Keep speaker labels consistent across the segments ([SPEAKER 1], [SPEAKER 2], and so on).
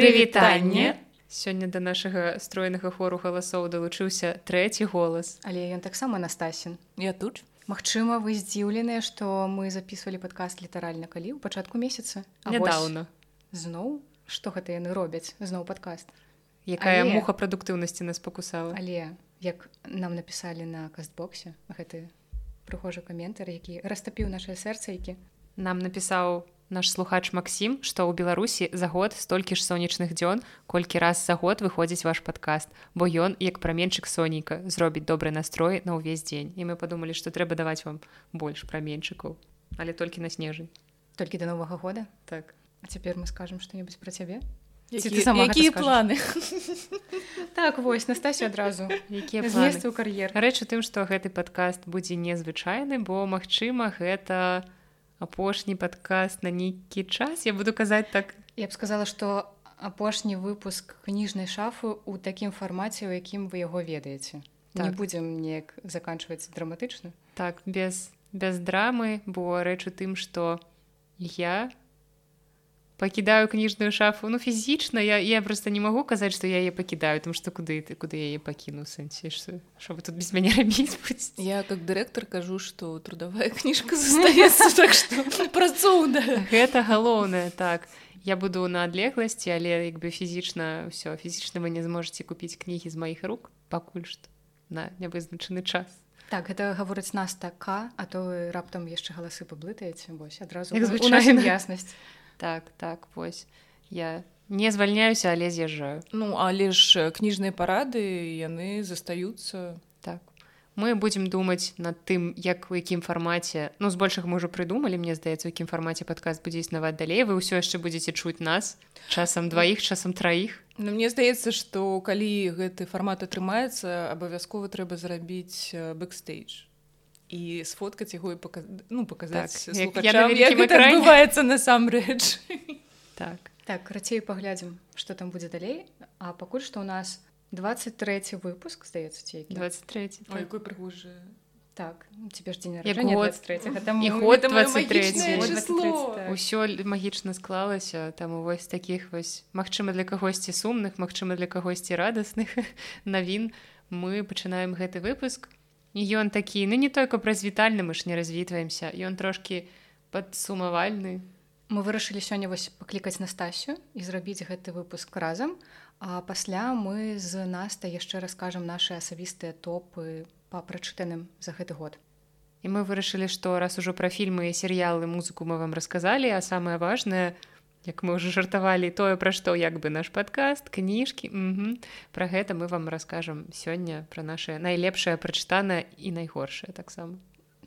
[SPEAKER 1] прывітанне. Сёння да нашага стройнага хору галасоў далучыўся трэці голас.
[SPEAKER 2] Але ён таксама настасен
[SPEAKER 3] я тут
[SPEAKER 2] Магчыма вы здзіўленыя што мы записывалі падкаст літаральна калі ў пачатку месяца.
[SPEAKER 1] Нядаўна.
[SPEAKER 2] Зноў? Што гэта яны робяць? Зноў падкаст.
[SPEAKER 1] Якая але... муха прадуктыўнасці нас пакусала.
[SPEAKER 2] Але як нам напісалі на кастбоксе гэты прыхожы каментар які растапіў наше сэрца які
[SPEAKER 1] нам напісаў наш слухач Масім што ў беларусі за год столькі ж сонечных дзён колькі раз за год выходзіць ваш падкаст бо ён як праменчык соніка зробіць добры настрой на ўвесь дзень. І мы подумалі што трэба даваць вам больш праменчыкаў але толькі на снежань.
[SPEAKER 2] Толькі до новага года?
[SPEAKER 1] Так.
[SPEAKER 2] А цяпер мы скажем что-небудзь пра цябе?
[SPEAKER 3] Якія планы?
[SPEAKER 2] Так вось настасю адразу.
[SPEAKER 3] Якія
[SPEAKER 2] месцы ў кар'ер.
[SPEAKER 1] Рэч у тым што гэты падкаст будзе незвычайны бо магчыма гэта у апошні падкаст на нейкі час. Я буду казаць так.
[SPEAKER 2] Я б сказала что апошні выпуск кніжнай шафы у такім фармаце у якім вы яго ведаеце. Так. не будзем неяк заканчваць драматычна.
[SPEAKER 1] Так без без драмы бо рэч у тым что я пакідаю кніжную шафу. Ну фізічна я я просто не магу казаць што я яе пакідаю там што куды ты куды яе пакіну сэнсе що вы тут без мяне рабіць
[SPEAKER 3] я как дырэктар кажу што трудовая кніжка застаецца так што працоўна
[SPEAKER 1] гэта галоўнае так. Я буду на адлегласці але як бы фізічна ўсё фізічна вы не зможаце купіць кнігі з маіх рук пакуль што на нявызначаны час.
[SPEAKER 2] Так, гэта гаворыць нас така а то вы раптам яшчэ галасы паблытаеце вось адразу яснасць
[SPEAKER 1] так так вось. Я не звальняюся але з'язджаю.
[SPEAKER 3] Ну але ж кніжныя парады яны застаюцца.
[SPEAKER 1] Так. Мы будзем думаць над тым як у якім фармаце. Ну збольшага мы ўжо прыдумалі мне здаецца у якім фармаце падказ будзе існаваць далей. Вы ўсё яшчэ будзеце чуць нас часам дваіх часам траіх.
[SPEAKER 3] Ну, мне здаецца што калі гэты фармат атрымаецца абавязкова трэба зрабіць бэкстейдж і сфоткаць яго і пака... ну, паказаць так, адбываецца насамрэч
[SPEAKER 1] так
[SPEAKER 2] так. Рацей паглядзім што там будзе далей а пакуль што ў нас 23 выпуск здаецца ці
[SPEAKER 1] 23
[SPEAKER 3] так. якой прыгожы
[SPEAKER 2] так цябе ж дзень
[SPEAKER 1] ўсё магічна склалася там вось таких вось магчыма для кагосьці сумных магчыма для кагосьці радасных навін. Мы пачынаем гэты выпуск ён такі ну не только праз вітальны мы ж не развітваемся ён трошки падсумавальны
[SPEAKER 2] мы вырашылі сёння вось паклікаць настасю і зрабіць гэты выпуск разам а пасля мы з наста яшчэ раскажам наши асабістыя топы по прачытаным за гэты год.
[SPEAKER 1] І мы вырашылі што раз ужо пра фільмы серыялы музыку мы вам расказалі а самое важное у як мы уже жартавалі тое пра што як бы наш падкаст кніжкі про гэта мы вам раскажам сёння про наше найлепшае прачытанае і найгоршае таксама.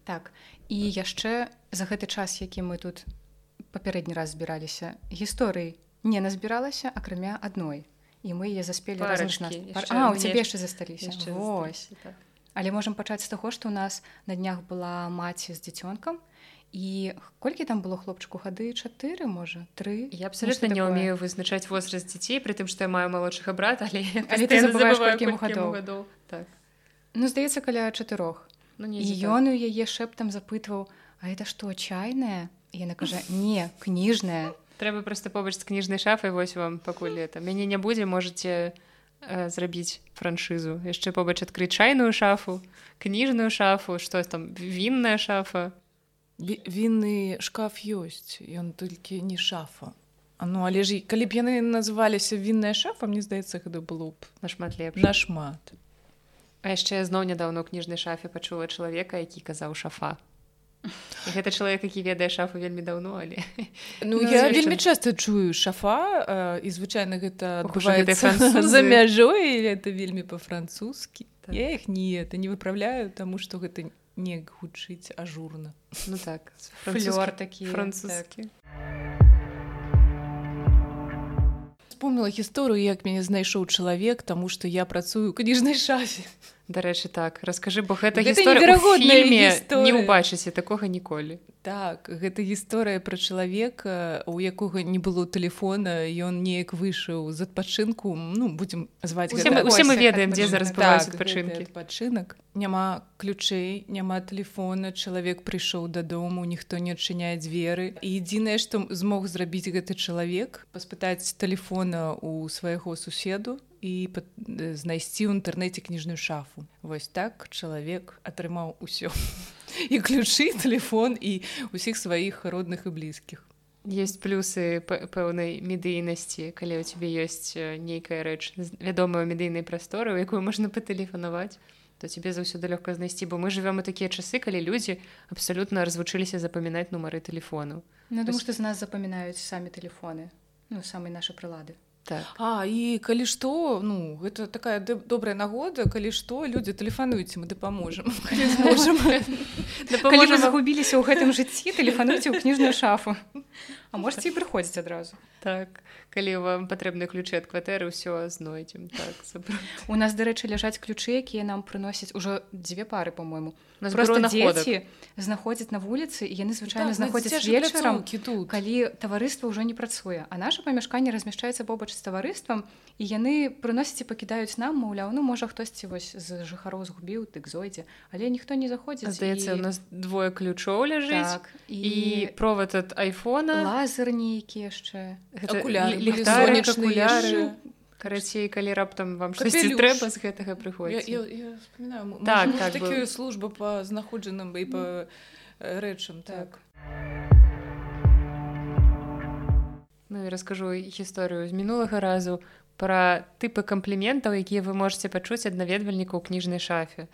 [SPEAKER 2] Так і яшчэ за гэты час які мы тут папярэдні раз збіраліся гісторыі не назбіралася акрамя адной. І мы яе заспелі цябе яшчэ засталіся. так. але можемм пачаць з таго што у нас на днях была маці з дзіцёнкам і і колькі там было хлопчыку? Хады чатыры можа? Тры?
[SPEAKER 1] Я абсолютно не ўмею вызначаць возраст дзяцей при тым што я маю малодшага брата але,
[SPEAKER 2] але гадоў. так. ну здаецца каля чатырох. Ну, ён у яе шэптам запытваў а это што чайная? Яна кажа не кніжная
[SPEAKER 1] трэба просто побач з кніжнай шафай вось вам пакуль это. Мяне не будзе можете э, зрабіць франшызу. Яшчэ побач адкрыць чайную шафу кніжную шафу што там вінная шафа
[SPEAKER 3] вінны шкаф ёсць ён толькі не шафа. А ну але ж калі б яны называліся вінная шафа мне здаецца гэта было б
[SPEAKER 1] нашмат леп
[SPEAKER 3] нашмат
[SPEAKER 1] А яшчэ зноў нядаўно ў кніжнай шафе пачула чалавека які казаў шафа і гэта чалавек які ведае шафу вельмі даўно але
[SPEAKER 3] ну, ну я вельмі часта чую шафа і звычайна гэта за мяжой это вельмі па-французскі. Так. я іх не это не выправляю таму што гэта не не гучыць ажурна
[SPEAKER 1] ну так
[SPEAKER 2] флёр такі
[SPEAKER 1] французскі
[SPEAKER 3] вспомнила гісторыю як мяне знайшоў чалавек таму што я працую кніжнай шафе
[SPEAKER 1] дарэчы так. Раскажы бо гэта гісторыя не ўбачыце такога ніколі.
[SPEAKER 3] Так гэта гісторыя пра чалавека у якога не было телефона ён неяк выйшаў з адпачынку. Ну будзем зваць
[SPEAKER 1] усе, гэта... усе мы ведаем дзе зараз так, адпачынкі.
[SPEAKER 3] адпачынак. Няма ключэй няма телефона чалавек прыйшоў дадому ніхто не адчыняе дзверы. І адзінае што змог зрабіць гэты чалавек паспытаць телефона у свайго суседу і знайсці ў інтэрнэце кніжную шафу. Вось так чалавек атрымаў усё. І ключы телефон і усіх сваіх родных і блізкіх.
[SPEAKER 1] Есть плюсы пэўнай медыйнасці калі у тебе ёсць нейкая рэч вядомая медыйнай прасторы у якую можна патэлефанаваць то тебе заўсёды лёгка знайсці. Бо мы живвем у такія часы калі людзі абсалютна развучыліся запамінаць нумары телефону
[SPEAKER 2] Ну думаю што з нас запамінаюць самі телефоны ну самай наша прылады
[SPEAKER 3] Так. А і калі што ну гэта такая добрая нагода калі што людзі тэлефануйце мы дапаможам
[SPEAKER 2] загубіліся ў гэтым жыцці тэлефануйце ў кніжную шафу. А можете і прыходзіць адразу
[SPEAKER 1] так калі вам патрэбны ключы ад кватэры ўсё знойдзем. Так
[SPEAKER 2] у нас дарэчы ляжаць ключы якія нам прыносяць ужо дзве пары по-мойму. Просто дзеці знаходзяць на вуліцы яны звычайна так, знаходзяць вечарам тут? калі таварыства ўжо не працуе. А наше памяшканне размяшчаецца побач з таварыствам і яны прыносяць і пакідаюць нам маўляў ну можа хтосьці вось з жыхароў згубіў дык зойдзе. Але ніхто не заходзіць
[SPEAKER 1] здаецца і... у нас двое ключоў ляжыць. Так, і... і провод от айфона.
[SPEAKER 2] лазер нейкі яшчэ
[SPEAKER 3] акуляры
[SPEAKER 1] карацей калі раптам вам штосьці трэба з гэтага прыходзіць.
[SPEAKER 3] Так, так такую службу па знаходжаным і па рэчам так.
[SPEAKER 1] Ну і раскажу гісторыю з мінулага разу пра тыпы кампліментаў якія вы можете пачуць ад наведвальнікаў кніжнай шафе.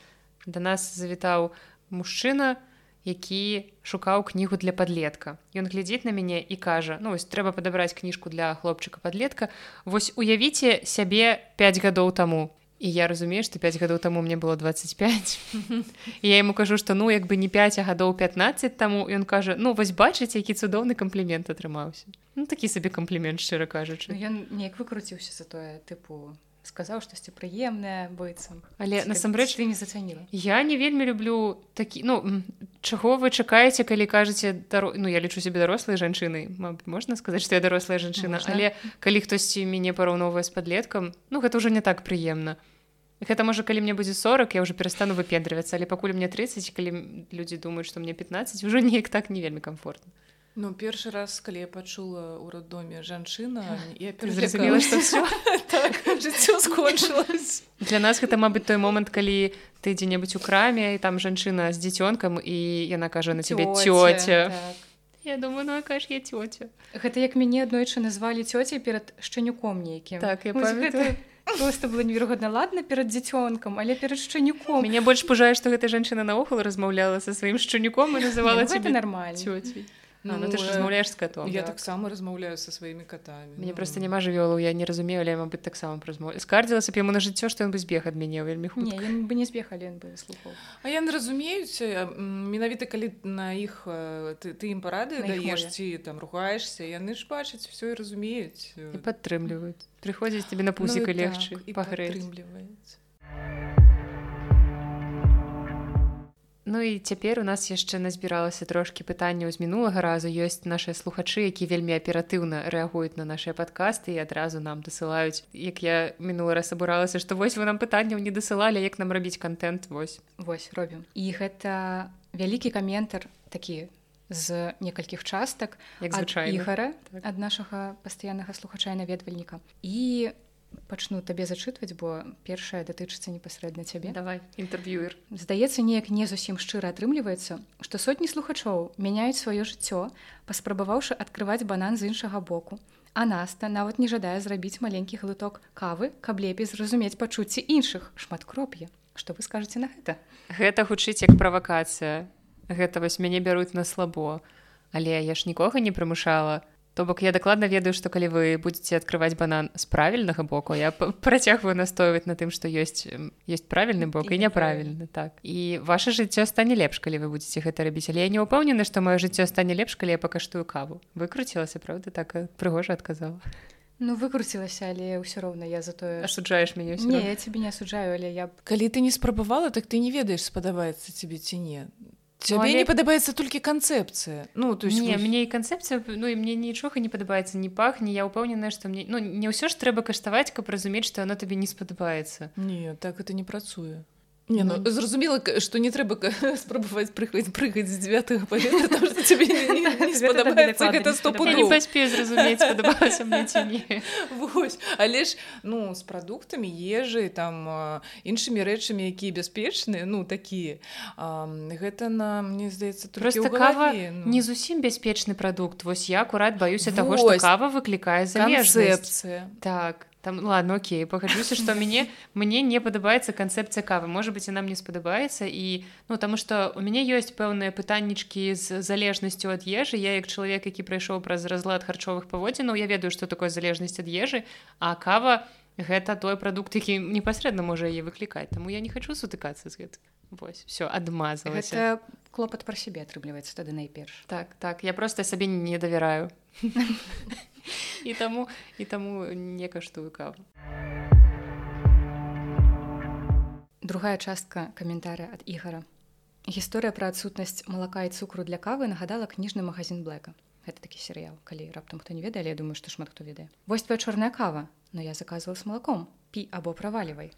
[SPEAKER 1] Да нас завітаў мужчына які шукаў кнігу для подлетка ён глядзіць на мяне і кажа ну вось трэба падабраць кніжку для хлопчыка подлетка вось уявіце сябе 5 гадоў таму і я разумею што 5 гадоў таму мне было 25 я ему кажу што ну як бы не 5 гадоў 15 таму ён кажа ну вось бачыць які цудоўны камплімент атрымаўся ну такі сабе камплімент шчыра кажучы.
[SPEAKER 2] Ну, ён неяк выкруціўся за тое тыпу сказаў штосьці прыемнае быццам
[SPEAKER 1] але насамрэч
[SPEAKER 2] ты не зацаніла
[SPEAKER 1] я не вельмі люблю такі ну чаго вы чакаеце калі кажаце даро... ну я лічу себе дарослай жанчынай можна сказаць што я дарослая жанчына можна? але калі хтосьці мяне параўновае з падлеткам ну гэта ўжо не так прыемна. Гэта можа калі мне будзе 40 я уже перастану выпендрывацца але пакуль мне 30 калі людзі думаюць што мне 15 ўжо неяк так не вельмі комфортна
[SPEAKER 3] Ну першы раз калі я пачула ў роддоме жанчына я
[SPEAKER 1] зразумела што так, жыццё скончылось для нас гэта мабыць той момант калі ты дзе-небудзь у краме і там жанчына з дзіцёнкам і яна кажа на цябе цёця так. Я думаю ну каш я цёця
[SPEAKER 2] гэта як мяне аднойчы назвалі цёцяй перад шчанюком нейкім.
[SPEAKER 1] Так я гэта
[SPEAKER 2] просто было неверагодна. Ладна перад дзіцёнкам але перад шчанюком.
[SPEAKER 1] Мяне больш пужае што гэта жанчына наогул размаўляла са сваім шчанюком і называла
[SPEAKER 2] ну, цябе нармальна
[SPEAKER 1] Ну, ну ты ж размаўляеш з котом
[SPEAKER 3] я так. таксама размаўляю са сваімі катамі
[SPEAKER 1] мне ну. просто няма жывёлу я не разумею але мабыць таксама размов скардзілася б яму на жыццё што ён бы збег ад мяне вельмі
[SPEAKER 2] не, бы не збегалі бы слухаў
[SPEAKER 3] А яны разумеюць менавіта калі на іх ты, ты ім парады даеш ці там ругаешься яны ж бачаць все і разумеюць
[SPEAKER 1] і падтрымліваюць прыходзіць тебе на пусіка ну, легчы так, і
[SPEAKER 3] пагрэльваецца
[SPEAKER 1] Ну і цяпер у нас яшчэ назбіралася трошкі пытанняў з мінулага разу. Ёсць нашыя слухачы які вельмі аператыўна рэагуюць на нашыя падкасты і адразу нам дасылаюць. Як я мінулы раз абуралася што вось вы нам пытанняў не дасылалі як нам рабіць контент вось.
[SPEAKER 2] Вось робім. І гэта вялікі каментар такі з некалькіх частак
[SPEAKER 1] як звычайгара
[SPEAKER 2] так. ад нашага пастаяннага слухача наведвальніка. І у пачну табе зачытваць бо першае датычыцца непасрэдна цябе.
[SPEAKER 1] Давай інтэрв'юер.
[SPEAKER 2] Здаецца неяк не зусім шчыра атрымліваецца што сотні слухачоў мяняюць сваё жыццё паспрабаваўшы адкрываць банан з іншага боку. А наста нават не жадае зрабіць маленькі глыток кавы каб лепей зразумець пачуцці іншых. Шматкроп'я што вы скажаце на гэта?
[SPEAKER 1] Гэта гучыць як правакацыя. Гэта вось мяне бяруць на слабо. Але я ж нікога не прымушала То бок я дакладна ведаю, што калі вы будетеце адкрываць банан з правільнага боку, я працягваю настойваць на тым, што ёсць ёсць правільны бок і няправільны так. І ваше жыццё стане лепш, калі вы будетеце гэта рабіць, але я не ўпэўнены, што маё жыццё стане лепш, калі я пакаштую каву. Выкруцілася правда так прыгожа адказала.
[SPEAKER 2] Ну выкруцілася але ўсё роўна я за тое
[SPEAKER 1] асуджаеш мяне
[SPEAKER 2] не я тебе не асуджаю але я
[SPEAKER 3] калі ты не спрабавала так ты не ведаеш спадабаецца тебе ці не Тебе ну, але... не падабаецца толькі канцэпцыя ну то
[SPEAKER 1] есть не, вы... мне і канцэпцыя ну і мне нічога не падабаецца не пахне я ўпэўненая што мне ну не ўсё ж трэба каштаваць каб разумець што оно табе не спадабаецца
[SPEAKER 3] не так это не працуе Не, ну, зразумела што не трэба спрабаваць прыхаць прыгаць з 9 але ж ну з прадуктамі ежы там іншымі рэчамі якія бяспечныя ну такія гэта нам мне здаецца
[SPEAKER 1] просто кава ну. не зусім бяспечны прадукт вось я акурат баюся таго што кава выклікае
[SPEAKER 3] замежцыя
[SPEAKER 1] так там ну, ладно окей пахаджуся что мяне мне не падабаецца канцэпцыя кавы. Может быть і нам не спадабаецца і ну таму что у мяне ёсць пэўныя пытаннічкі з залежнасцю ад ежы я як чалавек які прайшоў праз разлад харчовых паводзінаў я ведаю что такое залежнасць ад ежы а кава гэта той прадукт які непасрэдна можа яе выклікаць таму я не хочу сутыкацца з гэтым Вось все адмазалася
[SPEAKER 2] клопат пра сябе атрымліваецца тады найперш
[SPEAKER 1] так так я просто сабе не давяраю і таму і таму не каштую каву.
[SPEAKER 2] Другая частка каментаря ад ігара гісторыя пра адсутнасць малака і цукру для кавы нагадала кніжны магазин блэка. Гэта такі серыял калі раптам хто не ведае я думаю што шмат хто ведае. Вось твоя чорная кава но я заказывала с малаком. Пі або правалівай.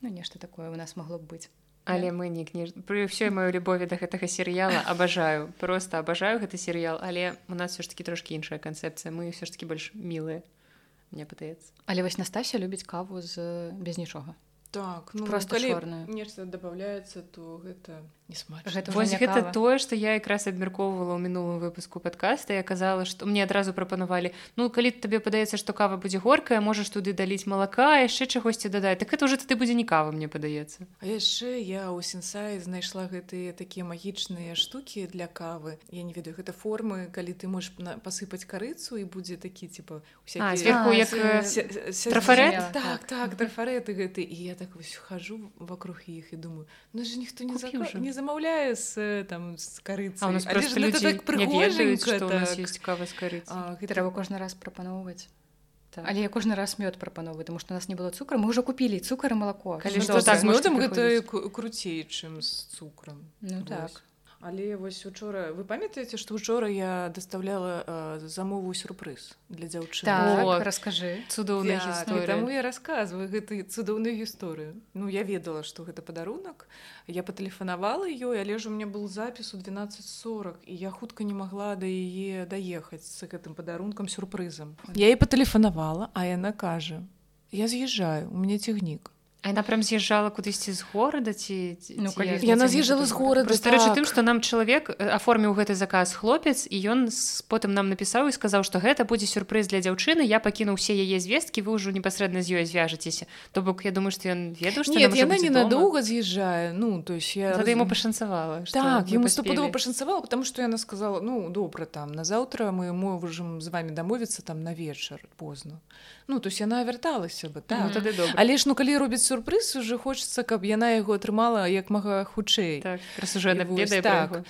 [SPEAKER 2] Ну нешта такое у нас могло б быць
[SPEAKER 1] але мы не кніж пры ўсёй маёй любові да гэтага серыяла абажаю просто абажаю гэты серыял але у нас все ж таки трошки іншая канцэпцыя мы ўсё ж таки больш мілыя мне пытаецца
[SPEAKER 2] але вось Настасья любіць каву з без нічога.
[SPEAKER 3] Так ну, просто нешта добавляецца то гэта
[SPEAKER 1] Вось гэта тое што я якраз абмяркоўвала ў мінулым выпуску падкаста я казала што мне адразу прапанавалі ну калі табе падаецца што кава будзе горкая можаш туды даліць малака яшчэ чагосьці дадаць так это ўжо тады будзе не кава мне падаецца
[SPEAKER 3] А яшчэ я ў сенсай знайшла гэтыя такія магічныя штукі для кавы. Я не ведаю гэта формы калі ты можаш пасыпаць карыцу і будзе такі типа
[SPEAKER 1] сверху як трафарет?
[SPEAKER 3] так так трафареты гэты. І я так вось хожу вокруг іх і думаю ну же ніхто не не замаўляю з там з карыцы
[SPEAKER 1] так кава з карыцы
[SPEAKER 2] трэба кожны раз прапаноўваць Так. Але я кожны раз мёд прапановваю, тому што у нас не было цукра, мы ўжо купілі цукар і малако.
[SPEAKER 3] Калі што так мёдам гэта круцей, чым з цукрам.
[SPEAKER 2] Ну так.
[SPEAKER 3] Але вось учора вы памятаеце што учора я даставляла э, замову сюрпрыз для дзяўчын
[SPEAKER 2] так, расскажы
[SPEAKER 1] цудоўная гісторыя
[SPEAKER 3] таму я рассказываю гэты цудоўную гісторыю. Ну я ведала што гэта падарунак. Я патэлефанавала ёй але ж у мне был запіс у 1240 і я хутка не магла да яе даехаць з гэтым падарункам сюрпрызам. Я і патэлефанавала а яна кажа я з'язджаю у мяне цягнік
[SPEAKER 1] Яна прям з'язджала кудысьці з горада ці
[SPEAKER 3] ну, калі яна з'язджала з горада
[SPEAKER 1] старэчы так. тым што нам чалавек аформіў гэты заказ хлопец і ён потым нам напісаў і сказаў што гэта будзе сюрпрыз для дзяўчыны я пакінуў усе яе звесткі вы ўжо непасрэдна з ёй звяжацеся то бок я думаю што ён ведаў што
[SPEAKER 3] Нет, яна ненадоўга з'язджае ну то есть я
[SPEAKER 1] ему пашанцавала
[SPEAKER 3] так ему стопудова пашанцавала потому что яна сказала ну добра там на заўтра мы можам з вами дамовіцца там на вечар позно ну то есть яна вярталася бы так.
[SPEAKER 1] ну, тады
[SPEAKER 3] але ж ну калі робіць сюрпрыз уже хочется каб яна яго атрымала як мага хутчэй.
[SPEAKER 1] Так,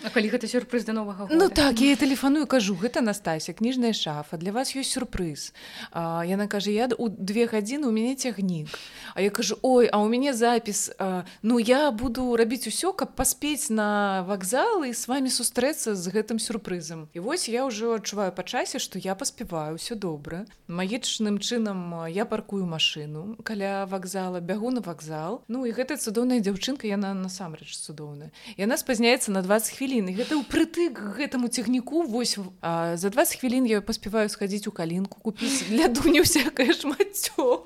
[SPEAKER 1] так.
[SPEAKER 2] калі гэта сюрпрыз да новага
[SPEAKER 3] года. ну так я тэлефаную кажу гэта Настасья кніжная шафа для вас ёсць сюрпрыз а, яна кажа я у две гадзіны у мяне цягнік А я кажу ой а у мяне запіс а, ну я буду рабіць усё каб паспець на вакзал і с вами сустрэцца з гэтым сюрпрызам і вось я ўжо адчуваю па часе што я паспяваю все добра. Магічным чынам я паркую машину каля вакзала бягу на вакзал. Ну і гэта цудоўная дзяўчынка яна насамрэч цудоўная. Яна спазняецца на 20 хвілін. І гэта ўпрытык гэтаму цягніку. Вось а, за 20 хвілін я паспяваю схадзіць у калінку купіць для дуні всякое шмаццё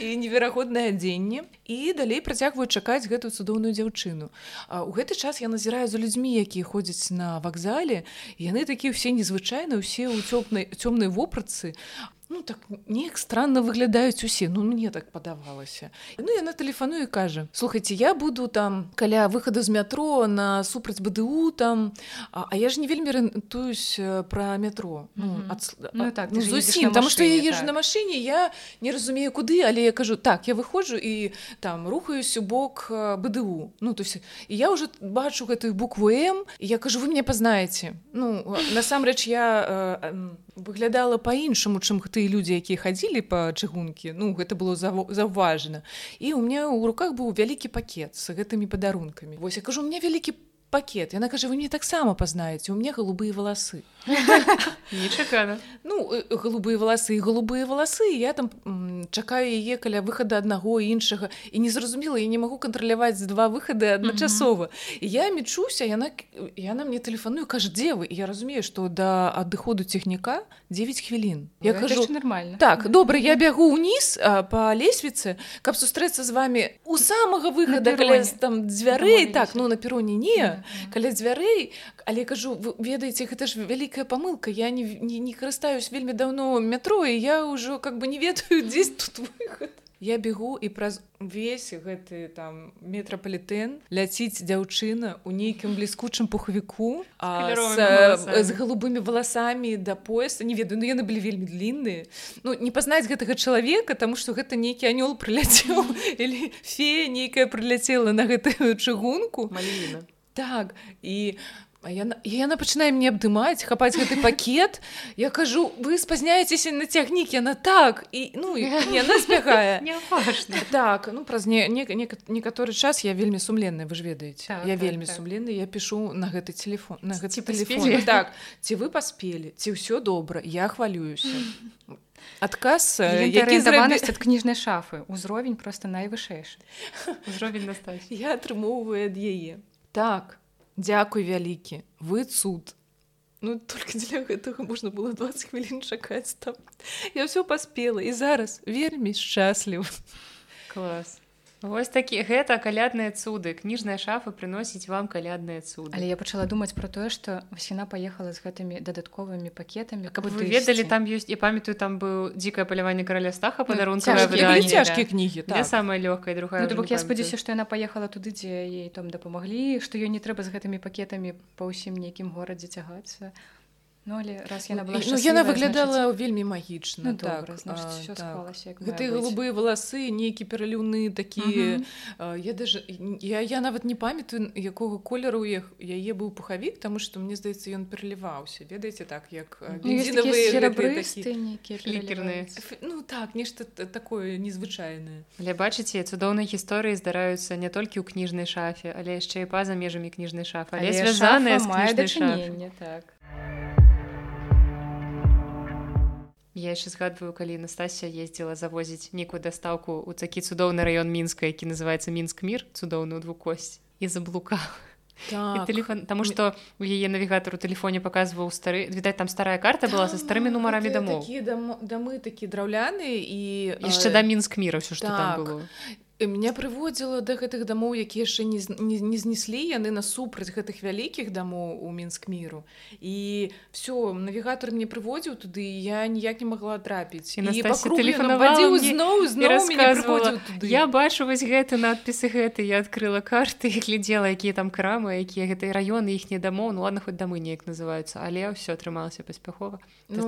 [SPEAKER 3] і неверагоднае адзенне. І далей працягваю чакаць гэтую цудоўную дзяўчыну. У гэты час я назіраю за людзьмі якія ходзяць на вакзале. Яны такія ўсе незвычайна ўсе ў цёпнай цёмнай вопратцы ну так неяк странно выглядаюць усе ну мне так падавалася ну яна тэлефаную кажа слухайте я буду там каля выхода з метро на супраць бДУ там а, а я ж не вельмі рэнтуюсь э, про метро ну, mm -hmm. ад... ну, так ну, зусім там что я езжу так. на машине я не разумею куды але я кажу так я выходжу і там рухаюсь у бок э, бДУ ну то есть і я уже бачу гэтую букву м я кажу вы мне пазнаеце ну насамрэч я э, выглядала по-іншаму чым тыя людзі якія хадзілі па чыгункі. Ну гэта было заўважана. І у меня ў руках быў вялікі пакет з гэтымі падарункамі. Вось я кажу у меня вялікі пакет. Яна кажа вы мне таксама пазнаеце у меня голубыя валасы
[SPEAKER 1] нечакана
[SPEAKER 3] ну э, голубыя валасы і голубыя валасы я там чакаю яе каля выхада аднаго іншага і незразумела я не магу кантраляваць два выхады адначасова я мечуся яна яна мне тэлефаную кажа дзе вы? Я разумею что да адыходу цягніка 9 хвілін я кажу
[SPEAKER 2] нормально.
[SPEAKER 3] Так добра я бягу ўніз по лесвіцы каб сустрэцца з вами у самага выхада там дзвярэй так ну на пероне не каля дзвярэй але кажу ведаеце гэта ж вялікая памылка я не, не, не карыстаюсь вельмі даўно метро і я ўжо как бы не ведаю дзесь тут выход я бегу і праз увесь гэты там метрапалітэн ляціць дзяўчына у нейкім бліскучым пухавіку з, з голубымі валасамі да пояса. Не ведаю ну яны былі вельмі длінныя. Ну не пазнаць гэтага чалавека тому что гэта нейкі анёл прыляцеў или фея нейкая прыляцела на гэтую чыгунку.
[SPEAKER 1] Маліна
[SPEAKER 3] так. І яна, яна пачынае мне абдымаць хапаць гэты пакет. Я кажу вы спазняецеся на цягнік яна так. І ну яна збягае так ну праз не, не, не, некаторы час я вельмі сумленная вы ж ведаеце так, я так, вельмі так. сумленны я пишу на гэты телефон на гэты телефон. так ці вы паспелі ці ўсё добра я хвалююся адказ
[SPEAKER 2] арыентаванасць ад кніжнай шафы узровень просто найвышэйшы
[SPEAKER 1] узровень настаць
[SPEAKER 3] я атрымоўваю ад яе так дзякуй вялікі вы цуд. Ну только для гэтага можна было 20 хвілін чакаць там. Я ўсё паспела і зараз вельмі шчасліў
[SPEAKER 1] класс Вось такі гэта калядныя цуды. Кніжная шафа прыносіць вам калядныя цуды.
[SPEAKER 2] Але я пачала думаць пра тое што васіна паехала з гэтымі дадатковымі пакетамі
[SPEAKER 1] каб вы ведалі там ёсць і памятаю там быў дзікае паляванне караля стаха падарунка
[SPEAKER 3] цяжкія кнігі
[SPEAKER 1] так. самая лёгкая другая
[SPEAKER 2] ну, я спадзяюся што яна паехала туды дзе ей там дапамаглі што ёй не трэба з гэтымі пакетамі па ўсім нейкім горадзе цягацца. а Ну, але раз яна была ну,
[SPEAKER 3] яна выглядала значыць... вельмі магічна
[SPEAKER 2] ну, так, значыць, так.
[SPEAKER 3] гэты голубыя валасы нейкі пераліўны такі я даже я, я нават не памятаю якога колеру іх яе быў пухавік тому что мне здаецца ён пераліваўся ведаеце так як
[SPEAKER 2] лікерныя
[SPEAKER 3] ну так нешта такое незвычайнае
[SPEAKER 1] але бачыце цудоўнай гісторыі здараюцца не толькі ў кніжнай шафе але яшчэ і па-за межамі кніжнай шафы але, але звязаныя з дачынення
[SPEAKER 2] так
[SPEAKER 1] Я яшчэ згадваю калі Настасія ездзіла завозіць нейкую дастаўку ў такі цудоўны раён мінска які называется мінск мір цудоўную двукосць і заблука так. телефон Таму што у яе навігатар у тэлефоне паказваў стары відаць там старая карта была са старымі нумарамі дамоў
[SPEAKER 3] дамы такі драўляны і
[SPEAKER 1] яшчэ да мінск міра ўсё што так. там было
[SPEAKER 3] меня прыводзіла да гэтых дамоў якія яшчэ не, не, не знеслі яны насупраць гэтых вялікіх дамоў у мінск міру. І все навігатор мне прыводзіў туды я ніяк не могла трапіць.
[SPEAKER 1] Я бачу вось гэты надпісы гэты я открыла карты і глядзела якія там крамы якія гэтыя раёны іх не дамоў. Ну ладно хоць дамы неяк называюцца але ўсё атрымалася паспяхова.
[SPEAKER 3] Ну,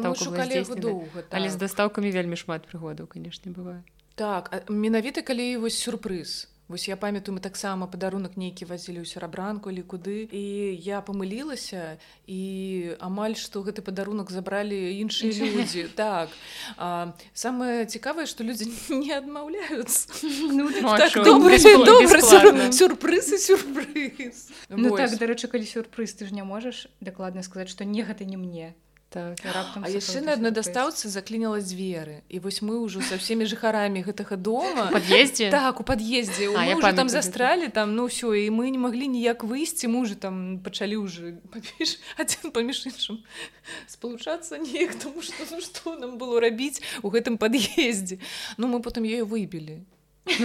[SPEAKER 1] але з дастаўкамі вельмі шмат прыгодаў канешне бывае
[SPEAKER 3] так менавіта калі вось сюрпрыз вось я памятаю мы таксама падарунак нейкі вазілі ў серабранку или куды. І я памылілася і амаль што гэты падарунак забралі іншыя людзі так а, самае цікавае што людзі не адмаўляюцца ну, так, сюрпрыз і сюрпрыз
[SPEAKER 2] ну, так дарэчы калі сюрпрыз ты ж не можаш дакладна сказаць што не гэта не мне
[SPEAKER 3] так раптам а яшчэ на адной дастаўцы закліняла дзверы і вось мы ўжо са всеми жыхарамі гэтага дома.
[SPEAKER 1] Пад'ездзе
[SPEAKER 3] так у пад'ездзе там застралі там ну ўсё і мы не маглі ніяк выйсці мужы там пачалі ўжо адзін паміж іншым спалучацца неяк тому что ну, што нам было рабіць у гэтым пад'ездзе ну мы потым ее выбілі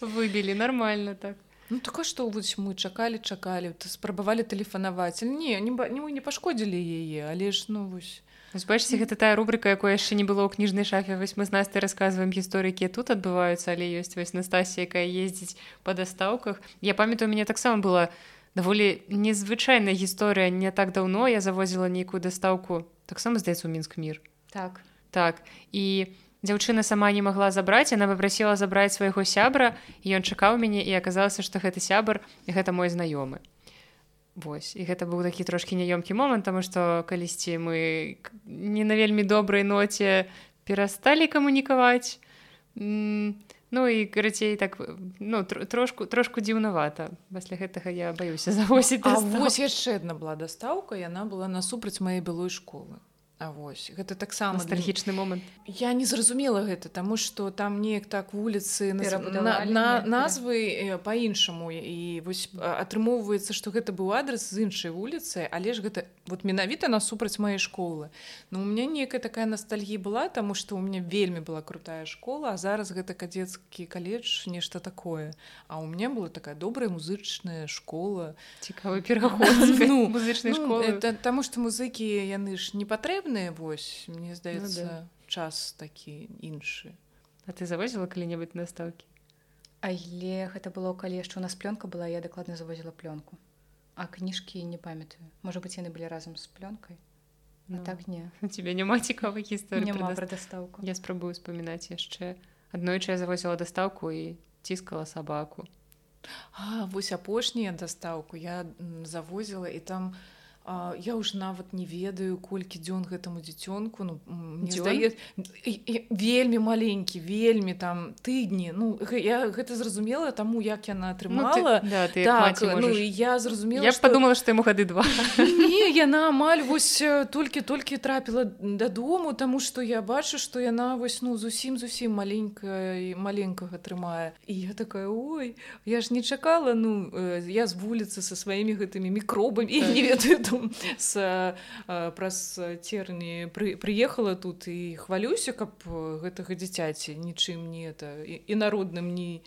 [SPEAKER 1] выбілі нормально так
[SPEAKER 3] Ну так што вось мы чакалі чакалі спрабавалі тэлефанаваць не не, не, не пашкодзілі яе але ж ну вось.
[SPEAKER 1] Бачце гэта тая рубрика якой яшчэ не было ў кніжнай шафе вось мы з насты рассказываем гісторыкі тут адбываюцца але ёсць вось Настасія якая ездзіць па дастаўках я памятаю мяне таксама была даволі незвычайная гісторыя не так даўно я завозіла нейкую дастаўку таксама здаецца у мінск мір
[SPEAKER 2] так.
[SPEAKER 1] Так і я дзяўчына сама не магла забраць она папрасіла забраць свайго сябра ён чакаў мяне і аказалася што гэты сябар і гэта мой знаёмы. Вось і гэта быў такі трошкі няёмкі момант таму што калісьці мы не на вельмі добрай ноце перасталі камунікаваць. Ну і карацей так ну трошку трошку дзіўнавата. Пасля гэтага я баюся завозіць
[SPEAKER 3] вось яшчэ адна была дастаўка яна была насупраць маёй былой школы А вось. Гэта таксама
[SPEAKER 1] ностальгічны момант.
[SPEAKER 3] Я не зразумела гэта таму что там неяк так вуліцы на, на, на назвы по-іншаму і вось атрымоўваецца что гэта быў адрес з іншай вуліцы але ж гэта вот менавіта насупраць маёй школы. Но у меня некая такая ностальгія была тому что у меня вельмі была крутая школа а зараз гэта кадзецкі каледж нешта такое. А у меня была такая добрая музычная школа.
[SPEAKER 1] Цікавы пераход. Ну, музычнай ну, школы.
[SPEAKER 3] таму что музыкі яны ж не патрэбны патрэбныя вось мне здаецца ну, да. час такі іншы.
[SPEAKER 1] А ты завозіла калі-небудзь настаўкі
[SPEAKER 2] Але гэта было калі яшчэ у нас плёнка была я дакладна завозіла плёнку. А кніжкі не памятаю. Можа быць яны былі разам з плёнкай. Ну, так не.
[SPEAKER 1] у тебе няма цікавай гісторыі
[SPEAKER 2] пра дастаўку.
[SPEAKER 1] Я спрабую успамінаць яшчэ. Аднойчы я завозіла дастаўку і ціскала сабаку.
[SPEAKER 3] А, вось апошнія дастаўку я завозіла і там у А, я ўж нават не ведаю колькі дзён гэтаму дзіцёнку ну, здае вельмі маленькі вельмі там тыдні. Ну я гэта зразумела таму як яна атрымала.
[SPEAKER 1] ну, ты, да,
[SPEAKER 3] так, ну, я зразумела
[SPEAKER 1] я
[SPEAKER 3] што...
[SPEAKER 1] подумала што яму гады два.
[SPEAKER 3] Не яна амаль вось толькі-толькі трапіла дадому таму што я бачу што яна вось ну зусім зусім маленькая маленькага трымае. І я такая ой я ж не чакала ну я з вуліцы са сваімі гэтымі мікробамі і так. не ведаю там з праз терні пры, прыехала тут і хвалюся каб гэтага дзіцяці нічым не это і, народным не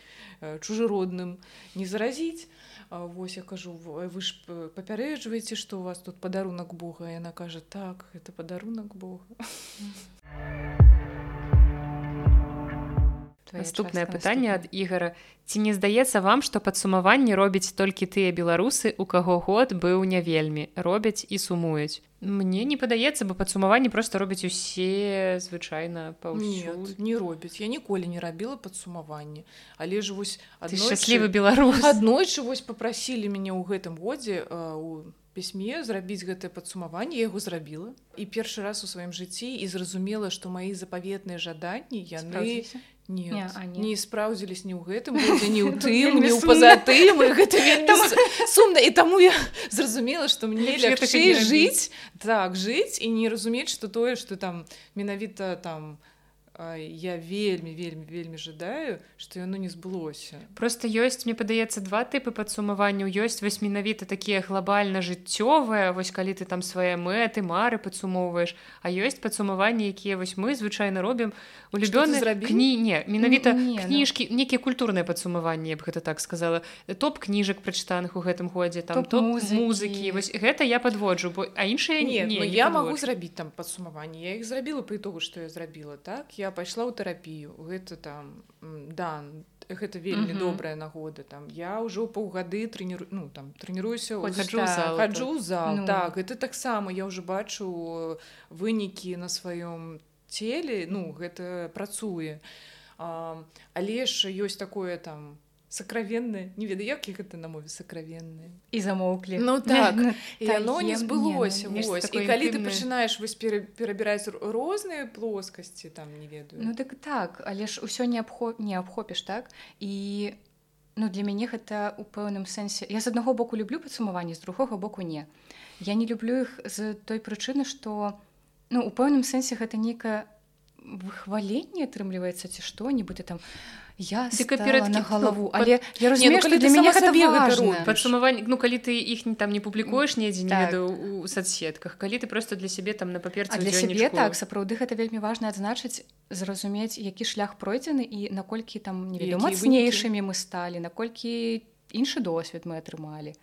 [SPEAKER 3] чужародным не заразіць Вось я кажу вы ж папярэджваеце што у вас тут падарунак Бога яна кажа так это падарунак Бога
[SPEAKER 1] наступнае пытанне ад ігара ці не здаецца вам што падсумаванне робяць толькі тыя беларусы у каго год быў не вельмі. Робяць і сумуюць мне не падаецца бы падсумаванне просто робяць усе звычайна
[SPEAKER 3] не робяць. Я ніколі не рабіла падсумаванне але ж вось
[SPEAKER 1] шчаслівы беларус.
[SPEAKER 3] Аднойчы вось попрасілі мяне ў гэтым годзе у пісьме зрабіць гэтае падсумаванне яго зрабіла. І першы раз у сваім жыцці і зразумела што маі запаветныя жаданні яны не, не, не. спраўдзілись ні ў гэтым не ў тым не ў пазатым гэта сумна і таму я зразумела што мне жыць так жыць і не разумець што тое што там менавіта там у я вельмі вельмі вельмі жадаю што яно не збылося.
[SPEAKER 1] Просто ёсць мне падаецца два тыпы падсумаванняў. Ёсць вось менавіта такія глобальна жыццёвыя вось калі ты там свае мэты мары падсумоўваеш а ёсць падсумаванні якія вось мы звычайна робім улюбёны кні не менавіта ну. кніжкі ну... нейкія культурныя падсумаванні б гэта так сказала. Топ кніжак прачытаных у гэтым годзе там топ музыкі. музыкі. Вось гэта я падводжу бо а іншыя
[SPEAKER 3] не, не, не я магу зрабіць там падсумаванне я іх зрабіла пры того што я зрабіла так? Я я пайшла ў тэрапію гэта там да гэта вельмі добрая нагода там я ўжо паўгады тренірую ну там трэніруюся хаджу зал ну. так гэта таксама я ўжо бачу вынікі на сваём целе ну гэта працуе а, але ж ёсць такое там сакравенны не ведаю як гэта на мове сакравенны
[SPEAKER 2] і замоўклі
[SPEAKER 3] Ну так. Оно не збылося не, ну, і калі ты пачынаеш вось перабіраць розныя плоскасці там не ведаю.
[SPEAKER 2] Ну так так але ж усё не абхо не абхопіш так? І ну для мяне гэта у пэўным сэнсе я з аднаго боку люблю падсумаванне з другога боку не. Я не люблю іх з той прычыны што ну у пэўным сэнсе гэта нейкае выхваленне атрымліваецца ці што нібыта там у я на галаву але я разумею, ну, для мяне
[SPEAKER 1] падсумаванне ну калі ты іх не там не публікуеш недзе так. не у соцсетках калі ты просто для сябе там на паперце
[SPEAKER 2] для сябе так сапраўды гэта вельмі важна адзначыць зразумець які шлях пройдзены і наколькі там невядома мацнейшымі мы сталі наколькі іншы досвед мы атрымалі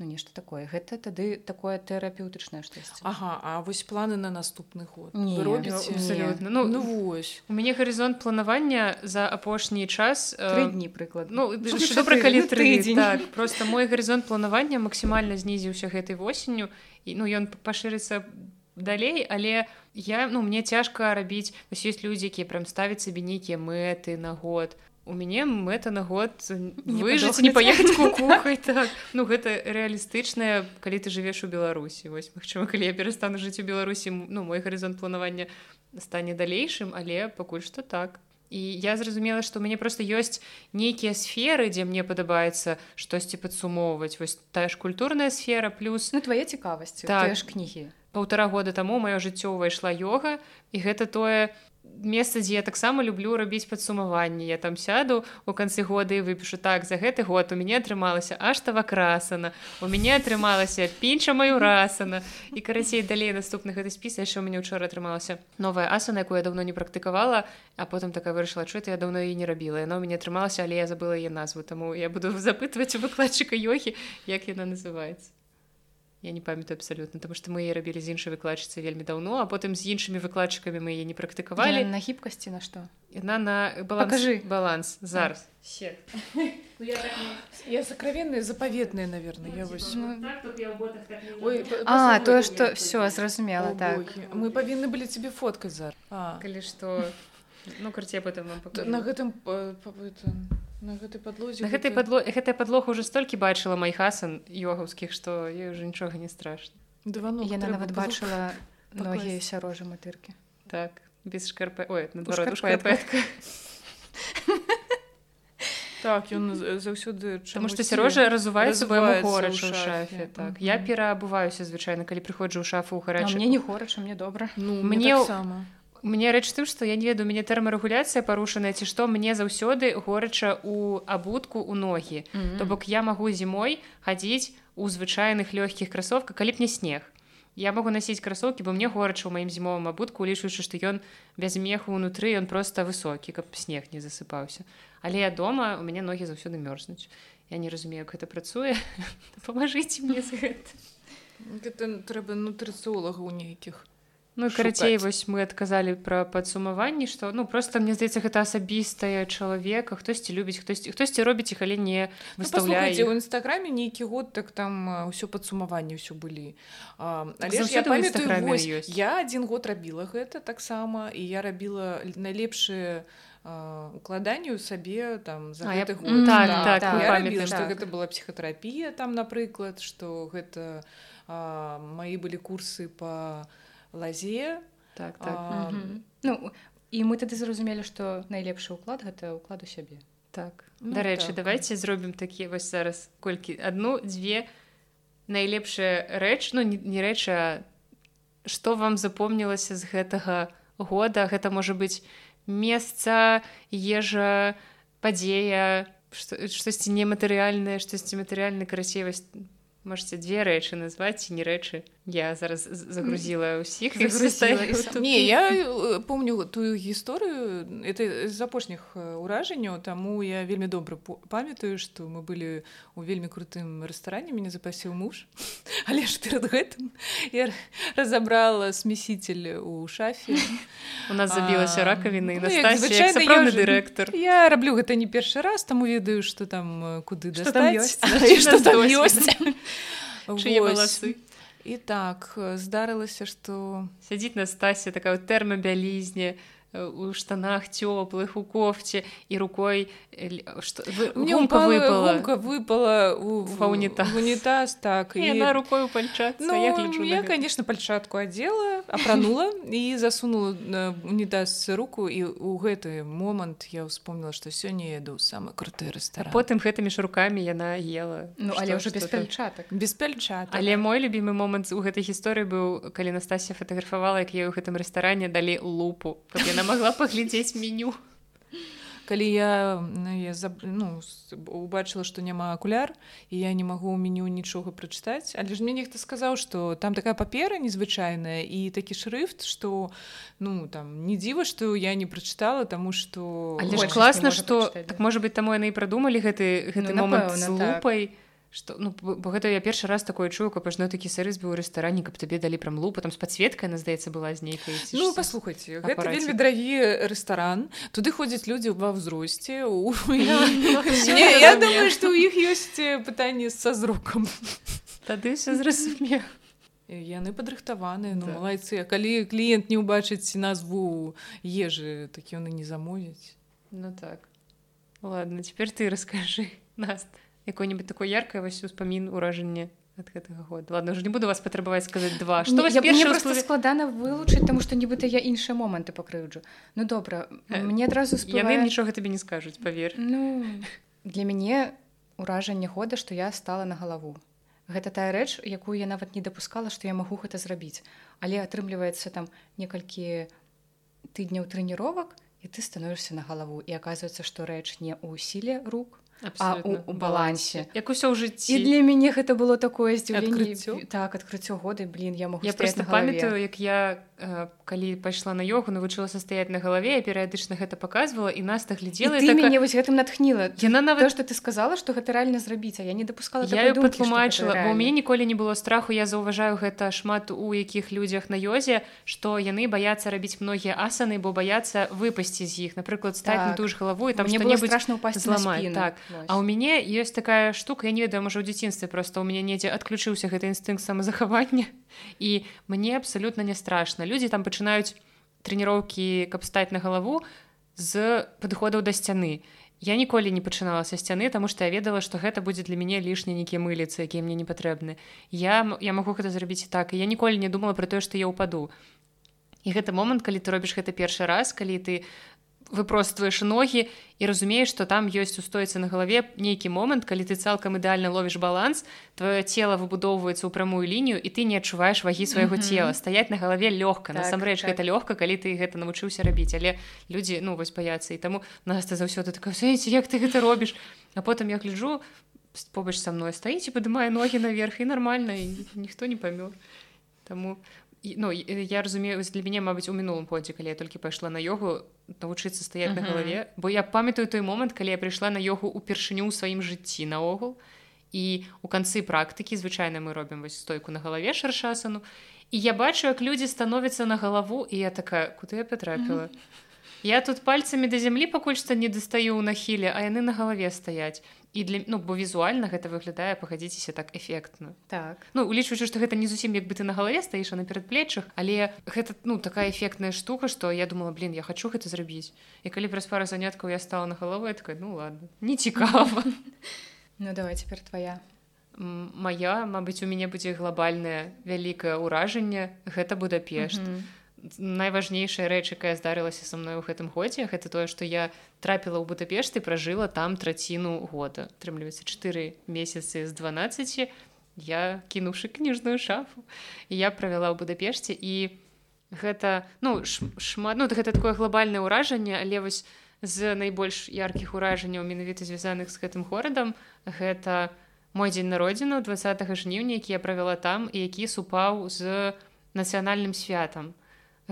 [SPEAKER 2] ну нешта такое. Гэта тады такое тэрапеўтычнае штосьці.
[SPEAKER 3] Ага А вось планы на наступны год
[SPEAKER 1] робіць абсолютно ну, ну вось. У мяне гарызонт планавання за апошні час
[SPEAKER 2] э, дні прыклад
[SPEAKER 1] ну добра калі тры так, просто мой гарызонт планавання максімальна знізіўся гэтай восенню. І ну ён пашырыцца далей але я ну мне цяжка рабіць. Вось ёсць людзі якія прям ставяць сабе нейкія мэты на год у мяне мэта на год выжыць не паехаць кукухай так. Ну гэта рэалістычная калі ты жывеш у беларусі. Вось магчыма калі я перастану жыць у беларусі ну мой гарызонт планавання стане далейшым але пакуль што так. І я зразумела што ў мяне просто ёсць нейкія сферы дзе мне падабаецца штосьці падсумоўваць. Вось тая ж культурная сфера плюс
[SPEAKER 2] ну твае цікавасці так. ж кнігі.
[SPEAKER 1] Паўтара года таму маё жыццё ўвайшла йога і гэта тое месца дзе я таксама люблю рабіць падсумаванне я там сяду у канцы года і выпішу так за гэты год у мяне атрымалася аштава красана у мяне атрымалася пінча маю расана і карацей далей наступны гэты спіс яшчэ у мяне учора атрымалася новая асана якую я давно не практыкавала а потым такая вырашыла чу я давно і не рабіла яно у мяне атрымалася але я забыла яе назву таму я буду запытваць у выкладчыка ёхі як яна называется Я не памятаю абсалютна тому что мы рабілі з іншай выкладчыцы вельмі даўно а потым з іншымі выкладчыкамі мы яе не практыкавалі
[SPEAKER 2] на гібкасці на што
[SPEAKER 1] яна на баланжы баланс зараз
[SPEAKER 3] ну, я закровенные запаветные наверное я вось ну,
[SPEAKER 2] так, а тое что все зразумела так.
[SPEAKER 3] мы павінны былі тебе фоткаць зар.
[SPEAKER 1] Калі што ну карце потым
[SPEAKER 3] на гэтым на гэтай
[SPEAKER 1] падлозе на гэтай падло гэтая падлога ўжо столькі бачыла май хасан йогаўскіх што я уже нічога не страшна.
[SPEAKER 2] Ну, яна нават бачыла ногі сярожа матыркі.
[SPEAKER 1] Так без шкарпа ой
[SPEAKER 3] так ён заўсёды
[SPEAKER 1] чаму што сярожа разуваецца горача ў шафе. так. Я пераабуваюся звычайна калі прыходжу ў шафу ў гарача
[SPEAKER 2] мне не горача мне добра.
[SPEAKER 1] Ну мне сама мне рэч тым што я не ведаю мяне тэрмарэгуляцыя парушаная ці што мне заўсёды горача у абутку у ногі. Mm -hmm. то бок я магу зімой хадзіць у звычайных лёгкіх красовках калі б не снег. Я могу насіць красоўкі бо мне горача ў маім зімовым абутку лічуючы што ён без меху унутры ён просто высокі каб снег не засыпаўся. Але я дома у мяне ногі заўсёды мёрзнуць я не разумею як гэта працуе. Памажыце мне за гэта.
[SPEAKER 3] Гэта трэба нутрыцыолага ў нейкіх
[SPEAKER 1] Ну карацей вось мы адказалі пра падсумаванні што ну просто мне здаецца гэта асабістая чалавека хтосьці любіць хтосьці хтосьці робіць іх але не выставляе.
[SPEAKER 3] ну, у нстаграме нейкі год так там ўсё падсумаванне ўсё былі. Але я, памятаю, я один год рабіла гэта таксама і я рабіла найлепшыя укладанню сабе там за
[SPEAKER 1] гэты год. mm, так, да, так,
[SPEAKER 3] так, рабіла, так. гэта была псіхатэрапія там напрыклад што гэта а, мои былі курсы по лазе
[SPEAKER 1] так, так. А,
[SPEAKER 2] ну і мы тады зразумелі што найлепшы ўклад гэта ўклад у сябе
[SPEAKER 1] так. Ну, дарэчы так. давайте зробім такі вось зараз колькі адну дзве найлепшая рэч ну не, не рэча што вам запомнілася з гэтага года? Гэта можа быць месца ежа падзея штосьці нематэрыяльнае штосьці матэрыяльна красівасць. Можете две рэчы назваць ці не рэчы я зараз загрузіла ўсіх
[SPEAKER 3] не я помню тую гісторыю это з апошніх уражанняў таму я вельмі добра памятаю што мы былі у вельмі крутым рэстаране мяне запасіў муж але ж перад гэтым я разабрала смеситель у шафе.
[SPEAKER 1] У нас забілася ракавіны ну, звычайны дырэктар.
[SPEAKER 3] я раблю гэта не першы раз таму ведаю што там куды
[SPEAKER 1] да там ёсць.
[SPEAKER 3] чые валасы і так здарылася што
[SPEAKER 1] сядзіць на стасе такая тэрмабялізне у штанах цёплых у кофце і рукой
[SPEAKER 3] гумка выпала. выпала у
[SPEAKER 1] унітаз
[SPEAKER 3] унітаз так
[SPEAKER 1] і на рукой пальчат
[SPEAKER 3] ну, я конечно пальчатку адзела апранула і засунула унітаз руку і у гэты момант я ўспомніла што сёння еду самы круты рэстаран
[SPEAKER 1] потым гэтымі ж руками яна ела
[SPEAKER 2] ну але ўжо без пальчатак
[SPEAKER 3] без пальчат
[SPEAKER 1] але мой любімы момант у гэтай гісторыі быў калі Настасія фатаграфавала як я ў гэтым рэстаране далі лупу. Каб яна яна могла паглядзець меню.
[SPEAKER 3] Калі я, я ну, убачыла што няма акуляр і я не магу ў меню нічога прачытаць але ж мне нехта сказаў што там такая папера незвычайная і такі шрыфт што ну там не дзіва што я не прачытала таму што
[SPEAKER 1] класна што так можа быть таму яны і прадумалі гэты гэты ну, момант з лупай так что ну бо гэта я першы раз такое чую каб ажно такі сэрыс быў у рэстаране каб табе далі прям лупу. Там з подсветкай на здаецца была з нейкай
[SPEAKER 3] ну паслухайце гэта вельмі дарагі рэстаран. Туды ходзяць людзі ва ўзросце у я думаю что у іх ёсць пытанне са зрукам
[SPEAKER 1] тады все зразуме
[SPEAKER 3] яны падрыхтаваны ну малайцы калі кліент не ўбачыць назву ежы так ён і не замовіць
[SPEAKER 1] ну так. Ладно теперь ты расскажы нас якое-нибудь такое яркое вось успамін уражанне ад гэтага года. Ладно уже не буду вас патрабаваць сказаць два. Что вас
[SPEAKER 2] просто складана вылучыць тому что нібыта я іншыя моманты пакрыўджу ну добра э, мне адразу
[SPEAKER 1] яны нічога табе не скажуць павер
[SPEAKER 2] ну для мяне уражанне года что я стала на галаву гэта тая рэч якую я нават не дапускала што я магу гэта зрабіць. Але атрымліваецца там некалькі тыдняў трэніровак і ты становішся на галаву. І аказваецца што рэч не ў сіле рук а у, у балансе.
[SPEAKER 1] Як усё ў жыцці
[SPEAKER 2] і для мяне гэта было такое здзіўленне так адкрыццё годы блин я могу
[SPEAKER 1] я просто памятаю як я э, калі пайшла на йогу навучылася стаять на галаве я перыядычна гэта показывала і нас так глядзела
[SPEAKER 2] ты така... мяне вось гэтым натхніла. Яна нават что ты сказала что гэта реально зрабіць а я не допускала
[SPEAKER 1] я патлумачыла у мяне ніколі не было страху я заўважаю гэта шмат у якіх людзях на ёзе что яны баяцца рабіць многія асаны бо баяцца выпасці з іх. Напрыклад стаць так. на ту ж галаву і там
[SPEAKER 2] не было страшно упасть зламаць.
[SPEAKER 1] так А ў мяне ёсць такая штука я не ведаю можа ў дзяцінстве просто у мяне недзе адключыўся гэты інстынкт самазахавання і мне абсалютна не страшна людзі там пачынаюць трэніроўкі каб стаць на галаву з падыходаў да сцяны я ніколі не пачынала са сцяны таму што я ведала што гэта будзе для мяне лішне нейкія мыліцы якія мне не патрэбны я я магу гэта зрабіць так і я ніколі не думала про тое што я ўпаду і гэта момант калі ты робіш гэта першы раз калі ты выпростваеш ногі і разумееш што там ёсць устойца на галаве нейкі момант калі ты цалкам ідэальна ловіш баланс твоё цело выбудоўваецца ў прамую лінію і ты не адчуваеш вагі свайго mm -hmm. цела стаять на галаве лёгка так, насамрэч так. гэта лёгка калі ты гэта навучыўся рабіць. Але людзі ну вось баяцца. І таму нас ты заўсёды такая як ты гэта робіш? А потым я гляджу побач са мной стаіць і падымае ногі наверх і нармальна і ніхто не памёр. Таму ну я разумею для мяне мабыць у мінулым годзе калі я толькі пайшла на йогу навучыцца стаять uh -huh. на галаве бо я памятаю той момант калі я прыйшла на йогу упершыню ў сваім жыцці наогул і у канцы практыкі звычайна мы робім вось стойку на галаве шаршасану і я бачу як людзі становяцца на галаву і я такая куды я потрапіла uh -huh. я тут пальцамі да зямлі пакуль што не дастаю ў нахіле а яны на галаве стаяць і для ну бо візуальна гэта выглядае пагадзіцеся так эфектна.
[SPEAKER 2] Так.
[SPEAKER 1] Ну улічваючы што гэта не зусім як бы ты на галаве стаіш на перадплечах але гэта ну такая эфектная штука што я думала блин я хочу гэта зрабіць. І калі праз пару заняткаў я стала на галаву такая ну ладно не цікава.
[SPEAKER 2] Ну давай цяпер твоя
[SPEAKER 1] моя Мабыць у мяне будзе глобальнае вялікае ўражанне гэта будапешт. Mm -hmm найважнейшая рэч якая здарылася са мной у гэтым годзе гэта тое што я трапіла ў бутапешты пражыла там траціну года. Атрымліваецца 4 месяцы з 12 я кінуўшы кніжную шафу і я правяла ў будапешце. І гэта ну шмат ну гэта такое глобальнае ўражанне але вось з найбольш яркіх уражанняў менавіта звязаных з гэтым горадам гэта мой дзень народзіну 20 жніўня які я правяла там і які супаў з нацыянальным святам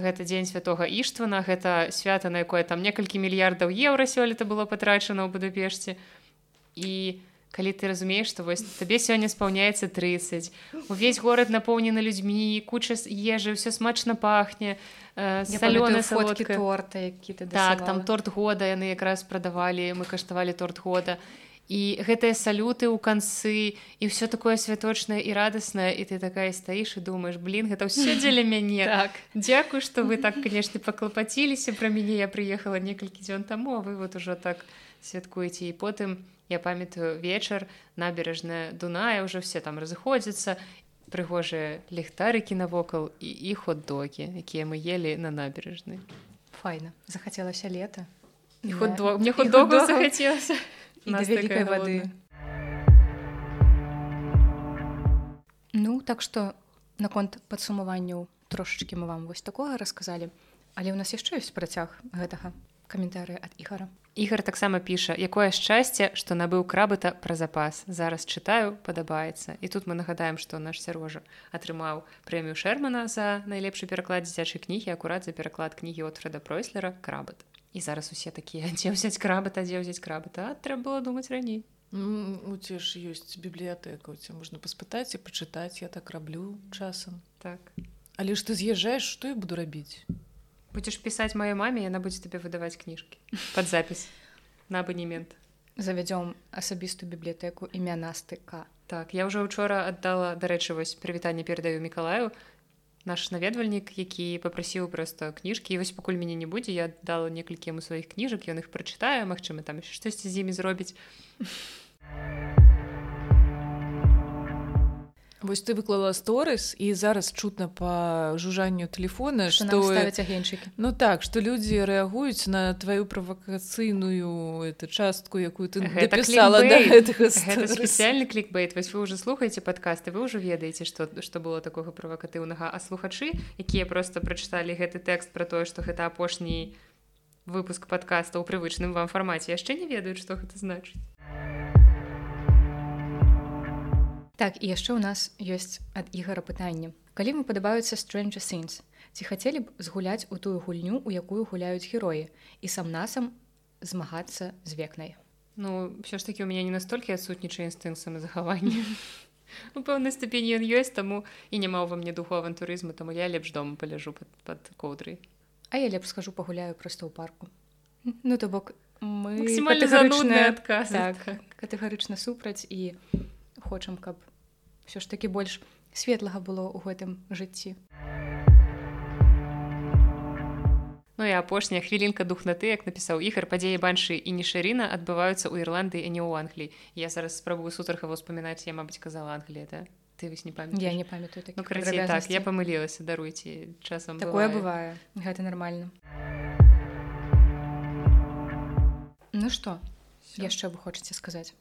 [SPEAKER 1] гэта дзень святого іштвана гэта свята на якое там некалькі мільярдаў еўра сёлета было патрачана ў будапешце. І калі ты разумееш што вось табе сёння спаўняецца 30 увесь горад напоўнены людзьмі куча ежы ўсё смачна пахне салёны
[SPEAKER 2] фоткі торта які
[SPEAKER 1] так там торт года яны якраз прадавалі мы каштавалі торт года. і і гэтыя салюты ў канцы і ўсё такое святочнае і радаснае і ты такая стаіш і думаеш блин гэта ўсё дзеля мяне
[SPEAKER 2] так.
[SPEAKER 1] Дякую што вы так канешне паклапаціліся пра мяне. Я прыехала некалькі дзён таму а вы вот ужо так святкуеце. І потым я памятаю вечар набережная дуная ўжо все там разыходзяцца прыгожыя ліхтарыкі навокал і іх хот-догі якія мы ели на набережнай.
[SPEAKER 2] Файна. Захацелася лета.
[SPEAKER 1] Хот-дог мне хот-дог захацелася
[SPEAKER 2] вялікай воды. ну так что наконт падсумаванняў трошачки мы вам вось такога расказалі але ў нас яшчэ ёсць працяг гэтага каментары ад ігара
[SPEAKER 1] ігар таксама піша якое шчасце што набыў крабыта пра запас. Зараз чытаю падабаецца і тут мы нагадаем што наш сярожа атрымаў прэмію шермана за найлепшы пераклад дзіцячай кнігі акурат за пераклад кнігі от фреда пройслера крабыт і зараз усе такія дзе ўзяць крабата дзе ўзяць крабата трэба было думаць раней.
[SPEAKER 3] У ці ж ёсць бібліятэка ці можна паспытаць і пачытаць я так раблю часам.
[SPEAKER 1] Так.
[SPEAKER 3] Але ж ты з'язджаеш што я буду рабіць?
[SPEAKER 1] Будзеш пісаць маёй маме яна будзе табе выдаваць кніжкі под запіс на абанемент.
[SPEAKER 2] Завядзём асабістую бібліятэку імя настыка
[SPEAKER 1] так я ўжо учора аддала дарэчы вось прывітанне перадаю мікалаю наш наведвальнік які попрасіў просто кніжкі вось пакуль мяне не будзе я дала некалькі яму сваіх кніжак ён іх прачытае Мачыма там штосьці з імі зробіць
[SPEAKER 3] Вось ты выклала сторыс і зараз чутна па жужанню телефона
[SPEAKER 2] что агеньчыкі.
[SPEAKER 3] Ну так что людзі рэагуюць на тваю правакацыйную это частку якую ты
[SPEAKER 1] написала да, спецыяльны клікбейт. Вось вы уже слухаеце падкасты вы ўжо ведаеце что что было такога правакатыўнага. А слухачы якія просто прачыталі гэты тэкст про тое что гэта апошні выпуск подкаста ў прывычным вам фармаце яшчэ не ведаюць что гэта значыць
[SPEAKER 2] Так і яшчэ ў нас ёсць ад ігара пытанне. Калі вам падабаюцца Stranger Things, ці хацелі б згуляць у тую гульню, у якую гуляюць героі і сам насам змагацца з векнай.
[SPEAKER 1] Ну ўсё ж такі у мяне не настолькі адсутнічае інстынкт самазахавання. У пэўнай ступені ён ёсць таму і няма ва мне духу авантурызму, таму я лепш дома паляжу пад, пад коўдрай.
[SPEAKER 2] А я лепш скажу пагуляю проста ў парку. Ну то бок мы
[SPEAKER 1] адказ
[SPEAKER 2] так, катэгарычна супраць і хочам каб ўсё ж такі больш светлага было ў гэтым жыцці.
[SPEAKER 1] Ну і апошняя хвілінка духнаты як напісаў ігар падзеі баншы і нішарына адбываюцца ў ірландыі а не ў англіі. Я зараз спрабую сутархава ўспамінаць я мабыць казала англія да? Ты вось не памят
[SPEAKER 2] я не памятаю
[SPEAKER 1] ну, так я памылілася даруйце часам
[SPEAKER 2] такое бывае. гэта нармальна. Ну што яшчэ вы хочаце сказаць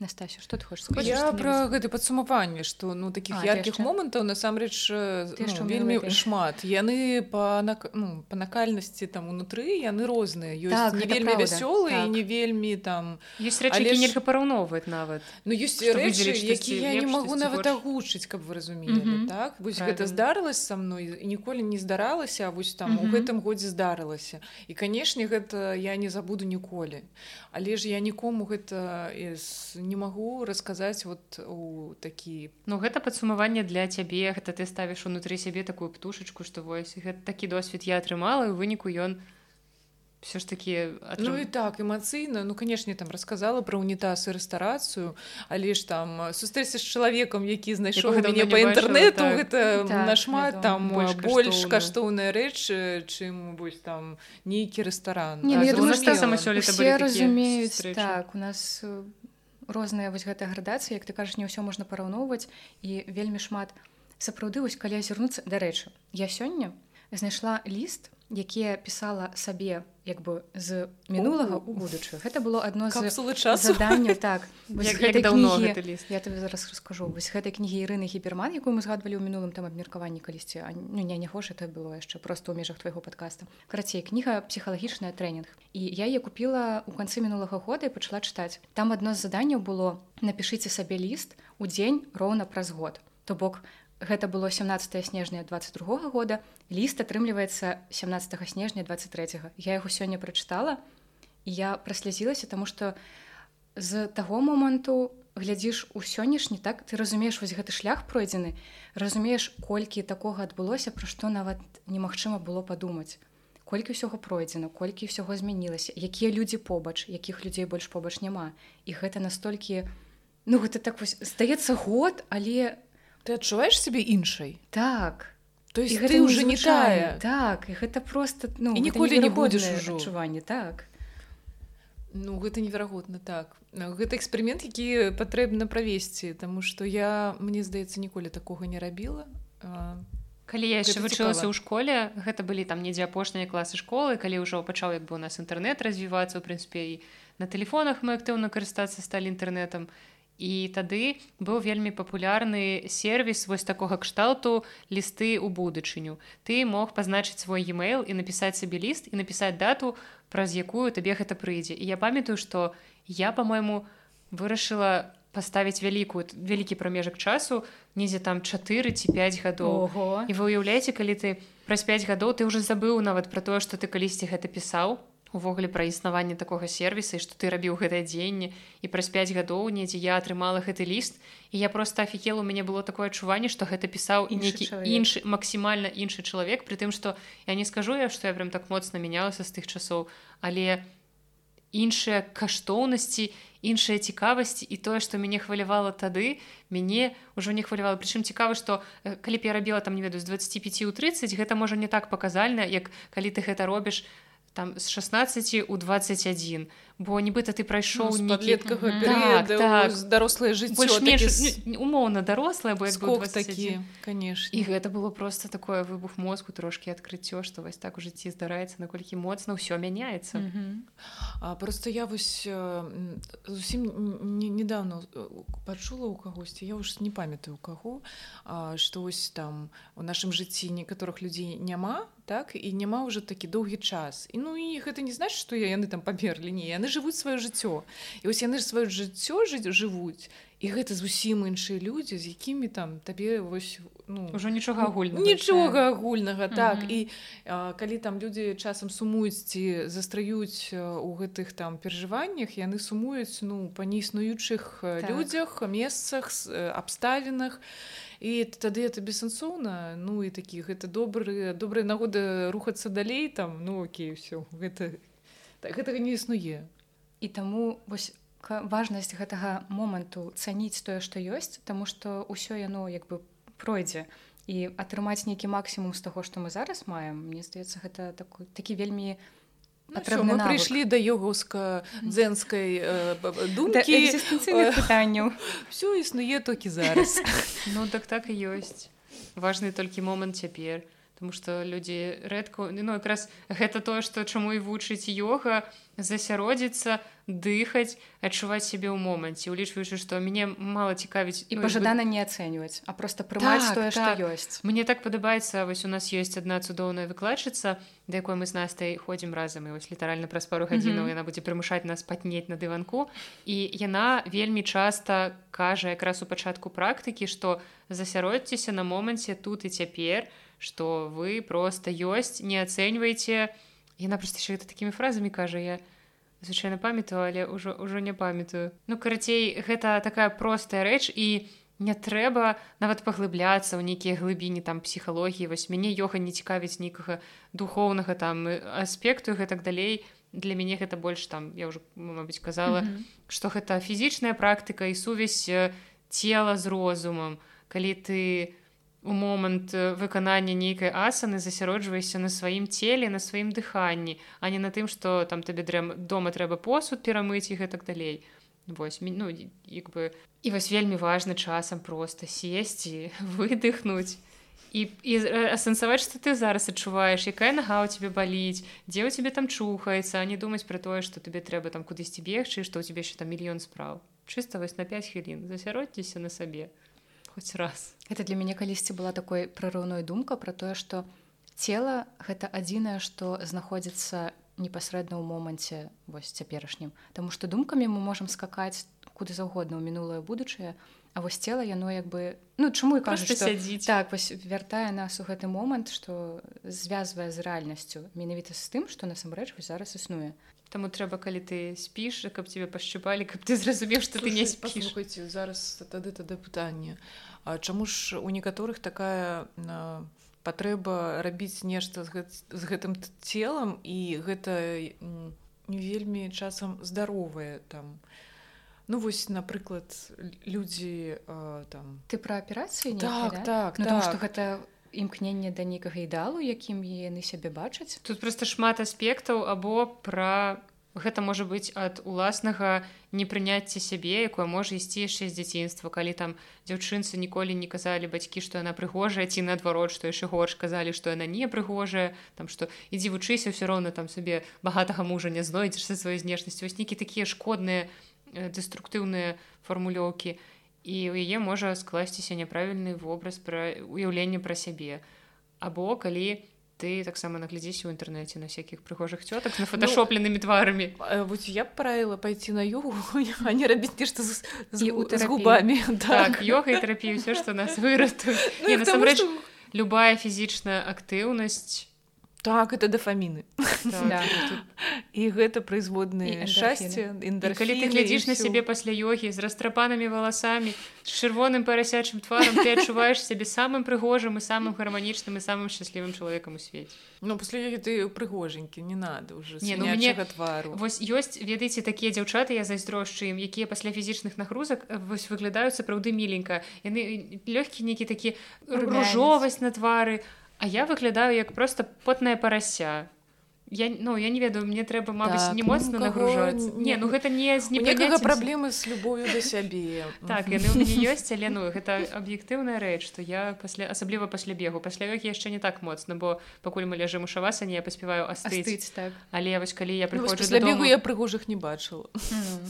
[SPEAKER 2] Настасья, что ты хочешь сказать?
[SPEAKER 3] Я про гэты падсумаванне што ну таких а, яркіх момантаў насамрэч ну, вельмі шмат яны па ну, па накальнасці там унутры яны розныя ёсць так, не вельмі вясёлыя так. не вельмі там
[SPEAKER 1] ёсць рэчы ж... нельга параўноўваць нават
[SPEAKER 3] Ну ёсць рэчы які я не магу нават агучыць каб вы разумелі mm -hmm. так вось Правильно. гэта здарылася са мной і ніколі не здаралася вось там mm -hmm. у гэтым годзе здарылася і канешне гэта я не забуду ніколі але ж я нікому гэта з не магу расказаць вот у такі
[SPEAKER 1] Ну гэта падсумаванне для цябе. Гэта ты ставіш унутры сябе такую птушачку што вось гэта такі досвед я атрымала і выніку ён все ж таки
[SPEAKER 3] атрым... ну і так эмацыйна. Ну канешне там рассказала про унітаз і рэстарацыю але ж там сустрэся з чалавекам які знайшоў мяне по інтэрнету так. гэта так, нашмат там больш, больш каштоўная рэч чым вось там нейкі рэстаран.
[SPEAKER 2] Не, ну, думаю, сама сёлета разумеюць так у нас у розныя вось гэтая градацыя як ты кажаш не ўсё можна параўноўваць і вельмі шмат сапраўды вось калі азірнуцца дарэчы я сёння знайшла ліст якія пісала сабе як бы з мінулага у будучую гэта было адно з
[SPEAKER 3] задання
[SPEAKER 2] так. Я тебе зараз раскажу. Вось гэтай кнігі ірыны гіперман якую мы згадвалі ў мінулым там абмеркаванні калісьці ну не не хош это было яшчэ просто ў межах твайго падкаста. Карацей кніга псіхалагічная трэнінг і я е купила у канцы мінулага года і пачала чытаць. Там адно з заданняў было напішыце сабе ліст у дзень роўна праз год то бок гэта было 17 снежня 22 -го года ліст атрымліваецца 17 снежня 23 -го. я яго сёння прачытала я праслязілася тому что з таго моманту глядзіш у сённяшні так ты разумееш вось гэты шлях пройдзены разумееш колькі такога адбылося пра што нават немагчыма было падумаць колькі ўсяго пройдзена колькі ўсяго змянілася якія людзі побач якіх людзей больш побач няма і гэта настолькі ну гэта так вось здаецца год але
[SPEAKER 3] ты адчуваеш сябе іншай
[SPEAKER 2] так.
[SPEAKER 3] То есть ты уже не тая.
[SPEAKER 2] Так і гэта просто ну,
[SPEAKER 3] ніколі не будзеш
[SPEAKER 2] адчуванне так.
[SPEAKER 3] Ну гэта неверагодна так. Гэта эксперымент які патрэбна правесці тому что я мне здаецца ніколі такога не рабіла
[SPEAKER 1] калі я яшчэ вучылася ў школе гэта былі там недзе апошнія класы школы калі ўжо пачаў як бы у нас інтэрнет развівацца ў прынцыпе і на телефонах мы актыўна карыстацца сталі інтэрнетам і тады быў вельмі папулярны сервіс вось такога кшталту лісты ў будучыню ты мог пазначыць свой e-mail і напісаць сабе ліст і напісаць дату праз якую табе гэта прыйдзе. І я памятаю што я по-мойму вырашыла паставіць вялікую вялікі прамежак часу недзе там 4 ці 5 гадоў.
[SPEAKER 2] Ого.
[SPEAKER 1] і вы уяўляеце калі ты праз 5 гадоў ты ўжо забыў нават пра тое што ты калісьці гэта пісаў увогуле пра існаванне такога сервіса што ты рабіў гэтае дзеянне і праз 5 гадоў недзе я атрымала гэты ліст і я просто афікела у мяне было такое адчуванне што гэта пісаў і нейкі іншы максімальна іншы чалавек при тым што я не скажу я што я прям так моцна мянялася з тых часоў але іншыя каштоўнасці іншыя цікавасці і тое што мяне хвалявала тады мяне ўжо не хвалявала. Прычым цікава што калі б я рабіла там не ведаю з 25 у 30 гэта можа не так паказальна як калі ты гэта робіш там з 16 у 21 бо нібыта ты прайшоў
[SPEAKER 3] ну, неклеткага так, так. дарослае жыццё
[SPEAKER 1] такі... умоўна дарослая бо
[SPEAKER 3] такі конечно.
[SPEAKER 1] І гэта было просто такое выбух мозгу трошки адкрыццё што вось так у жыцці здараецца наколькі моцна ўсё мяняецца. Mm
[SPEAKER 3] -hmm. а просто я вось зусім недавно пачула у кагосьці я ўж не памятаю у каго што вось там у нашым жыцці некаторых людзей няма так і няма ўжо такі доўгі час. І ну і гэта не значит што я яны там памерлі не яны жывуць сваё жыццё. І вось яны ж сваё жыццё жыць жывуць і гэта зусім іншыя людзі з якімі там табе вось ну
[SPEAKER 1] ўжо нічога агульна
[SPEAKER 3] нічога агульнага так. Mm -hmm. і а, калі там людзі часам сумуюць ці застраюць у гэтых там перажываннях яны сумуюць ну па неіснуючых так. людзях месцах абставінах. І тады это бессэнсоўна ну і такіх гэта добрыя добрыя нагоды рухацца далей там ну окей все гэта так, гэтага не існуе
[SPEAKER 2] і таму вось важнасць гэтага моманту цаніць тое што ёсць таму што ўсё яно як бы пройдзе. І атрымаць нейкі максімум з таго што мы зараз маем мне здаецца гэта такой такі вельмі
[SPEAKER 3] ну, мы прыйшлі да ёгаўска дзенскай э, думкі.
[SPEAKER 2] Пытанняў.
[SPEAKER 3] все існуе толькі зараз.
[SPEAKER 1] Ну так так і ёсць. Важны толькі момант цяпер Таму што людзі рэдку ну, якраз гэта тое што чаму і вучыць йога засяродзіцца дыхаць адчуваць сябе ў моманце улічваючы што мяне мала цікавіць
[SPEAKER 2] і ну, пажадана бы... не ацэньваць а просто прымаць так, тое так. што ёсць
[SPEAKER 1] мне так падабаецца вось у нас ёсць адна цудоўная выкладчыца да якой мы з настай ходзім разам і вось літаральна праз пару гадзінаў mm -hmm. яна будзе прымушаць нас патнець на дыванку і яна вельмі часта кажа якраз у пачатку практыкі што засяродзьцеся на моманце тут і цяпер то что вы просто ёсць не ацэньваеце яна просто яшчэ гэта такімі фразамі кажа я звычайна памятаю але ўжо ўжо не памятаю. Ну карацей гэта такая простая рэч і не трэба нават паглыбляцца ў нейкія глыбіні там псіхалогіі вось мяне йога не цікавіць нейкага духоўнага там аспекту гэтак далей. Для мяне гэта больш там я ўжо мабыць казала mm -hmm. што гэта фізічная практыка і сувязь цела з розумам. Калі ты не у момант выканання нейкай асаны засяроджваешся на сваім целе на сваім дыханні а не на тым что там табе дрэ дома трэба посуд перамыць і гэтак далей. Вось ну як бы і вось вельмі важны часам просто сесці выдыхнуць і, і асэнсаваць што ты зараз адчуваеш якая нага ў тебе баліць дзе ў тебе там чухаецца а не думаць пра тое што тебе трэба там кудысьці бегчы што ў тебе еще там мільён спраў чыста вось на 5 хвілін. Засяродзьцеся на сабе хоць раз.
[SPEAKER 2] Это для мяне калісьці была такой прарыўной думка про тое что цела гэта адзінае што знаходзіцца непасрэдна ў моманце вось цяперашнім Таму што думкамі мы можемм скакаць куды заўгодна ў мінулае будучае А вось цела яно як бы ну чаму і кажа
[SPEAKER 1] сядзіць
[SPEAKER 2] так вось вяртае нас у гэты момант што звязвае з рэальнасцю менавіта з тым што насамрэч зараз існуе
[SPEAKER 1] Таму трэба калі ты спіш каб тебе пашчупалі каб ты зразумеў што ты не
[SPEAKER 3] спіш. зараз тады тады пытанне А чаму ж у некаторых такая патрэба рабіць нешта з, гэт, з гэтым целам і гэта не вельмі часам здаровае там? Ну вось напрыклад людзі там
[SPEAKER 2] ты пра аперацыі
[SPEAKER 3] так, так,
[SPEAKER 2] ну, так. гэта імкненне да нейкага ідалу якім яны сябе бачаць.
[SPEAKER 1] Тут просто шмат аспектаў або пра гэта можа быць ад уласнага непрыняцця сябе якое можа ісці яшчэ з дзяцінства калі там дзяўчынцы ніколі не казалі бацькі што яна прыгожая ці наадварот што яшчэ горш казалі што яна не прыгожая там што ідзі вучыся ўсё роўна там сабе багатага мужа не знойдзеш са сваёй знешнасцю. Вось нейкі такія шкодныя дэструктыўныя фармулёўкі. і і ў яе можа скласціся няправільны вобраз пра уяўленне пра сябе або калі ты таксама наглядзіся ў інтэрнэце на всякихх прыгожых цётак на фотошопленымі ну, тварамі
[SPEAKER 3] вот я правіла пайти на югу а не рабіць нешта з, з, з губамі
[SPEAKER 1] так йога і тэрапію ўсё што нас вырату ну, насамрэч любая фізічная актыўнасць
[SPEAKER 3] так это дафаміны і гэта прызводныя шчасце
[SPEAKER 1] калі ты глядзіш на сябе пасля йогі з растрапанымі валасамі з чырвоным парасячым тварам ты адчуваеш сябе самым прыгожым і самым гарманічным і самым шчаслівым чалавекам у свеце
[SPEAKER 3] Ну пасля ёгі ты прыгожанькі не надо уже
[SPEAKER 1] не, ну, мне твару вось ёсць ведаеце такія дзяўчаты я зайздрошчу ім якія пасля фізічных нагрузак вось выглядаюць сапраўды міленька яны лёгкі нейкі такі ружовасць на твары а А я выглядаю як просто потная парася. Я, ну, я не ведаю мне трэба мабыць так, не моцна ну, нагружаць не ну гэта не з
[SPEAKER 3] некага праблемы з любою да сябе
[SPEAKER 1] так ёсць але ну гэта аб'ектыўная рэч што я пасля асабліва пасля бегу. Пасля як яшчэ не так моцна бо пакуль мы ляжым у шаваса не я паспяваю астыць так. Але вось калі я прыходжу
[SPEAKER 3] ну, бегу я прыгожых не бачыла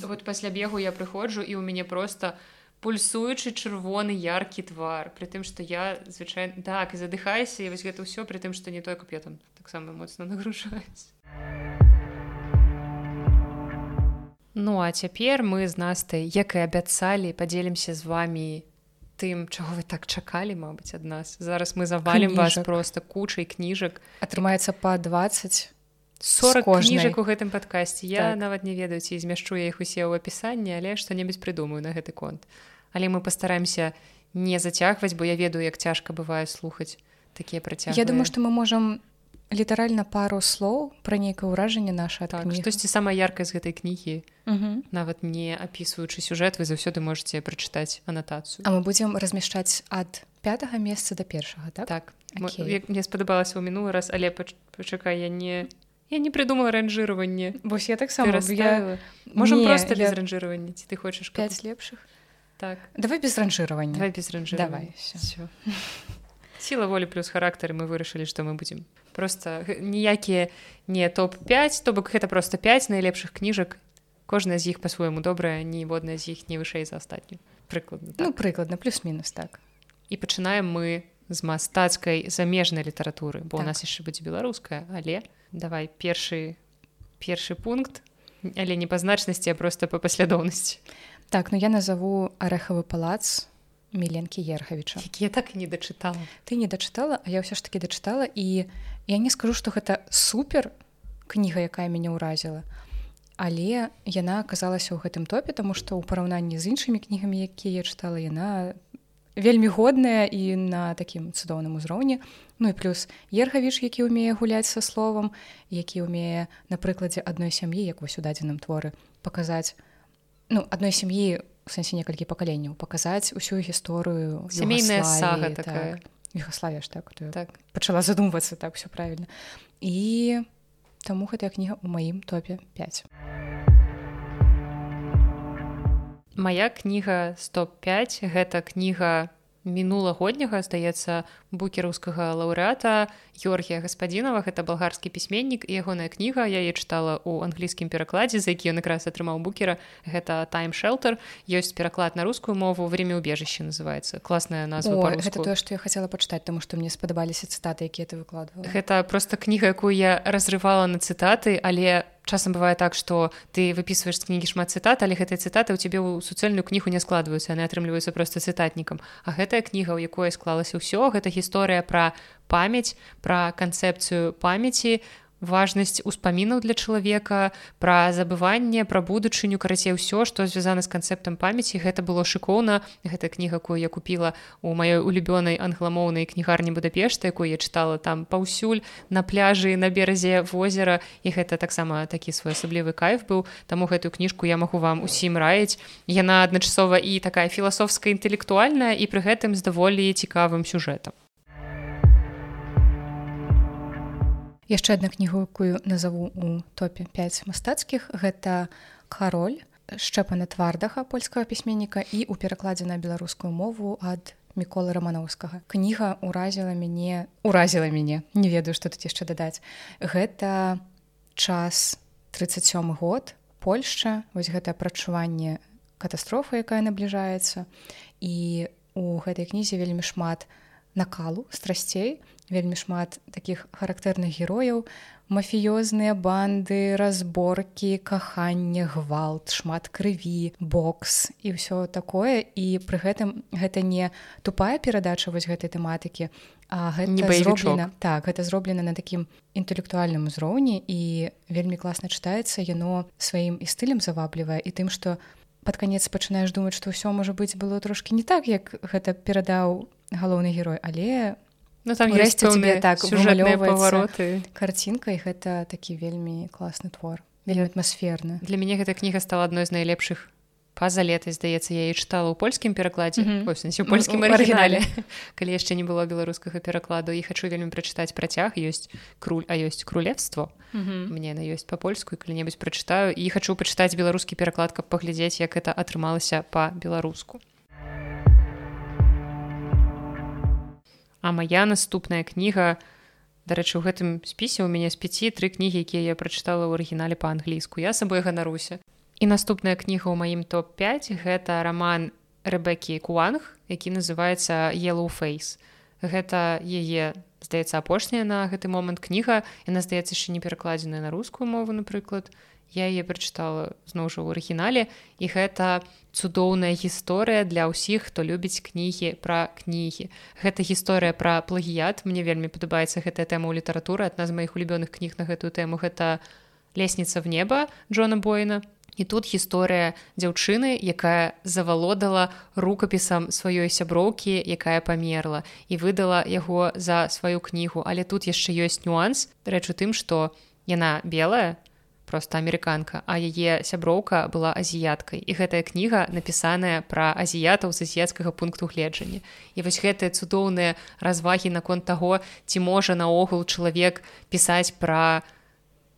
[SPEAKER 1] вот пасля бегу я прыходжу і ў мяне просто у пульсуючы чырвоны яркі твар при тым что я звычайно так і задыхаюся і вось гэта ўсё при тым что не той каб я там таксама моцна нагружаюсь. Ну а цяпер мы з настай як і абяцалі подзелімся з вами тым чаго вы так чакалі Мабыць ад нас. Зараз мы завалім вас просто кучай кніжак.
[SPEAKER 2] Атрымаецца па 20
[SPEAKER 1] 40 кніжак у гэтым падкасці. Я так. нават не ведаю ці змяшчу я іх усе ў апісанні але што-небудзь прыдумаю на гэты конт але мы постараемся не зацягваць бо я ведаю як цяжка бывае слухаць такія працяг
[SPEAKER 2] Я думаю что мы можем літаральна пару слоў пра нейкае ўражанне наша
[SPEAKER 1] так, штосьці самая яркая з гэтай кнігі нават не апісваючы сюжэт вы заўсёды можете прачытаць анатацыю
[SPEAKER 2] А мы будзем размяшчаць ад пятага месца да першага так,
[SPEAKER 1] так. мне спадабалася ў мінулы раз але пачакай я не я не придумала ранжирование.
[SPEAKER 2] Вось я таксама
[SPEAKER 1] я можем не, просто без я... ранжирования ці ты хочаш
[SPEAKER 2] 5 лепшых
[SPEAKER 1] так.
[SPEAKER 2] Давай без ранжирования.
[SPEAKER 1] Давай без ранжирования. Сила воли плюс характары мы вырашылі что мы будем. Просто ніякія не топ-5 то бок гэта просто 5 найлепшых кніжак кожная з іх по-свойму добрая ніводная з іх не вышэй за астатнюю прыкладна
[SPEAKER 2] так. ну прыкладна плюс-мінус так.
[SPEAKER 1] І пачынаем мы з мастацкай замежнай літаратуры бо так. у нас яшчэ будзе беларуская але давай першы першы пункт. Але не па значнасці а просто па паслядоўнасці
[SPEAKER 2] Так ну я назову арэхавы палац міленкі ерхавіча
[SPEAKER 1] я так не дачытала
[SPEAKER 2] ты не дачытала а я ўсё ж таки дачытала і я не скажу што гэта супер кніга якая мяне ўразіла але яна аказалася ў гэтым топе таму што ў параўнанні з іншымі кнігамі якія я чытала яна вельмі годная і на такім цудоўным узроўні. Ну і плюс ерхавіш які ўмее гуляць са словам які ўмее на прыкладзе адной сям'і як вось у дадзеным творы паказаць ну адной сям'і у сэнсе некалькі пакаленняў паказаць усю гісторыю
[SPEAKER 1] сямейная сага такая.
[SPEAKER 2] Югославія ж так, так. пачала задумвацца так все правильно. І таму гэтая кніга ў маім топе 5
[SPEAKER 1] Мая кніга 105 гэта кніга мінулагодняга здаецца букераўскага лаўрэата Георгія гаспадзінова гэта балгарскі пісьменнік і ягоная кніга я е чытала ў англійскім перакладзе за які ён якраз атрымаў букера гэта тайм шэлтер ёсць пераклад на рускую мову время убежище называется класная назва
[SPEAKER 2] гэта тое што я хацела пачытаць таму што мне спадабаліся цытаты якія ты выкладвала.
[SPEAKER 1] Гэта просто кніга якую я разрывала на цытаты але часам бывае так што ты выпісваеш з кнігі шмат цытат але гэтыя цытаты ў цябе ў суцэльную кнігу не складваюцца яны атрымліваюцца проста цытатнікам. А гэтая кніга ў якой склалася ўсё гэта гісторыя пра памяць пра канцэпцыю памяці важнасць успамінаў для чалавека пра забыванне пра будучыню карацей ўсё што звязана з канцэптам памяці гэта было шыкоўна гэта кніга якую я купила у маёй улюбёнай англамоўнай кнігарні будапешта якую я чытала там паўсюль на пляжы на беразе возера і гэта таксама такі своеасаблівы кайф быў таму гэтую кніжку я магу вам усім раіць. Яна адначасова і такая філасофская інтэлектуальная і пры гэтым з даволі цікавым сюжэтам
[SPEAKER 2] яшчэ адна кнігу якую назову у топе 5 мастацкіх гэта кароль шчэпана твардаха польскага пісьменніка і у перакладзе на беларускую мову ад міколы рамановскага. Кніга ўразіла мяне уразіла мяне не ведаю што тут яшчэ дадаць. Гэта час 37 год Польшча вось гэтае прачуванне катастрофы якая набліжаецца. І у гэтай кнізе вельмі шмат накалу страсцей вельмі шмат таких характэрных герояў. Мафіёзныя банды разборкі каханне гвалт шмат крыві бокс і ўсё такое. І пры гэтым гэта не тупая перадача вось гэтай тэматыкі а гэта зроблена так гэта зроблена на такім інтэлектуальным узроўні. І вельмі класна чытаецца яно сваім і стылем заваблівае і тым што под канец пачынаеш думаць што ўсё можа быць было трошки не так як гэта перадаў галоўны герой. Але
[SPEAKER 1] Ну, там есть тебе так
[SPEAKER 2] павароты карцінка і гэта такі вельмі класны твор вельмі атмасферны
[SPEAKER 1] для мяне гэта кніга стала адной з найлепшых паза летай здаецца я і чытала ў польскім перакладзе mm -hmm. польскім арыгінале калі яшчэ не было беларускага перакладу і хачу вельмі прачытаць працяг ёсць круль а ёсць крулевство mm -hmm. мне на ёсць па-польску калі-небудзь прачытаю і хачу пачытаць беларускі пераклад каб паглядзець як это атрымалася па-беларуску А моя наступная кніга дарэчы у гэтым спісе у мяне з пяці тры кнігі якія я прачытала ў арыгінале па-англійску. Я сабой ганаруся. І наступная кніга ў маім топ-5 гэта роман рэбекі куанг які называется yellow face гэта яе здаецца апошняя на гэты момант кніга. Яна здаецца яшчэ не перакладзеная на рускую мову напрыклад я яе прачытала зноў жа ў арыгінале і гэта цудоўная гісторыя для ўсіх хто любіць кнігі пра кнігі. Гэта гісторыя пра плагіят. Мне вельмі падабаецца гэтая тэма ў літаратуры. Адна з маіх улюбёных кніг на гэтую тэму гэта лесніца в неба Джона бойна. І тут гісторыя дзяўчыны, якая завалодала рукапісам сваёй сяброўкі, якая памерла і выдала яго за сваю кнігу. Але тут яшчэ ёсць нюанс. Рэч у тым, што яна белая, просто амерыканка а яе сяброўка была азіяткай. І гэтая кніга напісаная пра азіятаў з азіяцкага пункту гледжання. І вось гэтыя цудоўныя развагі наконт таго ці можа наогул чалавек пісаць пра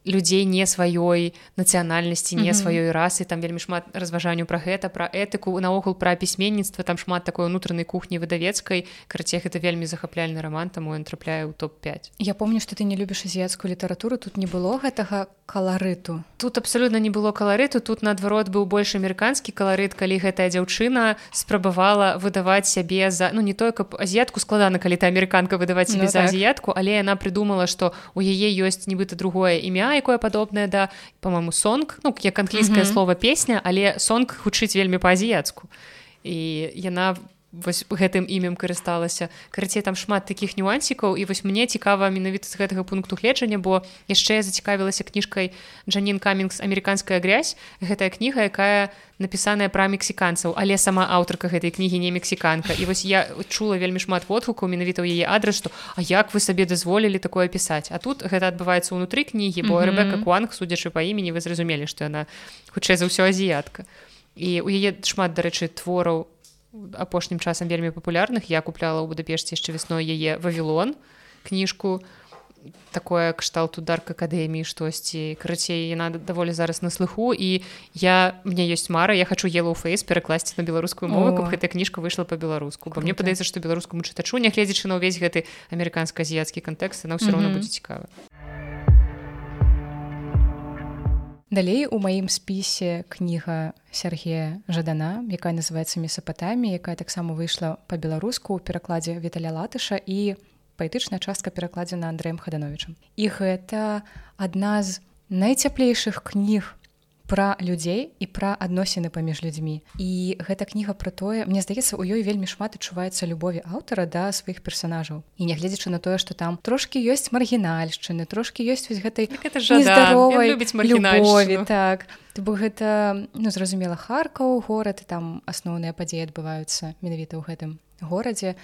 [SPEAKER 1] людзей не сваёй нацыянальнасці не сваёй расы. Там вельмі шмат разважанню пра гэта пра этыку наогул пра пісьменніцтва там шмат такой унутранай кухні выдавецкай карацех это вельмі захапляльны роман таму ён трапляе ў топ-5
[SPEAKER 2] Я помню што ты не любіш азіяцкую літаратуру тут не было гэтага каларыту
[SPEAKER 1] тут абсалютна не было каларыту тут наадварот быў больш амерыканскі каларыт калі гэтая дзяўчына спрабавала выдаваць сябе за ну не тое каб азіятку складана калі ты амерыканка выдаваць себе ну, за так. азіятку але яна придумала што у яе ёсць нібыта другое імя якое падобнае да по-моему сонг ну як англійскае mm -hmm. слово песня але сонг гучыць вельмі па-азіяцку і яна в вось гэтым імем карысталася. Карацей там шмат таких нюансікаў і вось мне цікава менавіта з гэтага пункту гледжання бо яшчэ зацікавілася кніжкай Джанін камінгс амерыканская грязь гэтая кніга якая напісаная пра мексіканцаў але сама аўтарка гэтай кнігі не мексіканка. І вось я чула вельмі шмат водгукаў менавіта ў яе адрас што А як вы сабе дазволілі такое пісаць? А тут гэта адбываецца ўнутры кнігі бо рэбека куанг судзячы па імені вы зразумелі што яна хутчэй за ўсё азіятка. І у яе шмат дарэчы твораў апошнім часам вельмі папулярных. Я купляла ў будапешце яшчэ вясной яе вавілон кніжку. Такое кшталту дарк акадэміі штосьці. Карацей яна даволі зараз на слыху. І я мне ёсць мара я хочу елу фейс перакласці на беларускую мову каб гэтая кніжка выйшла по-беларуску бо мне падаецца што беларускаму чытачу нягледзячы на ўвесь гэты амерыканска-азіяцкі кантэкст на ўсё роўна будзе цікава
[SPEAKER 2] Далей у маім спісе кніга Сергея Жадана, якая называецца месапатамі, якая таксама выйшла па-беларуску ў перакладзе Віталя латыша і паэтычная частка перакладзена Андрэем Хадановичам. І гэта адна з найцяплейшых кніг пра людзей і пра адносіны паміж людзьмі. І гэта кніга пра тое мне здаецца у ёй вельмі шмат адчуваецца любові аўтара да сваіх персонажаў і нягледзячы на тое што там трошки ёсць маргінальшчыны трошки ёсць вось гэтай
[SPEAKER 1] здаровай любові
[SPEAKER 2] так. Бо гэта ну зразумела харкаў горад там асноўныя падзеі адбываюцца менавіта ў гэтым горадзе.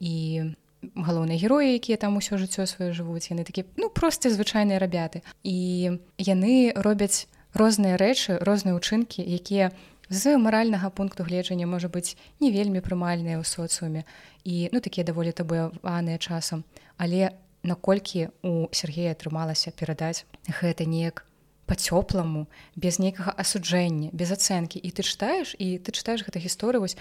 [SPEAKER 2] І галоўныя героі якія там усё жыццё сваё жывуць яны такі ну простыя звычайныя рабяты. І яны робяць розныя рэчы розныя ўчынкі якія з маральнага пункту гледжання можа быць не вельмі прымальныя ў соцыуме і ну такія даволі табуяваныя часам. Але наколькі у Сергея атрымалася перадаць гэта неяк по-цёпламу без нейкага асуджэння без ацэнкі. І ты чытаеш і ты чытаеш гэта гісторыю вось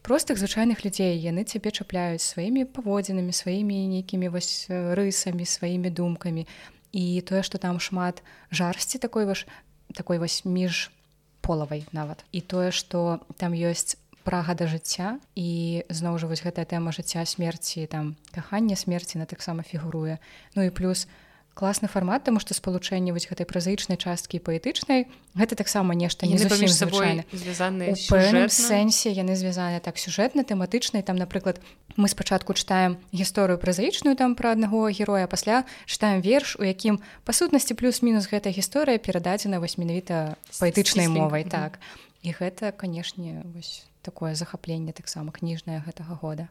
[SPEAKER 2] простых звычайных людзей. Яны цябе чапляюць сваімі паводзінамі сваімі нейкімі вось рысамі сваімі думкамі. І тое што там шмат жарсці такой ваш такой вось між полавай нават. І тое што там ёсць прага да жыцця і зноў жа вось гэтая тэма жыцця смерці там кахання смерці на таксама фігуруе. Ну і плюс класны фармат тому што спалучэнне вось гэтай празаічнай часткі паэтычнай гэта таксама нешта не зусім
[SPEAKER 1] сабой
[SPEAKER 2] сэнсе яны звязаны так сюжэтна тэматычнай там напрыклад мы спачатку чытаем гісторыю празаічную там пра аднаго героя пасля чытаем верш у якім па сутнасці плюс-мінус гэтая гісторыя перададзена вось менавіта паэтычнай мовай так. І гэта канешне вось такое захапленне таксама кніжнае гэтага года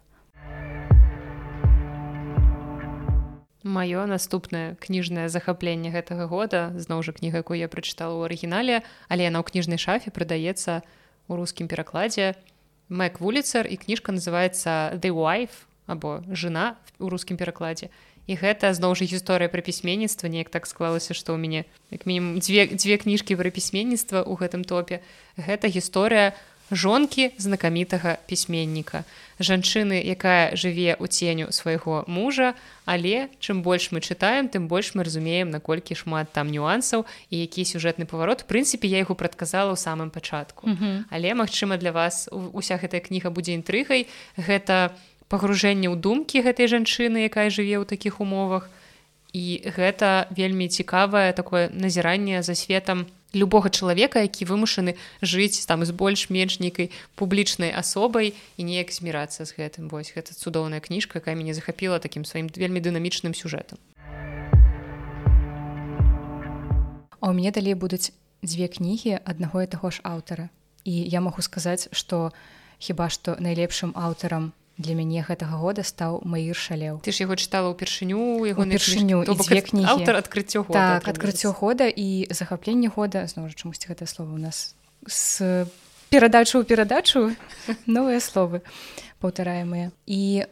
[SPEAKER 1] маё наступнае кніжнае захапленне гэтага года. Зноў жа кніга якую я прачытала ў арыгінале але яна ў кніжнай шафе прадаецца у рускім перакладзе. Мэк вуліцар і кніжка называется the wife або жена у рускім перакладзе. І гэта зноў жа гісторыя пра пісьменніцтва. Неяк так склалася што ў мяне як мінімум дзве дзве кніжкі пра пісьменніцтва ў гэтым топе. Гэта гісторыя жонкі знакамітага пісьменніка. Жанчыны якая жыве ў ценю свайго мужа але чым больш мы чытаем тым больш мы разумеем наколькі шмат там нюансаў і які сюжэтны паварот. Прынцыпе я яго прадказала ў самым пачатку. Mm -hmm. але магчыма для вас уся гэтая кніга будзе інтрыгай. Гэта у пагружэнне ў думкі гэтай жанчыны якая жыве ў такіх умовах. І гэта вельмі цікавае такое назіранне за светам любога чалавека які вымушаны жыць там з больш-менш нейкай публічнай асобай і неяк змірацца з гэтым. Вось гэта цудоўная кніжка якая мяне захапіла такім сваім вельмі дынамічным сюжэтам.
[SPEAKER 2] А ў мяне далей будуць дзве кнігі аднаго і таго ж аўтара. І я магу сказаць што хіба што найлепшым аўтарам для мяне гэтага года стаў маір шалеў.
[SPEAKER 1] Ты ж яго чытала ўпершыню яго
[SPEAKER 2] першыню кнігі.
[SPEAKER 1] аўтар адкрыццё
[SPEAKER 2] так адкрыццё года і захапленне года. Зноў жа чамусьці гэта слово у нас с перадачу ў перадачу новыя словы паўтараемыя і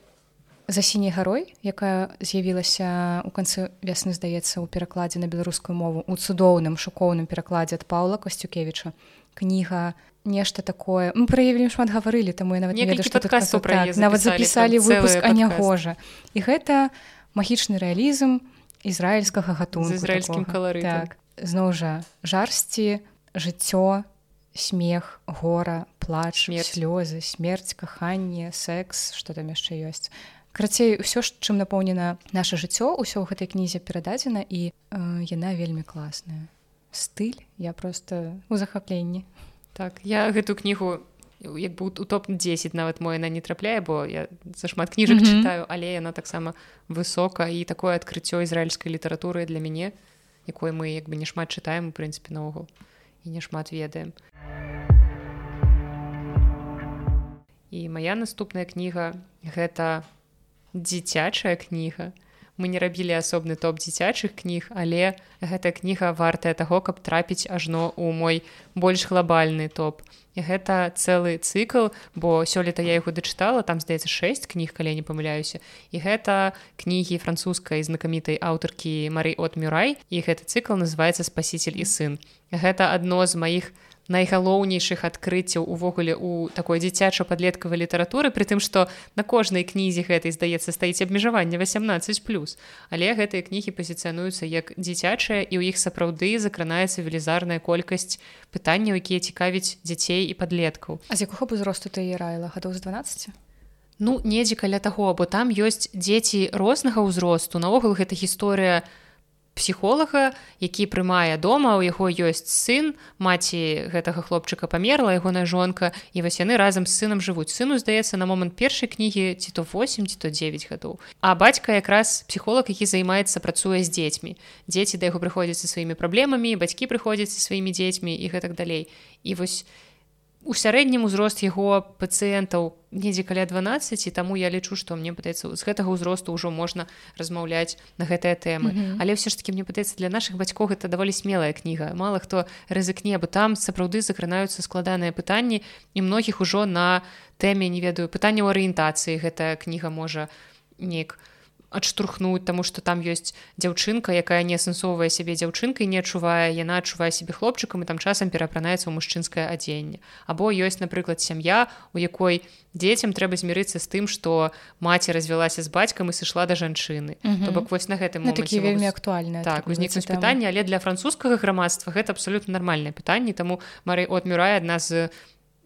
[SPEAKER 2] за сіняй гарой якая з'явілася ў канцы вясны здаецца ў перакладзе на беларускую мову у цудоўным шукоўным перакладзе ад паўла касцюкевіча кніга нешта такое. Мы пра вельмі шмат гаварылі таму я нават ведаю, так, нават запісалі выпуск а нягожа і гэта магічны рэалізм ізраільскага гатунку
[SPEAKER 1] ізраільскім калары
[SPEAKER 2] так. зноў жа жарсці жыццё смех гора плач слёзы смерць каханне секс что там яшчэ ёсць. Крацей ўсё ж чым напоўнена наше жыццё ўсё ў гэтай кнізе перададзена і э, яна вельмі класная стыль я просто у захапленні
[SPEAKER 1] так я гэту кнігу як бы у топ-10 нават мой она не трапляе бо я зашмат кніжак mm -hmm. чытаю але яна таксама высока і такое адкрыццё ізраільскай літаратуры для мяне якой мы як бы не шмат чытаем у прынцыпе наогул і не шмат ведаем. І моя наступная кніга гэта дзіцячая кніга мы не рабілі асобны топ дзіцячых кніг але гэта кніга вартая таго каб трапіць ажно ў мой больш глобальны топ. І гэта цэлы цыкл бо сёлета я яго дачытала там здаецца 6 кніг калі не памыляюся. І гэта кнігі французскай знакамітай аўтаркі Мары от мюрай і гэты цыкл называется спаситель і сын гэта адно з маіх у найгалоўнейшых адкрыццяў увогуле у такой дзіцяча-падлеткавай літаратуры пры тым што на кожнай кнізе гэтай здаецца стаіць абмежаванне 18 плюс. Але гэтыя кнігі пазіцыянуюцца як дзіцячыя і ў іх сапраўды закранаецца велізарная колькасць пытанняў якія цікавіць дзяцей і падлеткаў.
[SPEAKER 2] А з якога б узросту ты раіла гадоў з 12
[SPEAKER 1] Ну недзе каля таго бо там ёсць дзеці рознага ўзросту. Наогул гэта гісторыя у псіхолага які прымае дома у яго ёсць сын маці гэтага хлопчыка памерла ягоная жонка і вось яны разам з сынам жывуць. Сыну здаецца на момант першай кнігі ці то 8 ці то 9 гадоў. А бацька якраз псіхолог які займаецца працуе з дзецьмі. Дзеці да яго прыходзяць са сваімі праблемамі бацькі прыходзяць са сваімі дзецьмі і гэтак далей. І вось у сярэднім узрост яго пацыентаў недзе каля 12 таму я лічу што мне падаецца з гэтага ўзросту ўжо можна размаўляць на гэтыя тэмы mm -hmm. але ўсё ж таки мне падаецца для наших бацькоў гэта даволі смелая кніга мало хто рызыкне бы там сапраўды закранаюцца складаныя пытанні і многіх ужо на тэме не ведаю пытанняў арыентацыі гэтая кніга можа неяк у адштурхнуць таму што там ёсць дзяўчынка якая не асэнсоўвае сябе дзяўчынкай не адчувае яна адчувае сябе хлопчыкам і там часам перапранаецца ў мужчынскае адзенне. Або ёсць напрыклад сям'я у якой дзецям трэба змірыцца з тым што маці развялася з бацькам і сышла да жанчыны. То бок вось на гэтым
[SPEAKER 2] ну, такі вельмі актуальна
[SPEAKER 1] так узнікнуць пытанне але для французскага грамадства гэта абсалютна нармальнае пытанне таму Мары мюрай адна з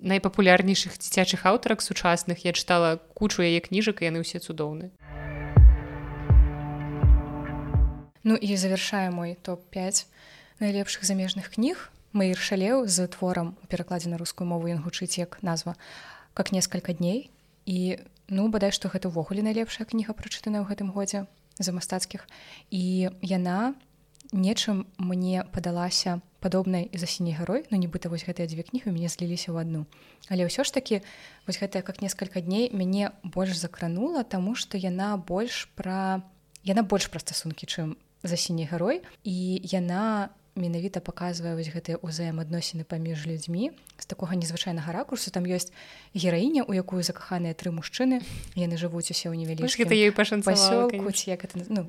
[SPEAKER 1] найпапулярнейшых дзіцячых аўтарак сучасных я чытала кучу яе кніжак яны ўсе цудоўны
[SPEAKER 2] Ну і завяршае мой топ-5 найлепшых замежных кніг Маір шалеў з творам у перакладзе на рускую мову ён гучыць як назва как несколько дней і ну бадай што гэта ўвогуле найлепшая кніга прачытаная ў гэтым годзе за мастацкіх. І яна нечым мне падалася падобнай за сіні гарой ну нібыта вось гэтыя дзве кнігі мяне зліліся ў адну. Але ўсё ж такі вось гэтая как несколько дней мяне больш закранула таму што яна больш пра яна больш пра стасункі чым за сіні гарой. І яна менавіта паказвае вось гэтыя ўзаемаадносіны паміж людзьмі. З такога незвычайнага ракурсу. Там ёсць гераіня у якую закаханыя тры мужчыны. Яны жывуць усе ў невялічкі
[SPEAKER 1] ёй пашанцасёлку
[SPEAKER 2] як это ну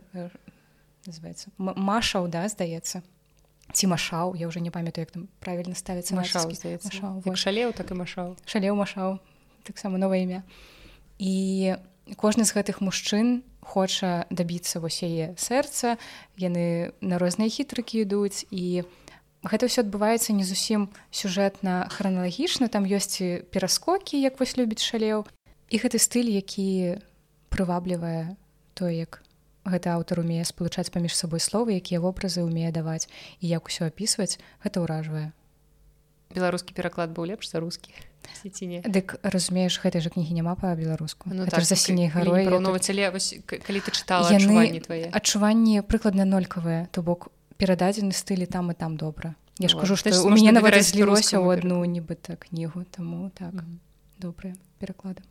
[SPEAKER 2] называется машаў да здаецца? Ці машаў? Я уже не памятаю як там правильно ставіцца
[SPEAKER 1] машаў шалеў так і машаў.
[SPEAKER 2] Шалеў машаў. Таксама новае імя. І кожны з гэтых мужчын хоча дабіцца вось яе сэрца яны на розныя хітрыкі ідуць і гэта ўсё адбываецца не зусім сюжэтна храналагічна там ёсць пераскокі як вось любіць шалеў і гэты стыль які прываблівае то як гэты аўтар умее спалучаць паміж сабой словы якія вобразы умее даваць і як усё апісваць гэта ўражвае.
[SPEAKER 1] Беларускі пераклад быў лепш за рускі
[SPEAKER 2] дык разумееш гэтай жа кнігі няма па-беларуску ну, так, за сіняй гарой
[SPEAKER 1] калі ты чытала яны
[SPEAKER 2] адчуванні прыкладна нолькавыя то бок перададзены стылі там і там добра я ж кажу што у мяне нават злілося ў адну нібыта кнігу таму так. Mm -hmm. добрыя пераклады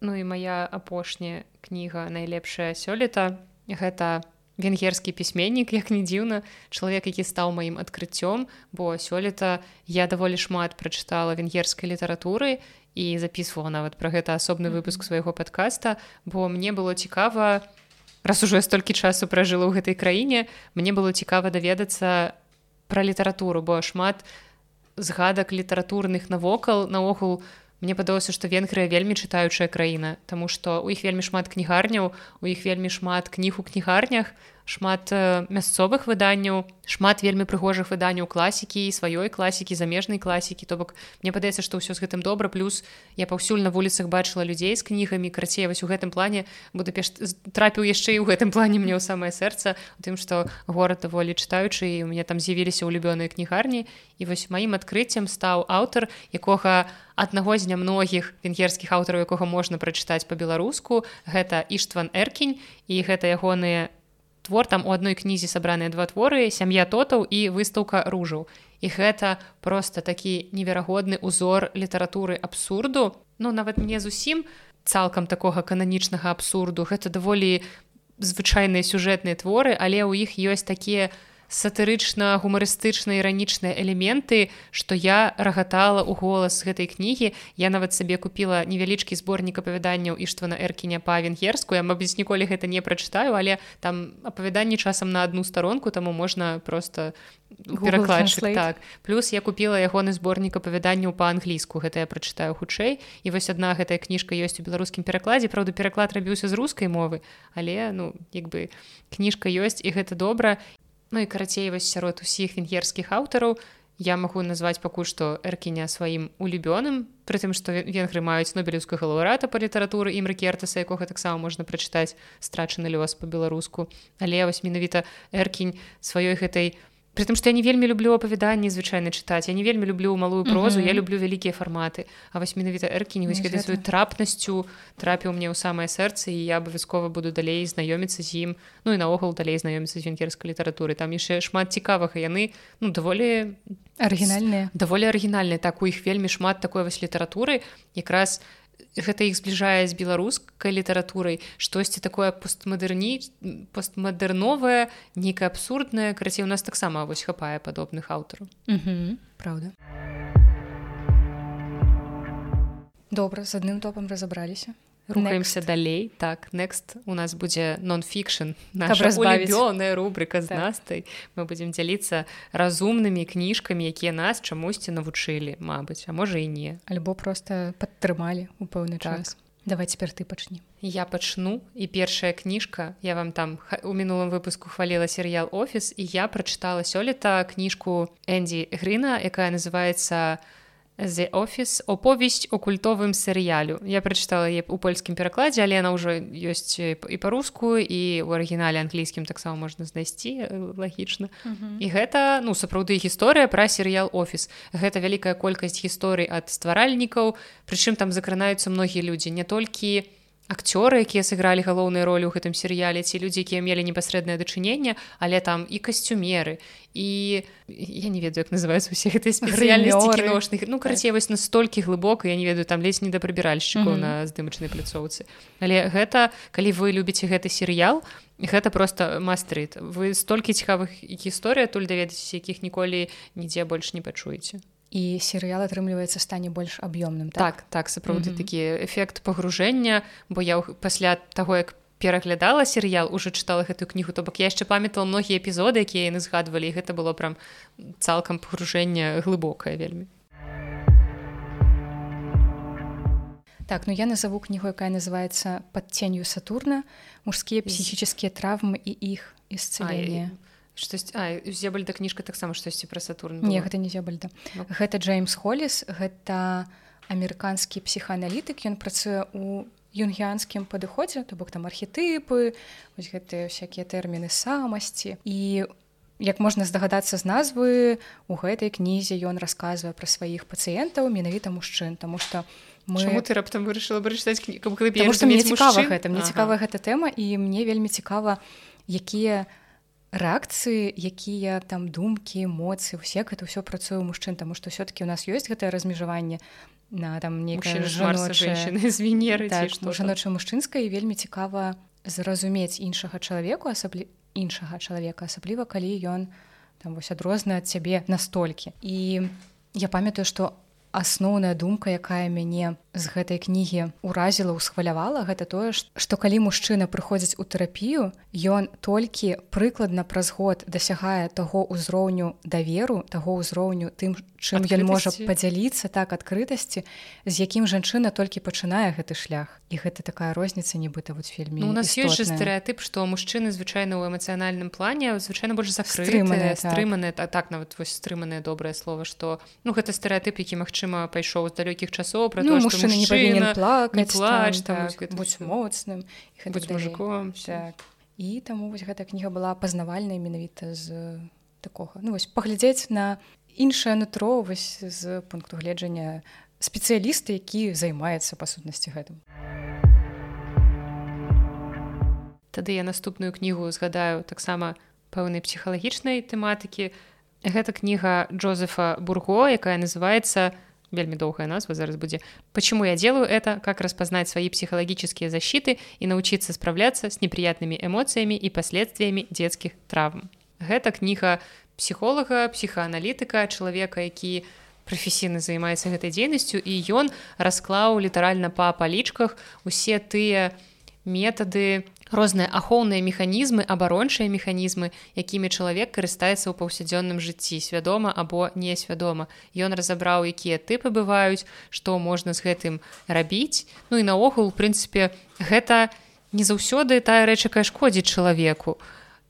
[SPEAKER 1] Ну і моя апошняя кніга найлепшая сёлета гэта венгерскі пісьменнік як не дзіўна чалавек які стаў маім адкрыццём бо сёлета я даволі шмат прачытала венгерскай літаратуры і записывала нават пра гэта асобны выпуск свайго падкаста бо мне было цікава раз ужо столькі часу пражыла ў гэтай краіне мне было цікава даведацца пра літаратуру бо шмат згадак літаратурных навокал наогул у Мне падалося, што венгрыя вельмі чытаючая краіна, Таму што ў іх вельмі шмат кнігарняў, у іх вельмі шмат кніг у кнігарнях, шмат мясцовых выданняў шмат вельмі прыгожых выданняў класікі сваёй класікі замежнай класікі. То бок мне падаецца што ўсё з гэтым добра. Плюс я паўсюль на вуліцах бачыла людзей з кнігамі крацей вось у гэтым плане буду пеш трапіў яшчэ і ў гэтым плане мне ў самае сэрца у тым што горад даволі чытаючы і у мяне там з'явіліся ўлюбёныя кнігарні. І вось маім адкрыццем стаў аўтар якога аднаго з нямногіх венгерскіх аўтараў якога можна прачытаць па-беларуску. Гэта іштван эркінь і гэта ягоныя твор там у адной кнізе сабраныя два творы сям'я тотаў і выстаўка ружаў і гэта просто такі неверагодны узор літаратуры абсурду. Ну нават мне зусім цалкам такога кананічнага абсурду. Гэта даволі звычайныя сюжэтныя творы але ў іх ёсць такія сатырычна гумарыстычна іранічныя элементы што я рагатала ў голас гэтай кнігі. Я нават сабе купила невялічкі зборнік апавяданняў іштвана эркіня па-венгерску я мабыць ніколі гэта не прачытаю але там апавяданні часам на одну старонку таму можна просто перакладчык. Так. Плюс я купила ягоны зборнік апавяданняў па-англійску. Гэта я прачытаю хутчэй. І вось адна гэтая кніжка ёсць у беларускім перакладзе. Правда пераклад рабіўся з рускай мовы але ну як бы кніжка ёсць і гэта добра Ну і карацей вось сярод усіх венгерскіх аўтараў я магу назваць пакуль што эркіня сваім улюбёным прытым што венгры маюць нобелеўскую галаўрата па літаратуры ім ракертаса якога таксама можна прачытаць страчаны лёс па-беларуску але вось менавіта эркінь сваёй гэтай Притым што я не вельмі люблю апавяданні звычайна чытаць я не вельмі люблю малую прозу mm -hmm. я люблю вялікія фарматы А вось менавіта эркінь вось гэтай сваю трапнасцю трапіў мне ў самае сэрца і я абавязкова буду далей знаёміцца з ім ну і наогул далей знаёміцца з венгерскай літаратуры там яшчэ шмат цікавага яны ну даволі
[SPEAKER 2] арыгінальныя
[SPEAKER 1] даволі арыгінальныя так у іх вельмі шмат такой вось літаратуры якраз у гэта іх збліжае з беларускай літаратурай штосьці такое постмадэрні постмадэрновае нейкае абсурднае карацей у нас таксама вось хапае падобных аўтараў.
[SPEAKER 2] Праўда. Добра з адным топам разабраліся
[SPEAKER 1] рухаемся далей. Так next у нас будзе нон-фікшн наша рубрика з так. настай мы будзем дзяліцца разумнымі кніжкамі якія нас чамусьці навучылі Мабыць а можа і не.
[SPEAKER 2] Альбо просто падтрымалі у пэўны так. час. Давай цяпер ты пачні.
[SPEAKER 1] Я пачну і першая кніжка. Я вам там у мінулым выпуску хваліла серыял офіс і я прачытала сёлета кніжку Энді Грына якая называется The Office оповесць у культовым серыялю я прачытала е у польскім перакладзе але она ўжо ёсць і па-руску і у арыгінале англійскім таксама можна знайсці лагічна mm -hmm. і гэта ну сапраўды гісторыя пра серыял офіс гэта вялікая колькасць гісторый ад стваральнікаў прычым там закранаюцца многія людзі не толькі у акцёры якія сыгралі галоўныя ролі ў гэтым серыяле ці людзі якія мелі непасрэднае дачыненне але там і касцюмеры і я не ведаю як называюцца усе гэтыя спецыяльнасці ну карацей вось настолькі глыбока я не ведаю там ледзь не да прыбіральшчыкаў mm -hmm. на здымачнай пляцоўцы. Але гэта калі вы любіце гэты серыял гэта просто мастрыт вы столькі цікавых гісторыя туль даведаецеся якіх ніколі нідзе больш не пачуеце
[SPEAKER 2] і серыял атрымліваецца стане больш аб'ёмным
[SPEAKER 1] так? Так, так сапраўды mm -hmm. такі эфект пагружэння бо я пасля таго як пераглядала серыял уже чытала гэтую кнігу то бок я яшчэ памятала многія эпізоды якія яны згадвалі і гэта было прям цалкам пагружэння глыбокае вельмі.
[SPEAKER 2] Так ну я назову кнігу якая называется под ценью сатурна. Мужскія псіхічныя травмы і іх ісцелення
[SPEAKER 1] штось зебальда кніжка таксама штосьці пра сатурн
[SPEAKER 2] не гэта не зебальда ну. гэта джеймс холліс гэта амерыканскі псіхааналітык. Ён працуе у юнгіанскім падыходзе то бок там архетыпы вось гэтыя всякие тэрміны самасці. І як можна здагадацца з назвы у гэтай кнізе ён расказвае пра сваіх пацыентаў менавіта мужчын тому что
[SPEAKER 1] мы Чаму ты раптам вырашыла прачытаць кніку
[SPEAKER 2] мне цікава гэта мне ага. цікава гэта тэма і мне вельмі цікава якія у рэакцыі якія там думкі эмоцыі усе гэта ўсё працуе мужчын таму што все-таки у нас ёсць гэтае размежаванне на там нейкая
[SPEAKER 1] звенеры
[SPEAKER 2] так, жаноча мужчынская і вельмі цікава зразумець іншага чалавеку асаблі іншага чалавека асабліва калі ён там вось адрозна ад цябе настолькі. І я памятаю што асноўная думка якая мяне з гэтай кнігі ўразіла ўсхвалявала гэта тое што калі мужчына прыходзіць у тэрапію ён толькі прыкладна праз год дасягае таго ўзроўню даверу таго ўзроўню тым чым ён можа падзяліцца так адкрытасці з якім жанчына толькі пачынае гэты шлях. І гэта такая розніца нібыта вот фільме
[SPEAKER 1] ну, у нас ёсць стэеатып што мужчыны звычайна ў эмацыянальным плане звычайна больш закрыманыя стрыманыя так. так нават вось стрыманае добрае слово што ну гэта стэеатып які магчыма пайшоў з далёкіх часоў пра ну,
[SPEAKER 2] мужчына не павінен плакаць плач там, так, будь моцным
[SPEAKER 1] мужиком
[SPEAKER 2] так. і таму вось гэта кніга была пазнавальная менавіта з такога ну вось паглядзець на іншае нутро вось з пункту гледжання спецыялісты які займаецца па сутнасці гэтым.
[SPEAKER 1] Тады я наступную кнігу згадаю таксама пэўнай псіхалагічнай тэматыкі. Гэта кніга джозефа бурго якая называется вельмі доўгая назва зараз будзе почему я делаю это? Как распознать свои психологические защиты и научиться справляться с неприятными эмоциями и последствиями детских травм? Гэта кніга психолога психоаналітыка чалавека які прафесійна займаецца гэтай дзейнасцю і ён расклаў літаральна па палічках усе тыя метады розныя ахоўныя механізмы абарончыя механізмы якімі чалавек карыстаецца ў паўсядзённым жыцці свядома або несвядома. Ён разабраў якія тыпы бываюць што можна з гэтым рабіць. Ну і наогул прынцыпе гэта не заўсёды тая рэч якая шкодзіць чалавеку.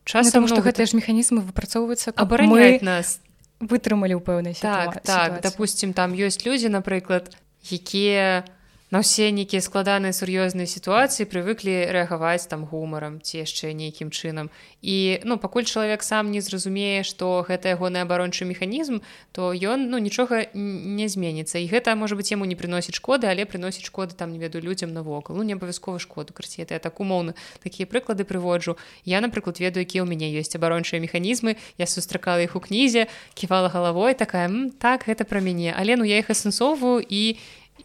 [SPEAKER 2] Часам ну, што гэтыя ж механізмы выпрацоўваюцца
[SPEAKER 1] абараняць нас.
[SPEAKER 2] вытрымалі ў пэўнай
[SPEAKER 1] так так. допустим там ёсць людзі напрыклад якія у на ўсе нейкія складаныя сур'ёзныя сітуацыі прывыклі рэагаваць там гумарам ці яшчэ нейкім чынам. І ну пакуль чалавек сам не зразумее што гэта ягоны абарончы механізм то ён ну нічога не зменіцца. І гэта можа быть яму не прыносіць шкоды але прыносіць шкоды там не веду людзям навокал. Ну не абавязкова шкоду карці я так умоўна такія прыклады прыводжу. Я напрыклад ведаю які ў мяне ёсць абарончыя механізмы. Я сустракала іх у кнізе ківала галавой такая так гэта пра мяне але ну я іх асэнсоўваю і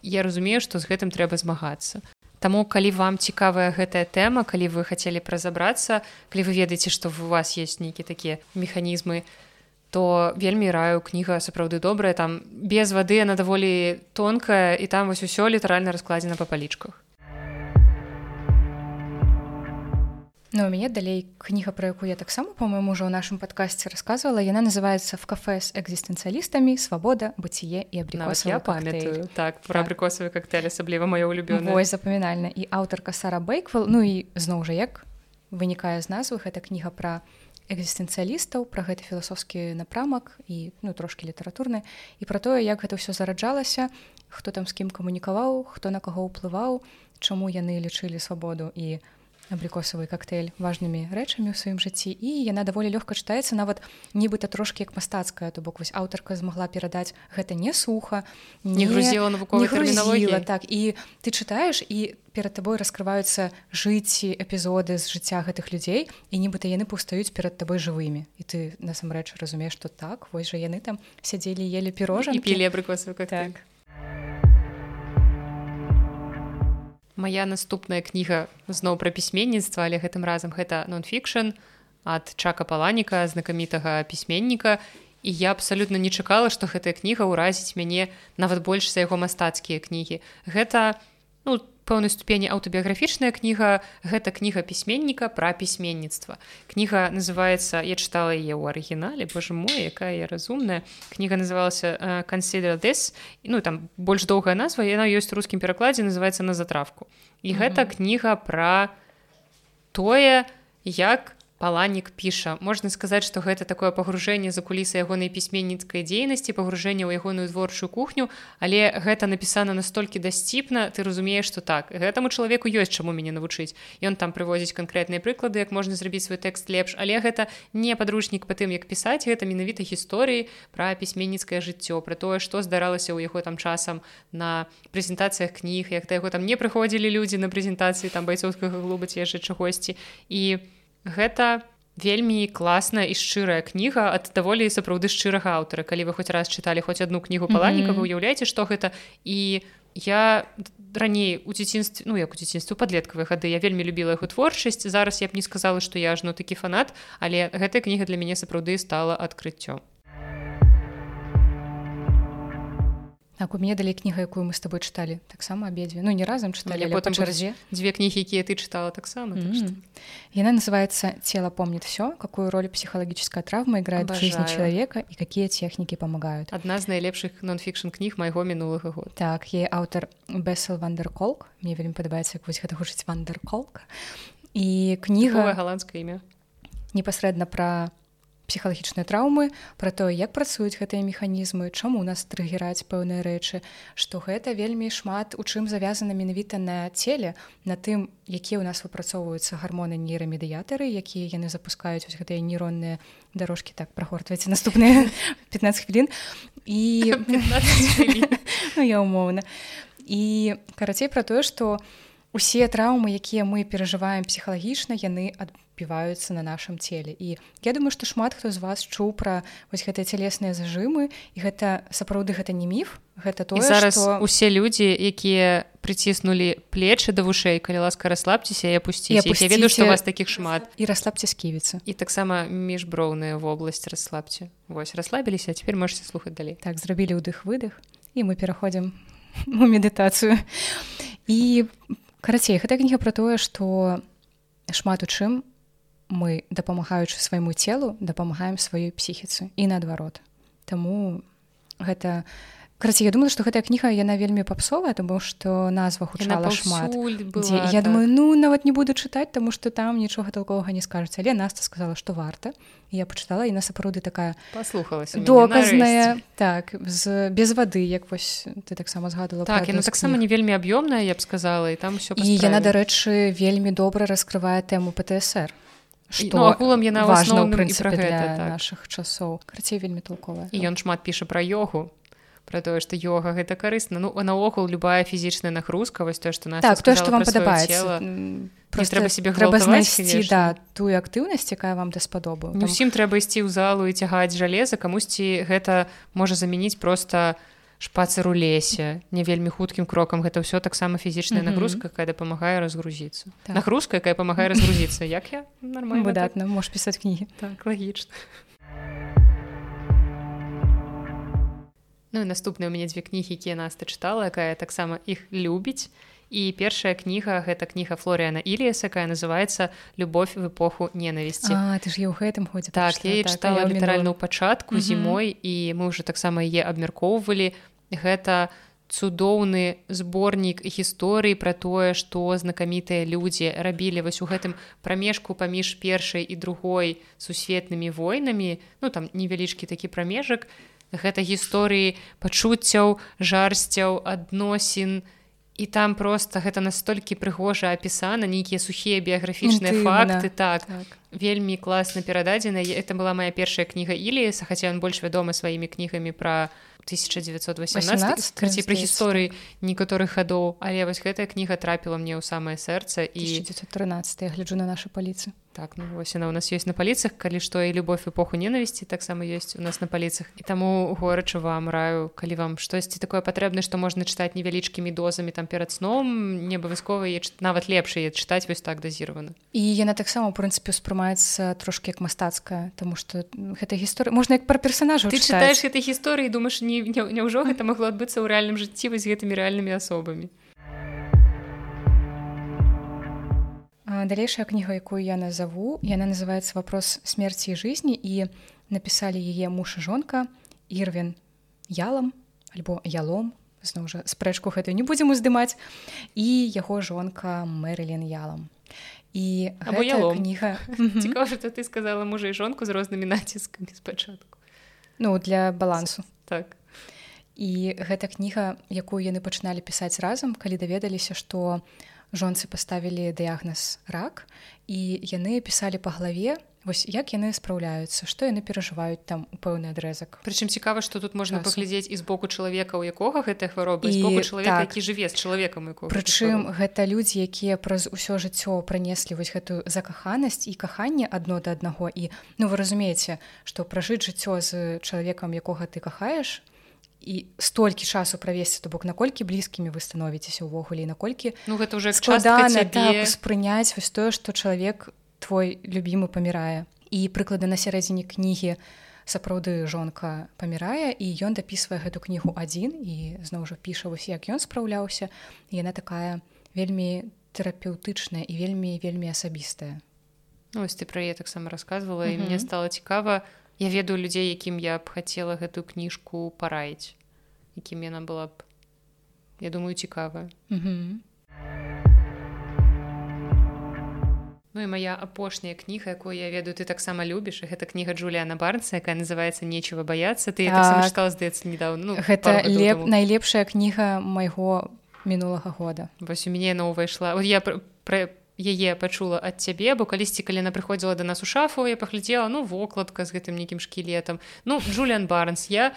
[SPEAKER 1] я разумею што з гэтым трэба змагацца. Таму калі вам цікавая гэтая тэма калі вы хацелі празабрацца калі вы ведаеце што у вас есть нейкі такія механізмы то вельмі раю кніга сапраўды добрая там без вады она даволі тонкая і там вось усё літаральна раскладзена па палічках
[SPEAKER 2] Ну у мяне далей кніга про якую я таксама по-моему уже ў нашым падкасці рассказывала яна называется в кафе с экзістэнцыялістамі свабода быцье і абрикос
[SPEAKER 1] я памятаю. Так про абрикосавы коктейль асабліва маё улюбёна
[SPEAKER 2] запамінальна і аўтарка сара бейквал ну і зноў жа як вынікае з назвы гэта кніга про экзістэнцыялістаў пра гэты філасофскі напрамак і ну трошки літаратурны. І пра тое як гэта ўсё зараджалася хто там з кім камунікаваў хто на каго ўплываў чаму яны лічылі свабоду. І у абрикосавы коктейль важнымі рэчамі ў сваім жыцці і яна даволі лёгка чытаецца нават нібыта трошки як мастацкая то бок вось аўтарка змагла перадаць гэта не суха
[SPEAKER 1] не грузіла навуковай
[SPEAKER 2] тэрміналогіла так. І ты чытаеш і перад табой раскрываюцца жыцці эпізоды з жыцця гэтых людзей і нібыта яны паўстаюць перад табой жывымі і ты насамрэч разумееш што так вось жа яны там сядзелі елі пірожа
[SPEAKER 1] і пілі абрикосавы как так Мая наступная кніга зноў пра пісьменніцтва, але гэтым разам гэта нон-фікшн ад чака паланіка знакамітага пісьменніка. І я абсалютна не чакала, што гэтая кніга ўразіць мяне нават больш за яго мастацкія кнігі. Гэта ну, пэўнай ступені аўтабіяграфічная кніга гэта кніга пісьменніка пра пісьменніцтва. Кніга называется я чытала яе ў арыгінале Боже мой якая я разумная. Кніга называлася э, consider this ну там больш доўгая назва яна ёсць рускім перакладзе называется на затравку і mm -hmm. гэта кніга пра тое як паланік піша. Можна сказаць што гэта такое пагружэнне за кулісы ягонай пісьменніцкай дзейнасці пагружэнне ў ягоную творчую кухню але гэта напісана настолькі дасціпна ты разумееш што так гэтаму чалавеку ёсць чаму мяне навучыць. Ён там прывозіць канкрэтныя прыклады як можна зрабіць свой тэкст лепш але гэта не падручнік па тым як пісаць гэта менавіта гісторыі пра пісьменніцкае жыццё пра тое што здаралася ў яго там часам на прэзентацыях кніг як да яго там не прыходзілі людзі на прэзентацыі там байцоўскага клуба ці яшчэ чагосьці. І у гэта вельмі класная і шчырая кніга ад даволі сапраўды шчырага аўтара. Калі вы хоць раз чыталі хоць одну кнігу паланіка mm -hmm. вы уяўляеце што гэта. І я раней у дзяцінстве ну як у дзяцінству падлеткавыя гады я вельмі любіла яго творчасць. Зараз я б не сказала што я ажно такі фанат але гэтая кніга для мяне сапраўды стала адкрыццём
[SPEAKER 2] Так, у мяне далей кніга якую мы с тобой чыталі таксама абедзве ну не разам чыталі ну, потым чарзе
[SPEAKER 1] дзве кнігі якія ты чытала таксама mm -hmm. так
[SPEAKER 2] яна называется тело помнит все какую роль психологическая травма играет Обожаю. в жизни человека и какие техники помогают
[SPEAKER 1] одна з найлепшых нон-фікшн кніг майго мінулага год
[SPEAKER 2] так е аўтар бесел вандерколк мне вельмі падабаецца як вось гэта гучыць вандерколк і кніга
[SPEAKER 1] галандскае імя
[SPEAKER 2] непасрэдна пра псіхалагічныя траўмы пра тое як працуюць гэтыя механізмы чаму нас трыгераць пэўныя рэчы што гэта вельмі шмат у чым завязана менавіта на целе на тым якія ў нас выпрацоўваюцца гармоны нейрамедыятары якія яны запускаюць вось гэтыя нейронныя дарожкі так прагортваеце наступныя 15 хвілін. І ну, я умоўна. І карацей пра тое што усе траўмы якія мы перажываем псіхалагічна яны адбываюцца адбіваюцца на нашым целе. І я думаю што шмат хто з вас чуў пра вось гэтыя цялесныя зажымы і гэта сапраўды гэта не міф гэта то
[SPEAKER 1] зараз што... усе людзі якія прыціснулі плечы да вушэй калі ласка расслабцеся і апусці я ведаю што вас такіх шмат.
[SPEAKER 2] і расслабце сківіцца
[SPEAKER 1] і таксама міжброўная вобласць расслабце. Вось расслабіліся цяпер можете слухаць далей.
[SPEAKER 2] Так зрабілі ўдых выдых і мы пераходзім у медытацыю. І карацей гэта кніга пра тое што шмат у чым мы дапамагаючы свайму целу дапамагаем сваёй псіхіцы і наадварот. Таму гэта караці я думаю што гэтая кніга яна вельмі папсовая тому што назва хутчала шмат.
[SPEAKER 1] была,
[SPEAKER 2] я так. думаю ну нават не буду чытаць таму што там нічога толковага не скажуць. Але наста сказала што варта. Я пачытала і на сапраўды такая
[SPEAKER 1] паслухалася
[SPEAKER 2] доказная так з без вады як вось ты таксама згадала
[SPEAKER 1] так яна таксама не вельмі аб'ёмная я б сказала і там все
[SPEAKER 2] і яна дарэчы вельмі добра раскрывае тэму птср
[SPEAKER 1] што ну, агулам яна важна ў прынцыпе
[SPEAKER 2] для так. наших часоў карацей вельмі толковая.
[SPEAKER 1] І ён шмат піша пра йогу про тое што йога гэта карысна ну наогул любая фізічная нагрузка вось тое што нас
[SPEAKER 2] так то што вам падабаецца
[SPEAKER 1] трэба себе
[SPEAKER 2] трэба знайсці да тую актыўнасць якая вам даспадобу
[SPEAKER 1] не ўсім трэба ісці ў залу і цягаць жалеза камусьці гэта можа замяніць просто у шпацыр у лесе не вельмі хуткім крокам. Гэта ўсё таксама фізічная mm -hmm. нагрузка якая дапамагае разгрузіцца. Так. нагрузка якая памагае разгрузіцца. Як я?
[SPEAKER 2] Нормально выдатна так? можешь пісаць кнігі.
[SPEAKER 1] Так лагічна. Ну і наступныя у мяне дзве кнігі якія наста чытала якая таксама іх любіць і першая кніга гэта кніга флорыяна іліяс якая называется любовь в эпоху ненавісці
[SPEAKER 2] ты ж ў гэтым ходзе
[SPEAKER 1] так я так, чытала літаральна ў пачатку зімой і мы ўжо таксама яе абмяркоўвалі. Гэта цудоўны зборнік гісторыі пра тое што знакамітыя людзі рабілі вось у гэтым прамежку паміж першай і другой сусветнымі войнамі ну там невялічкі такі прамежак. Гэта гісторыі пачуццяў жарсцяў адносін і там просто гэта настолькі прыгожа апісана нейкія сухія біяграфічныя факты так, так. Вельмі класна перададзена. Это была моя першая кніга іліса хаця ён больш вядомы сваімі кнігамі пра 1918 пра гісторыі некаторых хадоў але вось гэтая кніга трапіла мне ў самае сэрца і
[SPEAKER 2] 1913 гляджу на наша паліцы
[SPEAKER 1] так ну вось она у нас ёсць на паліцах. Калі што і любовь эпоху ненавісці таксама ёсць у нас на паліцах. І таму горачу вам раю калі вам штосьці такое патрэбна што можна чытаць невялічкімі дозамі там перад сном не абавязкова нават лепшае чытаць вось так дазіравана
[SPEAKER 2] і яна таксама у прынцыпе успрымаецца трошки як мастацкая тому что гэта гісторыя можна як пра персонажа
[SPEAKER 1] ты чытаеш этой гісторыі думаешь не няўжо гэта магло адбыцца ў рэальным жыцці вось гэтымі рэальнымі асобамі
[SPEAKER 2] далейшая кніга якую я назову яна называется вопрос смерти і жизни і написали яе муж і жонка ірвен ялам альбо ялом зноў жа спрэчку гэтую не будзем уздымаць і яго жонка мэрылен ялам і кніга
[SPEAKER 1] цікава что ты сказала мужа і жонку з рознымі націскамі спачатку
[SPEAKER 2] ну для балансу.
[SPEAKER 1] Так.
[SPEAKER 2] І гэта кніга якую яны пачыналі пісаць разам калі даведаліся што жонцы паставілі дыягназ рак і яны пісалі па главе вось як яны спраўляюцца што яны перажываюць там у пэўны адрэзак.
[SPEAKER 1] Прычым цікава што тут можна паглядзець і з боку чалавека у якога гэтая хвароба і чалавека так. які жыве з чалавекам
[SPEAKER 2] прычым гэта людзі якія праз усё жыццё пранеслі вось гэтую закаханасць і каханне адно да аднаго. І ну вы разумееце што пражыць жыццё з чалавекам якога ты кахаеш і столькі часу правесці то бок наколькі блізкімі вы становіцеся ўвогуле наколькі
[SPEAKER 1] ну гэта уже складана
[SPEAKER 2] так, спрыняць вось тое што чалавек твой любімы памірае. І прыклады на сярэдзіне кнігі сапраўды жонка памірае і ён дапісвае гэту кнігу адзін і зноў жа піша вось як ён спраўляўся. Яна такая вельмі тэрапеўтычная і вельмі вельмі асабістая.
[SPEAKER 1] Ну, ось ты пра яе таксама рассказывала і мне стало цікава у я ведаю людзей якім я б хацела гэтую кніжку параіць якім яна была б я думаю цікавая. Ну і моя апошняя кніга якую я ведаю ты таксама любіш гэта кніга Джуліана барнца якая называется нечего бояться ты так. чытала здаецца недавно ну,
[SPEAKER 2] гэта леп найлепшая кніга майго мінулага года.
[SPEAKER 1] Вось у мяне яна ўвайшла. Вот я пра, пра яе пачула ад цябе бо калісьці калі яна прыходзіла да нас у шафу я паглядзела ну вокладка з гэтым нейкім шкілетам. Ну Джулиан барнс. Я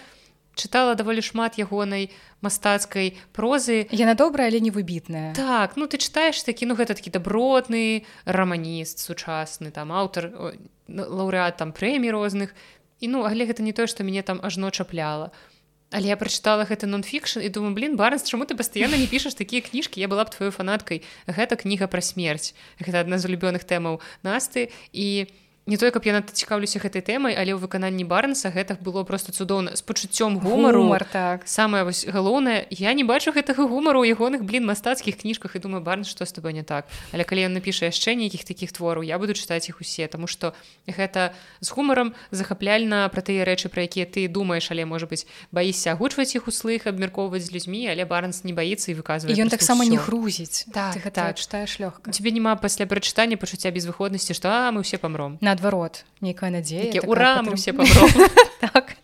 [SPEAKER 1] чытала даволі шмат ягонай мастацкай прозы.
[SPEAKER 2] Яна добрая але не выбітная
[SPEAKER 1] так ну ты чытаеш такі ну гэта такі дабротны раманіст сучасны там аўтар лаўрэат там прэмій розных. І ну але гэта не тое што мяне там ажно чапляла. у Але я прачытала гэты нон-фікшн і думаю блин барнс чаму ты пастаянна не пішаш такія кніжкі? Я была б твою фанаткай. Гэта кніга пра смерць. Гэта адна з улюбёных тэмаў насты і я не тое каб я над цікаўлюся гэтай тэмай але ў выкананні барнса гэта было просто цудоўна. З пачуццём гумару.
[SPEAKER 2] Гумар, так.
[SPEAKER 1] Самае вось галоўнае я не бачу гэтага гумару ягоных блин мастацкіх кніжках і думаю барн што з тобой не так? Але калі ён напіша яшчэ нейкіх такіх твораў я буду чытаць іх усе тому что гэта з гумаром захапляльна пра тыя рэчы пра якія ты думаеш але можа быть баішся агучваць іх услых абмяркоўваць з людзьмі але барнс не баіцца і выказвае
[SPEAKER 2] ён таксама не грузіць. Так,
[SPEAKER 1] так. чытаеш лёгка. Тебе няма пасля прачытання пачуцця безвыходнасці што а мы все памром
[SPEAKER 2] на наадварот нейкая надзея
[SPEAKER 1] ура мы все
[SPEAKER 2] так.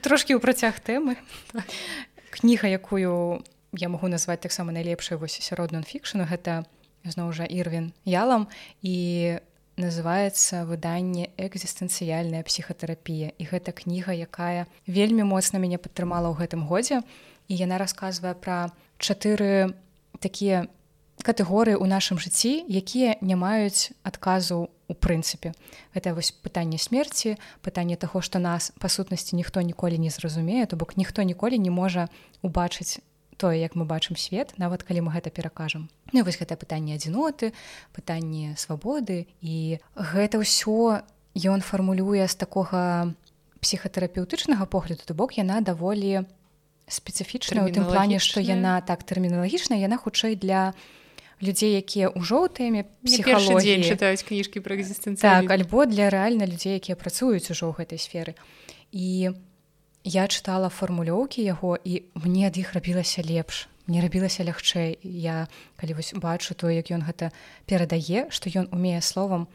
[SPEAKER 2] Трошки ў працяг тэмы кніга якую я магу назваць таксама найлепшай вось сярод нон-фікшну гэта зноў жа ірвін ялам і называется выданне экзістэнцыяльная псіхатэрапія і гэта кніга якая вельмі моцна мяне падтрымала ў гэтым годзе. І яна расказвае пра чатыры такія катэгорыі ў нашым жыцці якія не маюць адказу у прынцыпе. Гэта вось пытанне смерці пытанне таго што нас па сутнасці ніхто ніколі не зразумее то бок ніхто ніколі не можа убачыць тое як мы бачым свет нават калі мы гэта перакажам. Ну вось гэта пытанне адзіноты пытанне свабоды і гэта ўсё ён фармулюе з такога псіхатэрапеўтычнага погляду то бок яна даволі спецыфічная у тым плане што яна так тэрміналагічна яна хутчэй для людзей якія ўжо ў тэме псіхалогіі.
[SPEAKER 1] чытаюць кніжкі пра экзістэнцыю
[SPEAKER 2] так альбо для рэальна людзей якія працуюць ужо ў гэтай сферы. І я чытала фармулёўкі яго і мне ад іх рабілася лепш мне рабілася лягчэй. Я калі вось бачу то як ён гэта перадае што ён умее словам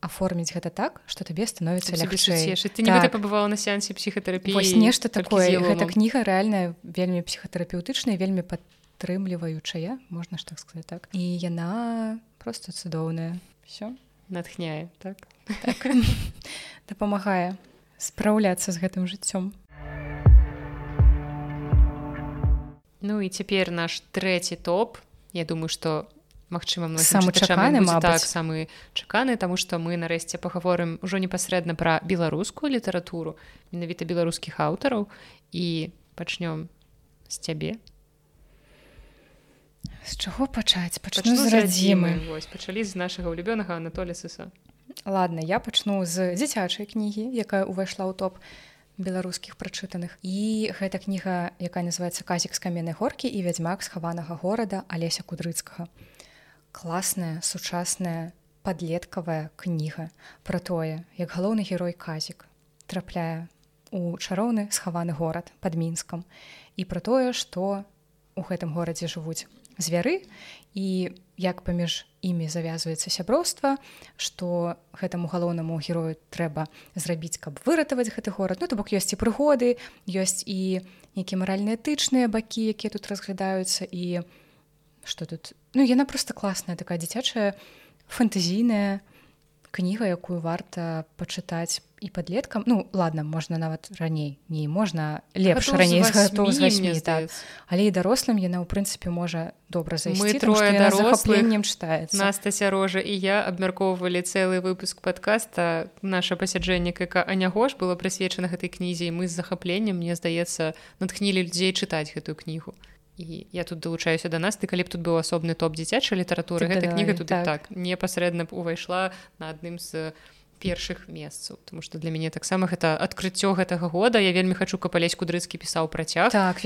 [SPEAKER 2] аформіць гэта так что табе становіцца лягчэй.
[SPEAKER 1] ты так. пабывала на сеансе псіхатэрапіі
[SPEAKER 2] нешта такое. Гэта кніга рэальная вельмі псіхатэрапеўтычная вельмі падтрымліваючая можна ж так сказать так? І яна просто цудоўная. Все
[SPEAKER 1] натхняе. Так,
[SPEAKER 2] так. дапамагае спраўляцца з гэтым жыццём.
[SPEAKER 1] Ну і цяпер наш трэці топ. Я думаю что Магчыма
[SPEAKER 2] самы чаканы
[SPEAKER 1] так самы чаканы таму што мы нарэшце пагаворым ужо непасрэдна пра беларускую літаратуру менавіта беларускіх аўтараў. І пачнём з цябе
[SPEAKER 2] з чаго пачаць пачну з радзімы
[SPEAKER 1] пачалі з нашага ўлюбёнага Анатоля сыса
[SPEAKER 2] ладно я пачну з дзіцячай кнігі якая ўвайшла ў топ беларускіх прачытаных. І гэта кніга якая называется казік з каменнай горкі і вядзьмак схаванага горада алеся кудрыцкага. Класная сучасная падлеткавая кніга пра тое як галоўны герой казік трапляе у чароўны схаваны горад под мінскам і пра тое што у гэтым горадзе жывуць звяры і як паміж імі завязваецца сяброўства што гэтаму галоўнаму герою трэба зрабіць каб выратаваць гэты горад. Ну то бок ёсць і прыгоды ёсць і нейкія маральна этычныя бакі якія тут разглядаюцца і что тут? Ну яна просто класная такая дзіцячая фантазійная кніга якую варта пачытаць і падлеткам. Ну ладно можна нават раней. Не можна лепш раней так. але і дарослым яна ў прынцыпе можа добра зайсці трохленнем чытаецца.
[SPEAKER 1] Настася рожа і я абмяркоўвалі цэлы выпуск подкаста наше пасяджэнне КК анягош было прысвечана гэтай кнізе мы з захапленнем мне здаецца натхнілі людзей чытаць гэтую кнігу і я тут далучаюся да нас. Ты калі б тут быў асобны топ дзіцячай літаратуры гэта кніга тут так, так непасрэдна б увайшла на адным з першых месцаў тому что для мяне таксама гэта адкрыццё гэтага года. Я вельмі хачу каб алесь кудрыцкі пісаў працяг
[SPEAKER 2] так,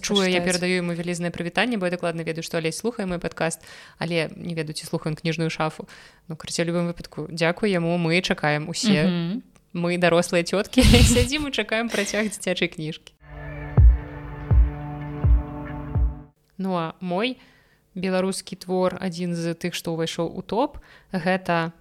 [SPEAKER 1] чуе я перадаю ему вялізнае прывітанне бо я дакладна ведаю што алесь слухае мой падкаст. Але не ведаюць слухаем кніжную шафу. Ну карце любым выпадку дзякую яму. Мы чакаем усе. Mm -hmm. мы дарослыя цёткі. Сядзім і чакаем працяг дзіцячай кніжкі Ну а мой беларускі твор адзін з тых, што ўвайшоў у топ гэта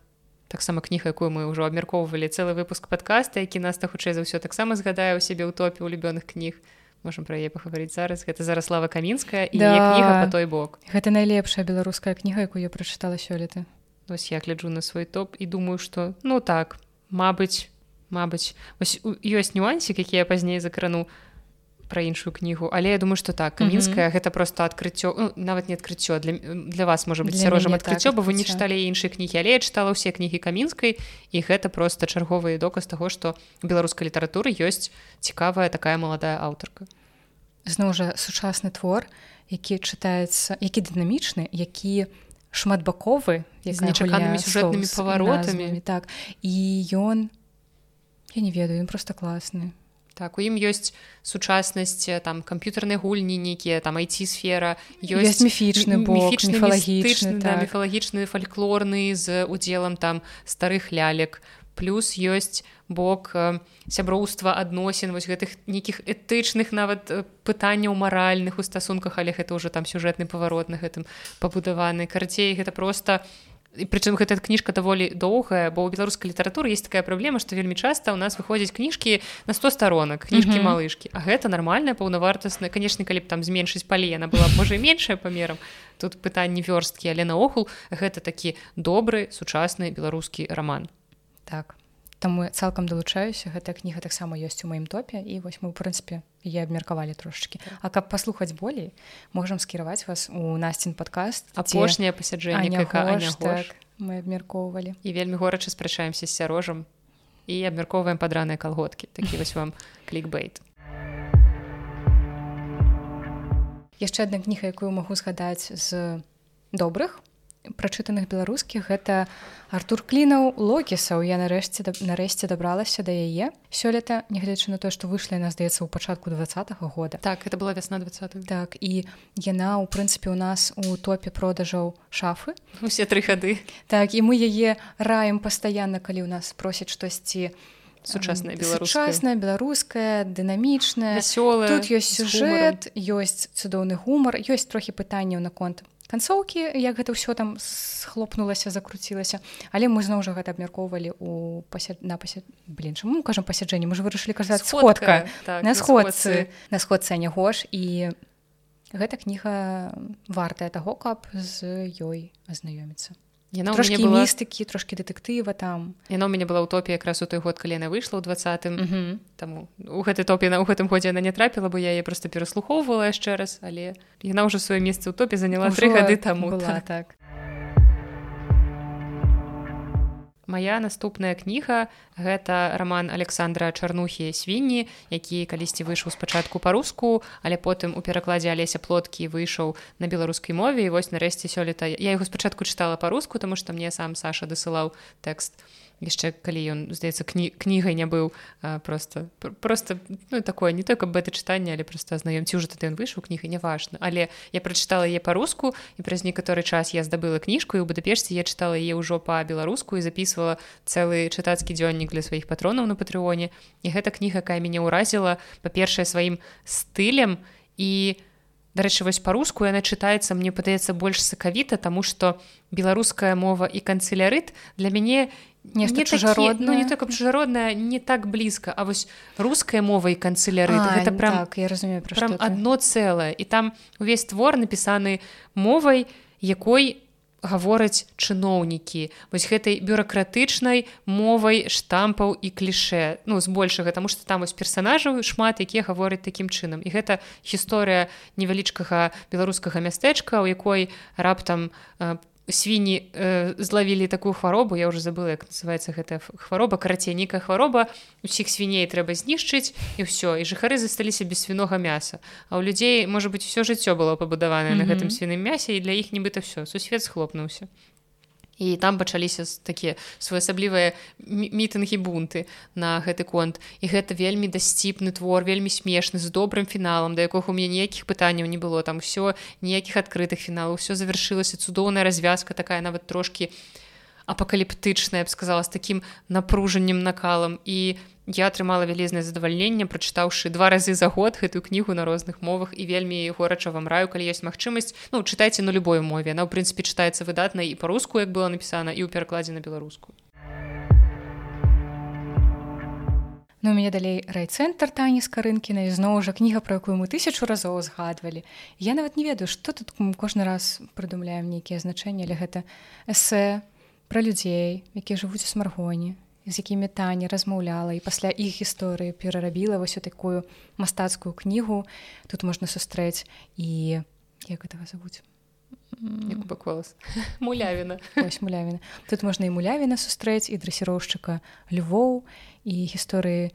[SPEAKER 1] таксама кніга, якую мы ўжо абмяркоўвалі цэлы выпуск падкаста, які нас так хутчэй за ўсё таксама згадае ў сябе ў топе улюбёных кніг. Можам пра яе пагаварыць зараз гэта зараслава камінская і да. кніга па той бок.
[SPEAKER 2] Гэта найлепшая беларуская кніга, якую я прачытала сёлета.
[SPEAKER 1] Вось я гляджу на свой топ і думаю, што ну так, Мабыць, Мабыць, ёсць нюансік, які я пазней закрану, пра іншую кнігу але я думаю что так камінская mm -hmm. гэта просто адкрыццё ну, нават не адкрыццё для для вас можа быть сярожам адкрыццё так, бо вы не чыталі іншыя кнігі але я чытала ўсе кнігі камінскай і гэта просто чарговы доказ таго што беларускай літаратуры ёсць цікавая такая маладая аўтарка
[SPEAKER 2] зноў жа сучасны твор які чытаецца які дынамічны які шматбаковы
[SPEAKER 1] з нечаканымі сюжэтнымі паваротамі.
[SPEAKER 2] так. І ён я не ведаю ён просто класны
[SPEAKER 1] так у ім ёсць сучаснасць там камп'ютарнай гульні нейкія там айці сфера ёсць
[SPEAKER 2] міфічны міфічны
[SPEAKER 1] так. міфалагічны фальклорны з удзелам там старых лялек плюс ёсць бок сяброўства адносін вось гэтых нейкіх этычных нават пытанняў маральных у стасунках але гэта ўжо там сюжэтны паварот на гэтым пабудаваны карцей гэта просто у і прычым гэта кніжка даволі доўгая бо ў беларускай літаратуры есть такая праблема што вельмі часта ў нас выходзяць кніжкі на 100 сторонок кніжкі mm -hmm. малышкі а гэта нармальная паўнавартасная канешне калі б там зменшыць палі яна была можа меншая памерам тут пытанні вёрсткі але наогул гэта такі добры сучасны беларускі роман.
[SPEAKER 2] Так Таму цалкам далучаюся. Гэтая кніга таксама ёсць у маім топе і вось мы ў прынцыпе я абмеркавалі трошачки А каб паслухаць болей можам скіраваць вас у насцін падкаст
[SPEAKER 1] апошняе пасяджэнне
[SPEAKER 2] так, мы абмяркоўвалі.
[SPEAKER 1] І вельмі горача спрачаемся з сярожам і абмяркоўваем падраныя калготкі. Такі вось вам клікбейт яшчэ
[SPEAKER 2] адна кніга якую магу згадаць з добрых прачытаных беларускіх гэта артур клінаў локісаў. Я нарэшце нарэшце дабралася да яе сёлета нягледзячы на тое што выйшла яна здаецца ў пачатку два -го года.
[SPEAKER 1] Так это была вясна 20
[SPEAKER 2] так і яна у прынцыпе у нас у топе продажаў шафы.
[SPEAKER 1] Усе тры гады.
[SPEAKER 2] Так і мы яе раем пастаянна калі ў нас просяць штосьці
[SPEAKER 1] сучасная
[SPEAKER 2] беларуская беларуская дынамічная
[SPEAKER 1] вясёлая
[SPEAKER 2] тут ёсць сюжэт ёсць цудоўны гумар ёсць трохі пытанняў наконт канцоўкі як гэта ўсё там схлопнулася закруцілася. Але мы зноў жа гэта абмяркоўвалі у пасяд... на пасяд... блин чаму кажам пасяджэнні? Мы ж вырашылі казаць сходка. так, на сходцы на сходцы не гош і гэта кніга вартая таго каб з ёй азнаёміцца Яна трошки была... містыкі трошки дэтэктыва там
[SPEAKER 1] яно у мяне была утопія якраз у той год калі яна выйшла ў двадцатым mm -hmm. таму у гэтай топе на ў гэтым годзе она не трапіла бо я яе просто пераслухоўвала яшчэ раз але яна ўжо сваё месца ў топе заняла тры гады таму
[SPEAKER 2] была так, так.
[SPEAKER 1] Мая наступная кніга гэта роман Александра чарнухі свінні які калісьці выйшаў спачатку па-руску але потым у перакладзе алеся плоткі выйшаў на беларускай мове і вось нарэшце сёлета я яго спачатку чытала па-руску тому што мне сам Саша дасылаў тэкст яшчэ калі ён здаецца кні кнігай не быў просто просто ну такое не только б это чытанне але просто знаёмці уже тады ён выйшаў кніга неважна але я прачытала яе па-руску і праз некаторы час я здабыла кніжку і у будапешце я чытала яе ўжо па-беларуску і записывала цэлы чытацкі дзённік для сваіх патронаў на патрыоне і гэта кніга якая мяне ўразіла па-першае сваім стылем. І Дарэчы, вось па-руску яна чытаецца, мне падаецца больш сакавіта, таму што беларуская мова і канцелярыт для мяне
[SPEAKER 2] нешта чужародна
[SPEAKER 1] ну, не так чужародная не так блізка а вось руская мова і канцеляры гэта прям
[SPEAKER 2] так, я разумею
[SPEAKER 1] прям одно цэлае і там увесь твор напісаны мовай якой гавораць чыноўнікі вось гэтай бюракратычнай мовай штампаў і кліше ну збольшага таму што там вось персонажаў шмат якія гавораць такім чынам і гэта гісторыя невялічкага беларускага мястэчка у якой раптам по свінні э, злавілі такую хваробу я уже забыла як называется гэтая хвароба карацей нейкая хвароба. Усіх свіней трэба знішчыць і ўсё і жыхары засталіся без свінога мяса. А ў людзей можа быть все жыццё было пабудаванае mm -hmm. на гэтым свіным мясе і для іх нібыта все сусвет схлопнуўся і там пачаліся такія своеасаблівыя мітынгі бунты на гэты конт. І гэта вельмі дасціпны твор вельмі смешны з добрым фіналам да якога у мяне ніякіх пытанняў не было. Там все ніякіх адкрытых фіналаў все завяршылася цудоўная развязка такая нават трошки апакаліптычная б сказала з таким напружаннем накалам. І я атрымала вялізнае задавальненне прачытаўшы два разы за год гэтую кнігу на розных мовах і вельмі горача вам раю калі ёсць магчымасць. Ну чытайце на любой мове. Она ў прынцыпе чытаецца выдатна і па-руску як было напісана і ў перакладзе на беларуску.
[SPEAKER 2] Ну, мяне далей райцэнтр тані з карынкіна зноў жа кніга пра якую мы тысячу разоў згадвалі. Я нават не ведаю што тут кожны раз прыдумляем нейкія значэнні але гэта эсэ пра людзей якія жывуць у смаргоне з якімі таня размаўляла і пасля іх гісторыі перарабіла вось такую мастацкую кнігу. Тут можна сустрэць і як этого завуць?
[SPEAKER 1] Мулявіна.
[SPEAKER 2] Мулявіна. Тут можна і мулявіна сустрэць і драсіроўшчыка Львоў і гісторыі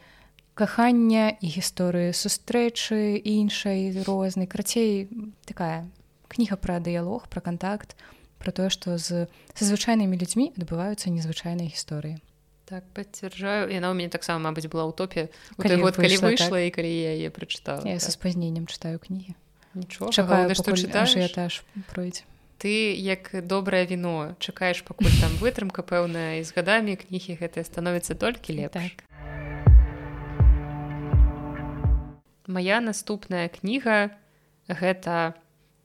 [SPEAKER 2] кахання і гісторыі сустрэчы іншай рознай. Крацей такая кніга пра дыялог пра кантакт пра тое што з са звычайнымі людзьмі адбываюцца незвычайныя гісторыі
[SPEAKER 1] так пацвярджаю яна ў мяне таксама мабыць была ў топе год калі выйшла так. і калі я яе прачытала
[SPEAKER 2] я так. са спазненнем чытаю кнігі
[SPEAKER 1] чакаю што чытаеш
[SPEAKER 2] этаж пройдзе
[SPEAKER 1] ты як добрае віно чакаеш пакуль там вытрымка пэўная і з гадамі кнігі гэтыя становіцца толькі леп так. Мая наступная кніга гэта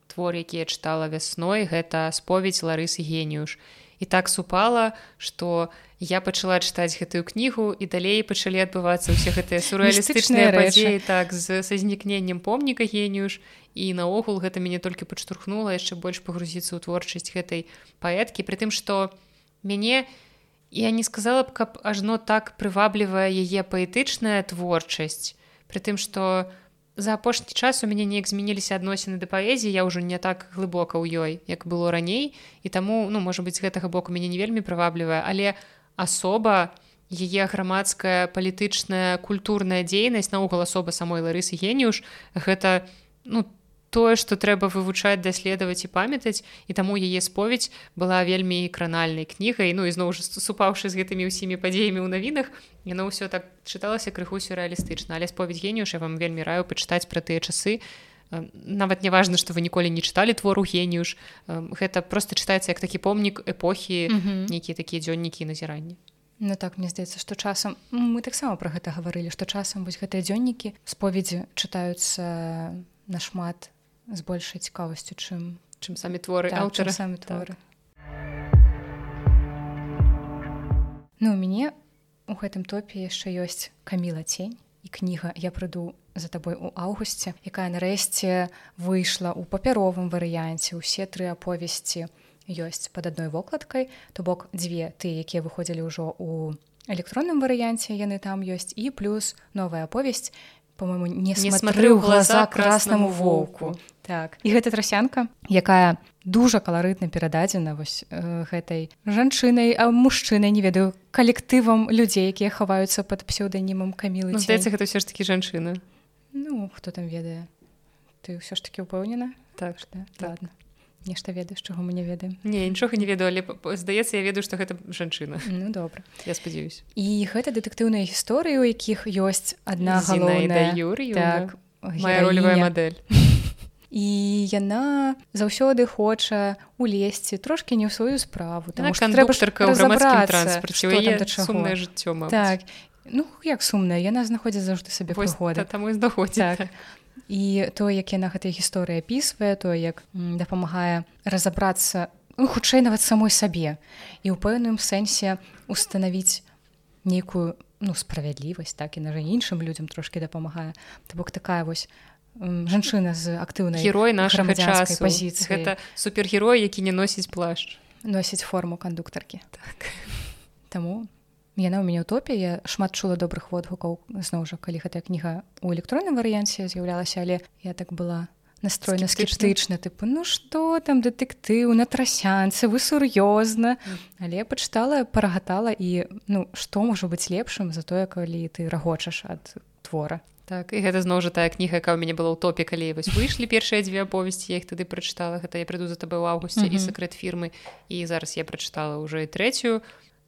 [SPEAKER 1] твор які я чытала вясной гэта споведь ларысы геніюш і так супала што я пачала чытаць гэтую кнігу і далей пачалі адбывацца ўсе гэтыя суррэалістычныя падзеі так з са знікненнем помніка геніюш і наогул гэта мяне толькі падштурхнула яшчэ больш пагрузіцца ў творчасць гэтай паэткі. Притым што мяне я не сказала б каб ажно так прываблівая яе паэтычная творчасць. Притым што за апошні час у мяне неяк змяніліся адносіны да паэзіі я ўжо не так глыбока ў ёй як было раней і таму ну можа быць гэтага боку мяне не вельмі прываблівая але асоба яе грамадская палітычная культурная дзейнасць наогул асоба самой ларысы геніюш гэта ну тое што трэба вывучаць даследаваць і памятаць. І таму яе споведь была вельмі кранальнай кнігай. Ну ізноў жа супаўшы з гэтымі ўсімі падзеямі ў навінах яно ўсё так чыталася крыху сюррэалістычна. Але споведь геніюш я вам вельмі раю пачытаць пра тыя часы. Нават не важна што вы ніколі не чыталі твору геніюш гэта просто чытаецца як такі помнік эпохі нейкія такія дзённікі назіранні.
[SPEAKER 2] Ну так мне здаецца што часам мы таксама пра гэта гаварылі што часам вось гэтыя дзённікі споведзі чытаюцца нашмат з большай цікавасцю чым
[SPEAKER 1] чым самі творы так, аўтара
[SPEAKER 2] самі творы так. Ну у мяне у гэтым топе яшчэ ёсць каміла цень і кніга я прыду за табой у аўгусце якая нарэшце выйшла ў папяровым варыянце. Усе тры аповесці ёсць под адной вокладкай. То бок дзве ты якія выходзілі ўжо у электронным варыянце яны там ёсць. І плюс новая аповесць по-моему не, не смотрю глаза краснаму воўку так. І гэта трасянка якая дужа каларытна перададзена вось э, гэтай жанчынай а мужчынай не ведаю калектывам людзей якія хаваюцца под псеўданімам камілы
[SPEAKER 1] ну, здаецца гэта ўсё ж таки жанчына.
[SPEAKER 2] Ну хто там ведае. Ты ўсё ж таки ўпэўнена?
[SPEAKER 1] Так что
[SPEAKER 2] так. ладно нешта ведаеш чаго мы не ведаем.
[SPEAKER 1] Не нічога не ведаю але здаецца я ведаю што гэта жанчына.
[SPEAKER 2] Ну добра.
[SPEAKER 1] Я спадзяюсь.
[SPEAKER 2] І гэта дэтэктыўныя гісторыі у якіх ёсць адна галоўная.
[SPEAKER 1] Юрый так моя ролевая модель
[SPEAKER 2] і яна заўсёды хоча улезці трошки не ў сваю справу
[SPEAKER 1] там трэба сумное жыццё
[SPEAKER 2] так. Ну як сумная яна знаходзіць заўжды сабе прыхода
[SPEAKER 1] там і знаходзіць так.
[SPEAKER 2] і то як яна гэтай гісторыі апісвае то як дапамагае разабрацца ну, хутчэй нават самой сабе і ў пэўным сэнсе устанавіць нейкую ну справядлівасць так і на іншым людзям трошки дапамагае. То бок такая вось жанчына з актыўнай
[SPEAKER 1] герой нашага часу. пазіцыі. Гэта супергерой які не носіць плашч
[SPEAKER 2] носіць форму кандуктаркі. Так. таму яна ў мяне ўтопе я шмат чула добрых водгукаў зноў жа калі гэтая кніга у электронным варыянце з'яўлялася але я так была настроена скептычна. тыпу ну што там дэтэктыў на трасянцы вы сур'ёзна але пачытала парагатала і ну што можа быць лепшым за тое калі ты рагочаш ад твора
[SPEAKER 1] так і гэта зноў жа тая кніга якая ў мяне была ў топе калі вось выйшлі першыя дзве аповесці я іх тады прачытала. Гэта я прыду за таб ў аўгусце і сакрэт фірмы і зараз я прачытала ўжо і трэцюю.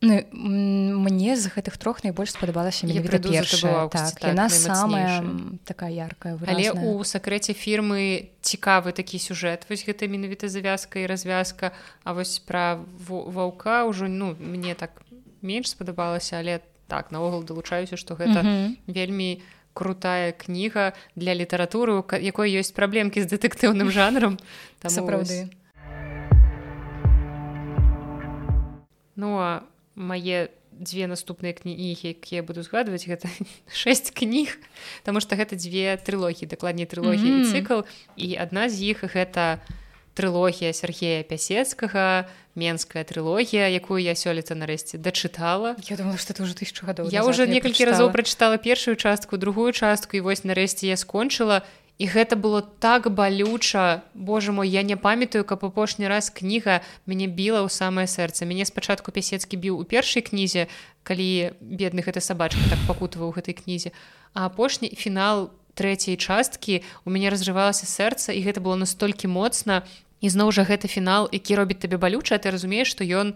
[SPEAKER 2] Ну, мне з гэтых трох найбольш спадабалася першая. так, так, яна самая такая яркая
[SPEAKER 1] выразная. але у сакрэце фірмы цікавы такі сюжэт. Вось гэта менавіта завязка і развязка. А вось пра ваўка ўжо ну мне так менш спадабалася але так наогул далучаюся што гэта mm -hmm. вельмі крутая кніга для літаратуры якой ёсць праблемкі з дэтэктыўным жанрам.
[SPEAKER 2] Сапраўды
[SPEAKER 1] ну а мае дзве наступныя кнігі якія буду згадваць гэта шэсць кніг Таму што гэта дзве трылогі дакладней трылогі mm -hmm. цыкл і адна з іх гэта трылогія Сергея пясецкага менская трылогія якую я сёлета нарэшце дачытала.
[SPEAKER 2] Я думала што ты ўжо тысячу гадоў
[SPEAKER 1] я уже некалькі разоў прачытала першую частку другую частку і вось нарэшце я скончыла. І гэта было так балюча. Боже мой я не памятаю каб апошні раз кніга мяне біла ў самае сэрца. Мяне спачатку пясецкі біў у першай кнізе калі бедных гэта сабачка так пакутаваў у гэтай кнізе а апошні фінал трэцяй часткі у мяне разрывалася сэрца і гэта было настолькі моцна. І зноў жа гэта фінал які робіць табе балюча ты разумееш што ён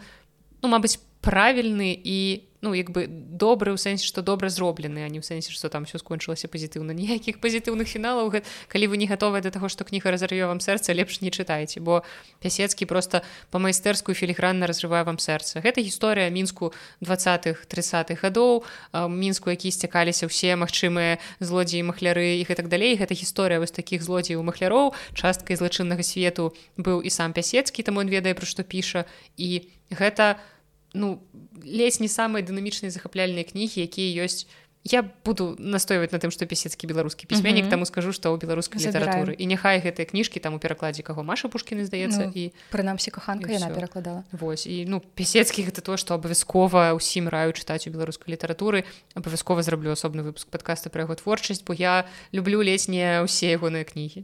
[SPEAKER 1] ну мабыць правільны і ну як бы добры ў сэнсе што добра зроблены а не ў сэнсе што там все скончылася пазітыўна. Ніякіх пазітыўных фіналаў калі вы не гатовыя да таго што кніга разарве вам сэрца лепш не чытаеце бо пясецкі просто па майстэрскую філігранна разрывае вам сэрца. Гэта гісторыя мінску двадцатых тридцатых гадоў мінску які сцякаліся ўсе магчымыя злодзеі махляры і так далей. Гэта гісторыя вось таких злодзеяў махляроў. Часткай злачыннага свету быў і сам пясецкі таму он ведае пра што піша. І гэта у ну лезь не самыя дынамічныя захапляльныя кнігі якія ёсць я буду настойваць на тым што пісецкі беларускі пісьменнік таму скажу што ў беларускай літаратуры і няхай гэтыя кніжкі там у перакладзе каго маша пушкіны здаецца ну, і
[SPEAKER 2] прынамсі каханка яна перакладала
[SPEAKER 1] восьось і ну пісецкі гэта то што абавязкова ўсім раю чытаць у беларускай літаратуры абавязкова зраблю асобны выпуск падкаста пра яго творчасць бо я люблю ледзь не ўсе ягоныя кнігі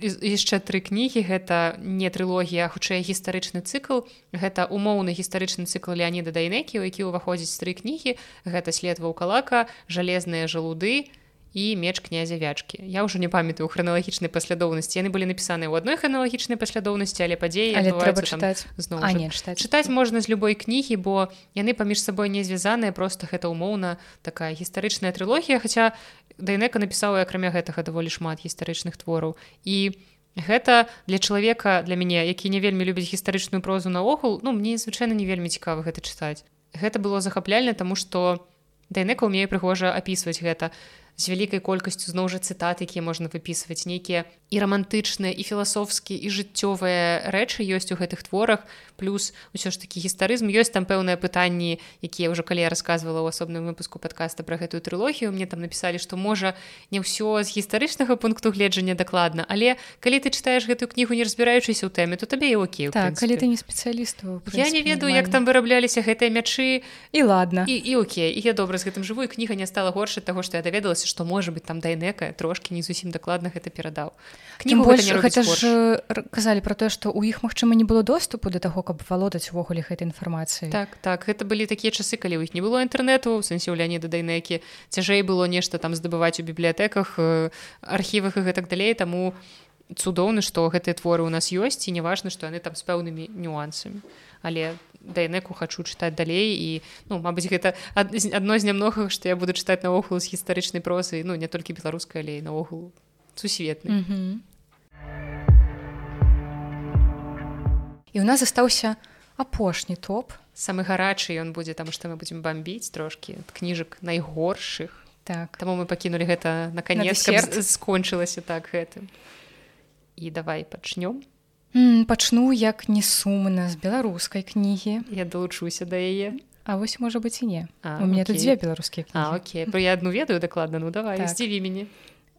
[SPEAKER 1] яшчэ тры кнігі. Гэта не трылогія хутчэй гістарычны цыкл. Гэта умоўны гістарычны цыкл леаніда дайнекі у які ўваходзіць тры кнігі. Гэта след ваўкалака жалезныя жалуды і меч князя вячкі я ўжо не памятаю храналагічнай паслядоўнасці. Яны былі напісаны ў адной храналагічнай паслядоўнасці але падзеі
[SPEAKER 2] зноў
[SPEAKER 1] чытаць чытаць можна з любой кнігі бо яны паміж сабой не звязаныя просто гэта умоўна такая гістарычная трылогія. Хаця дайнека напісаў акрамя гэтага даволі шмат гістарычных твораў. І гэта для чалавека для мяне які не вельмі любіць гістарычную прозу наогул ну мне звычайна не вельмі цікава гэта чытаць. Гэта было захапляльна тому что дайнека умее прыгожа апісваць гэта з вялікай колькасцю зноў жа цытат якія можна выпісваць нейкія і рамантычныя і філасофскія і жыццёвыя рэчы ёсць у гэтых творах. Плюс усё ж такі гістарызм ёсць там пэўныя пытанні якія ўжо калі я рассказывала ў асобным выпуску падкаста пра гэтую трылогію. Мне там напісалі што можа не ўсё з гістарычнага пункту гледжання дакладна але калі ты чытаеш гэтую кнігу не разбіраючыся ў тэме то табе і окей
[SPEAKER 2] так, калі ты не спецыялісту
[SPEAKER 1] я не ведаю як там вырабляліся гэтыя мячы.
[SPEAKER 2] І ладно
[SPEAKER 1] і, і окей. І я добра з гэтым жывую кніга не стала горш таго што я даведалася што можа быть там дайнека трошки не зусім дакладна гэта перадаў.
[SPEAKER 2] Больш гэта ж казалі про тое што у іх магчыма не было доступу до таго каб валодаць увогуле гэтай інфармацыі
[SPEAKER 1] так так гэта былі такія часы калі ў іх не было інтэрнэту у сэнсеўлянні да дайнекі цяжэй было нешта там здабываць у бібліятэках архівах і гэтак далей таму цудоўны што гэтыя творы у нас ёсць і неважна што яны там з пэўнымі нюансамі. Але дайнеку хачу чытаць далей і ну мабыць гэта адно з нямногах што я буду чытаць наогул з гістарычнай прозы ну не толькі беларускай але наогул сусветны mm -hmm.
[SPEAKER 2] і у нас застаўся апошні топ.
[SPEAKER 1] Самы гарачы ён будзе там што мы будзем бомбіць трошкі кніжак найгоршых
[SPEAKER 2] так.
[SPEAKER 1] Таму мы пакінулі гэта наконец на скончылася так гэтым і давай пачнём
[SPEAKER 2] пачну як не сумна з беларускай кнігі.
[SPEAKER 1] Я далучуся да яе.
[SPEAKER 2] А вось можа быць і не. А, у меня тут дзве беларускія
[SPEAKER 1] Окей. Про я адну ведаю дакладна ну давай так. здзіві мяне.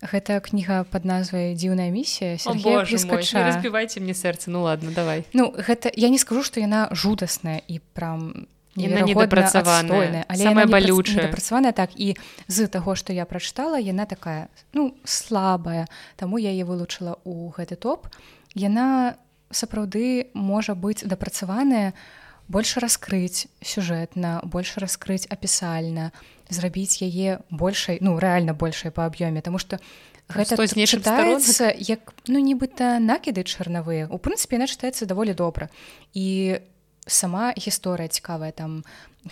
[SPEAKER 2] Гэта кніга под назвай дзіўная місія
[SPEAKER 1] разбівайце мне сэрца ну ладно давай.
[SPEAKER 2] Ну гэта я не скажу што яна жудасная і прям
[SPEAKER 1] недапрацаваная. самая балючая.
[SPEAKER 2] працаваная так і з таго што я прачытала яна такая ну слабая. Таму я яе вылучыла ў гэты топ яна сапраўды можа быць дапрацаваная больш раскрыць сюжэтна больш раскрыць апісальна зрабіць яе большай ну рэальна большай па аб'ёме тому что гэта чытаецца як ну нібыта накіды чарнавыя. У прынцыпе яна чытаецца даволі добра. І сама гісторыя цікавая там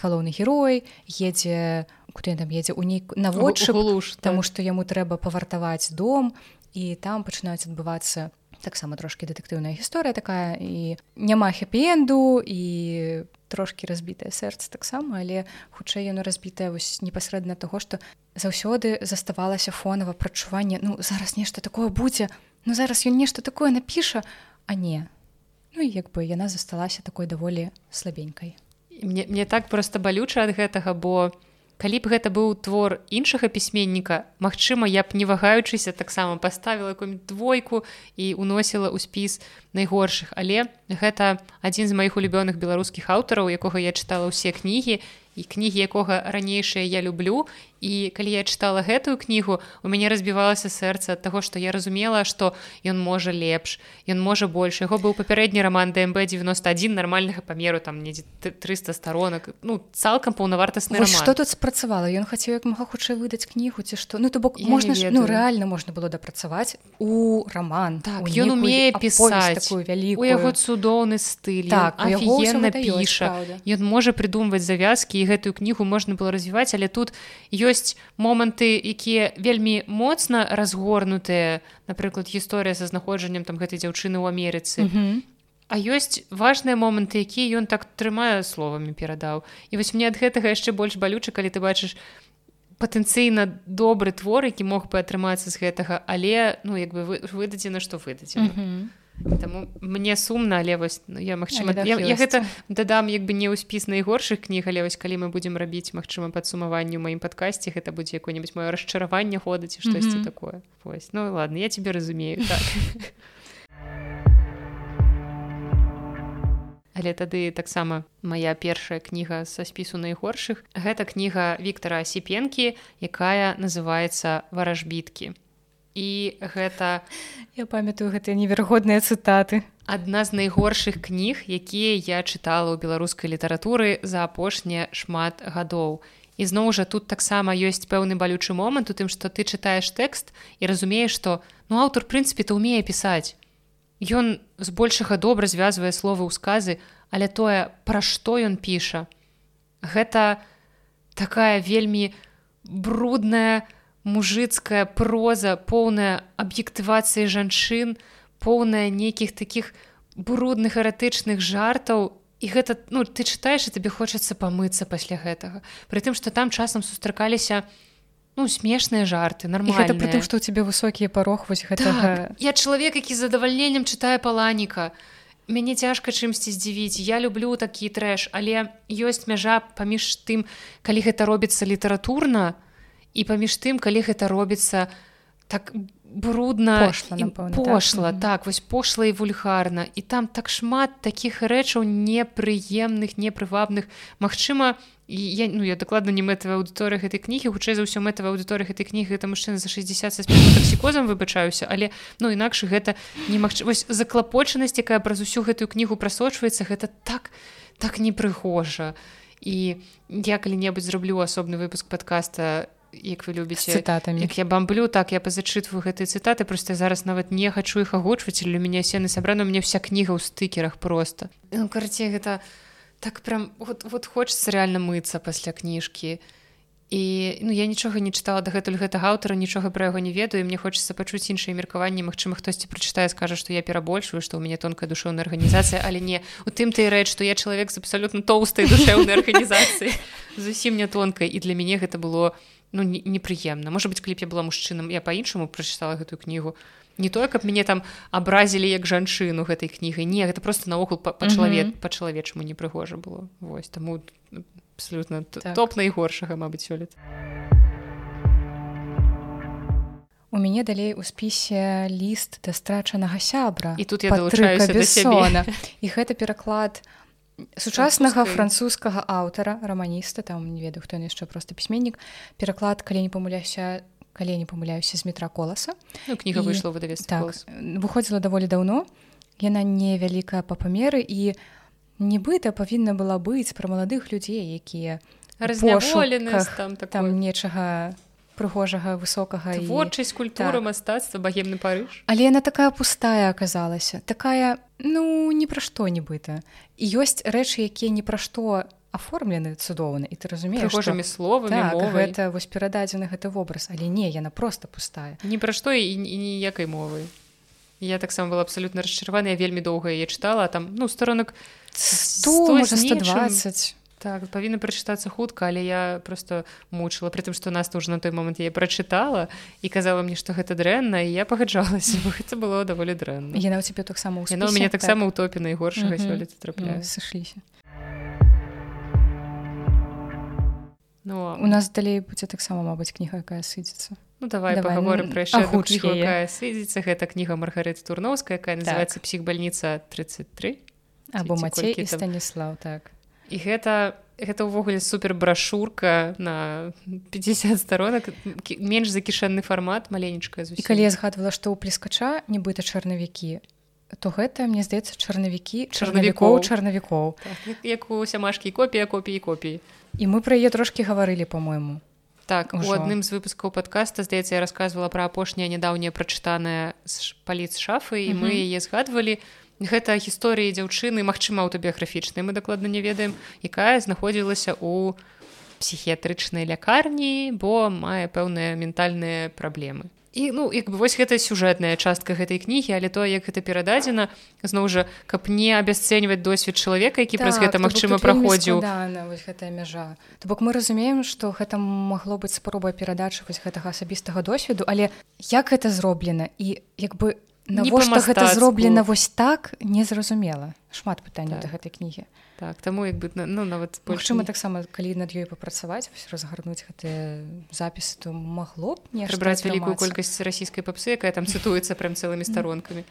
[SPEAKER 2] галоўны герой едзе куды там едзе у нейк наводшы
[SPEAKER 1] луж
[SPEAKER 2] таму што яму трэба павартаваць дом і там пачынаюць адбывацца таксама трошки дэтэктыўная гісторыя такая і няма хэпі-энду і трошки разбітае сэрца таксама але хутчэй яно разбітае вось непасрэдна таго што заўсёды заставалася фонава прачуванне ну зараз нешта такое будзе ну зараз ён нешта такое напіша а не ну як бы яна засталася такой даволі слабенькай
[SPEAKER 1] мне мне так просто балюча ад гэтага бо я калі б гэта быў твор іншага пісьменніка Мачыма я б не вагаючыся таксама паставіла якую двойку і уносіла ў спіс найгоршых. Але гэта адзін з маіх улюбёных беларускіх аўтараў якога я чытала ўсе кнігі і кнігі якога ранейшае я люблю. І калі я чытала гэтую кнігу у мяне разбівалася сэрца ад таго што я разумела што ён можа лепш ён можа больш. Яго быў папярэдні роман дмб 91 нармальнага памеру там недзе 300 сторонак ну цалкам паўнавартасны
[SPEAKER 2] что тут спрацавала? Ён хацеў як мага хутчэй выдаць кнігу ці што? Ну то бок можна ж ну рэальна можна было дапрацаваць у роман
[SPEAKER 1] так ён умее пісаць. такую вялікую. Яго цудоўны стыль так піша. ён можа прыдумваць завязкі і гэтую кнігу можна было развіваць але тут ёсць моманты якія вельмі моцна разгорнутыя напрыклад гісторыя са знаходжаннем там гэтай дзяўчыны ў Амерыцы mm -hmm. А ёсць важныя моманты якія ён так трымае словамі перадаў і вось мне ад гэтага яшчэ больш балюча калі ты бачыш патэнцыйна добры твор які мог бы атрымацца з гэтага але ну як бы выдадзена што выдадзена mm -hmm. Таму мне сумна але вось ну, я магчыма я, я гэта дадам як бы не ў спіс найгоршых кніг але вось калі мы будзем рабіць магчыма падсумаванню маім падкасці гэта будзе якое-нибудь маё расчараванне ходаць ці штосьці mm -hmm. такое вось ну ладно я тебе разумею так. але тады таксама моя першая кніга са спісу найгоршых гэта кніга Віктора сіпенкі якая называется варажбіткі і гэта
[SPEAKER 2] я памятаю гэтыя неверагодныя цытаты.
[SPEAKER 1] адна з найгоршых кніг якія я чытала ў беларускай літаратуры за апошнія шмат гадоў. І зноў жа тут таксама ёсць пэўны балючы момант у тым што ты чытаеш тэкст і разумееш што ну аўтар прынцыпе то умее пісаць. Ён збольшага добра звязвае словы ў сказы але тое пра што ён піша гэта такая вельмі брудная мужыцкая проза поўная аб'ектывацыі жанчын поўная нейкіх такіх брудных эратычных жартаў. І гэта ну ты чытаеш і табе хочацца памыцца пасля гэтага пры тым што там часам сустракаліся ну смешныя жарты нормально
[SPEAKER 2] гэта пры тым што у тебе высокія парог вось гэтага...
[SPEAKER 1] так, я чалавек які задавальненнем чытае паланіка мяне цяжка чымсьці здзівіць я люблю такі трэш. Але ёсць мяжа паміж тым калі гэта робіцца літаратурна і паміж тым калі гэта робіцца так брудна
[SPEAKER 2] пошла, напэўна,
[SPEAKER 1] пошла так, так вось пошла і вульгарна і там так шмат такіх рэчаў непрыемных непрывабных Мачыма я ну я дакладна не мэтавая аўдыторыя гэтай кнігі хутчэй за ўсё мэтавая аўдыторыя гэтай кнігі это мужчына за 60 таксікозам выбачаюся але ну інакш гэта немагчы вось заклапочанасць якая праз усю гэтую кнігу прасочваецца гэта так так непрыгожа. І я калі-небудзь зраблю асобны выпуск подкаста як вы любіце
[SPEAKER 2] цытатамі.
[SPEAKER 1] як я бамблю так я пазачытваю гэтыя цытаты. Просто зараз нават не хачу іх агучваць для мяне сены сабрана мне вся кніга ў стыкерах просто ну, карце гэта так прям вот, вот хочется реально мыцца пасля кніжкі. І ну я нічога не чытала дагэтуль гэтага аўтара нічога пра яго не ведаю мне хочется пачуць іншыя меркаванні. Мачыма хтосьці прачытае скажа што я перабольшую што ў мяне тонкая душэўная арганізацыя але не у тым ты рэч што я чалавек з абсалютна тоўстай душэўнай арганізацыі. Зусім не тонкай і для мяне гэта было не ну непрыемна можа быть кліп я была мужчынам я по-іншаму прачытала гэтую кнігу. Не тое каб мяне там абразілі як жанчыну гэтай кнігай. Не гэта просто наогул па-чалавек па-чалавечаму непрыгожа было. Вось таму абсолютно так. топ найгоршага мабыць сёлет
[SPEAKER 2] у мяне далей у спісе ліст да страчанага сябра
[SPEAKER 1] і тут я далучаюся да сябе.
[SPEAKER 2] і гэта пераклад у сучаснага французскага аўтара раманіста там не ведаю хто яшчэ просто пісьменнік пераклад калі не памыляюся калі не памыляюся з метра коласа.
[SPEAKER 1] Ну, кніга выйшла выдавец
[SPEAKER 2] так, выходзіла даволі даўно. Яна невялікая па памеры і нібыта павінна была быць пра маладых людзей якія
[SPEAKER 1] там,
[SPEAKER 2] там нечага прыгожага высокага
[SPEAKER 1] творчасць культура так. мастацтва багемны парыж.
[SPEAKER 2] Але яна такая пустая аказалася такая ну не пра што нібыта. І ёсць рэчы якія ні пра што аформлены цудоўна і ты разумееш
[SPEAKER 1] гожымі словамі
[SPEAKER 2] так, гэта вось перададзены гэты вобраз. Але не яна просто пустая.
[SPEAKER 1] Ні пра што і ніякай мовы. Я таксама была абсалютна расчараваная вельмі доўга я чытала там ну сторонак
[SPEAKER 2] 100, 100 120
[SPEAKER 1] так павінна прачытацца хутка але я просто мучыла. Притым што нас уже на той момант я прачытала і казала мне што гэта дрэнна і я пагаджалася гэта было даволі дрэнна.
[SPEAKER 2] Яна у цябе таксама
[SPEAKER 1] у мяне таксама так. утопе найгоршага сёлета трапляю
[SPEAKER 2] сышліся. Ну, у нас далей будзе таксама мабыць кніга якая сыдзецца.
[SPEAKER 1] Ну давай, давай паговорым пра сыдзіцца гэта кніга маргарыты турноўская якая так. псіхбальніца 33
[SPEAKER 2] або мацей і станіслав так
[SPEAKER 1] і гэта гэта ўвогуле супер брашурка на 50 сторонок менш за кішэнны фармат маленечка
[SPEAKER 2] і калі я згадвала што ў плескача нібыта чарнавікі то гэта мне здаецца чарнавікі чарнавікоў чарнавікоў.
[SPEAKER 1] так, як у сямашкі копія копіі копіі
[SPEAKER 2] і мы пра яе трошки гаварылі по-мойму
[SPEAKER 1] так у адным з выпускаў подкаста здаецца я рассказывала пра апошняе нядаўняе прачытаная паліц шафы і мы яе згадвалі. у гэта гісторыі дзяўчыны магчыма аўтабіяграфічнай мы дакладна не ведаем якая знаходзілася у псіхіятрычнай лякарні бо мае пэўныя ментальныя праблемы. І ну як бы вось гэта сюжэтная частка гэтай кнігі але то як гэта перададзена зноў жа каб не абясцэньваць досвед чалавека які так, праз гэта магчыма праходзіў.
[SPEAKER 2] гэтая мяжа. То бок мы разумеем што гэта магло быць спробай перадачы вось гэтага асабістага досведу але як гэта зроблена? І як бы навошта гэта зроблена вось так незразумела. Шмат пытанняў так. да гэтай кнігі.
[SPEAKER 1] Так таму як бы ну нават
[SPEAKER 2] Магчыма таксама калі над ёй папрацаваць разгарнуць гэтыя запісы то магло б
[SPEAKER 1] не браць вялікую колькасць расійскай папсы якая там цытуецца прям цэлымі старонкамі.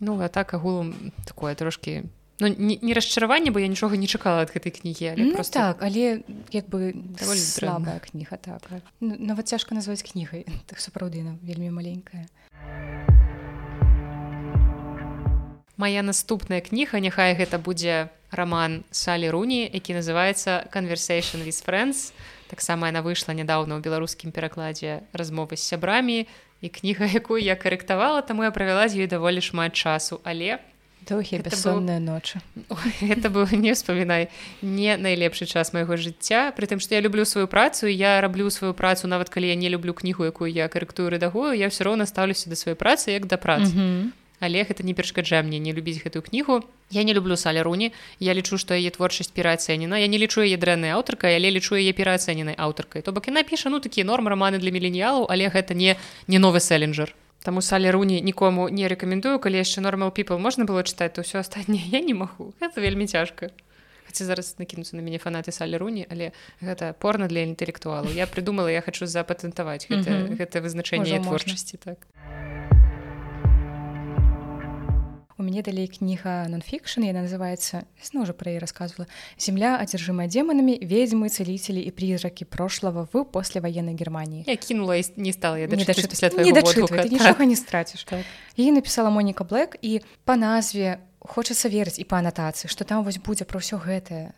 [SPEAKER 1] Ну а так агулам такое трошки Ну, не, не расчараванне бо я нічога не чакала ад гэтай кнігі
[SPEAKER 2] але ну, просто... так але як бы слабая кніга так. Нават цяжка назваць кнігай так сапраўды вельмі маленькая
[SPEAKER 1] Мая наступная кніга няхай гэта будзе роман салі руні які называется conversation with friends таксама яна выйшла нядаўна ў беларускім перакладзе размовы з сябрамі і кніга якую я карэктавала таму я правяла з ёй даволі шмат часу. Але
[SPEAKER 2] доўгія бессонныя быў... ночы
[SPEAKER 1] это было не вспамінай не найлепшы час майго жыцця. Притым што я люблю сваю працу я раблю сваю працу нават калі я не люблю кнігу якую я карэктую рэдагую я все роўна стаўлюся да сваёй працы як да працы. Mm -hmm. Але гэта не перашкаджае мне не любіць гэтую кнігу я не люблю саля руні я лічу што яе творчасць пераацэнена я не лічу яе дрэннай аўтаркай але лічу яе пераацэненай аўтаркай то бок яна піша ну такія норм раманы для міленіялаў але гэта не не новы селенджер Таму сале руні нікому не рэкамендую калі яшчэ нормал people можна было чытаць то ўсё астатняе я не магу это вельмі цяжка хаця зараз накінуцца на мяне фанаты сале руні але гэта порна для інтэлектуалу я придумала я хочу запатэнтаваць гэта, mm -hmm. гэта вызначэнне творчасці так
[SPEAKER 2] у мяне далей кніга нонфікшн яна называется зноў уже про яе рассказывала земля одержимая демонами ведьмы целители и призраки прошлого в послевоенной германии
[SPEAKER 1] я кинула не стала я не,
[SPEAKER 2] так. не страціш так. і написала моніка блэк і по назве хочацца верыць і па анатацыі что там вось будзе про ўсё гэтае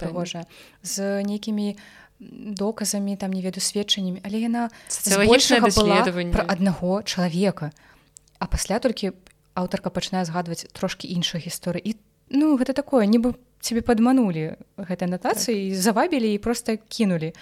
[SPEAKER 1] так,
[SPEAKER 2] з нейкімі доказамі там не веду сведчаннямі але яна
[SPEAKER 1] даследаванне
[SPEAKER 2] аднаго чалавека а пасля толькі аўтарка пачынае згадваць трошкі іншых гісторый і ну гэта такое нібы цябе падманулі гэтай анатацыі так. завабілі і просто кінулі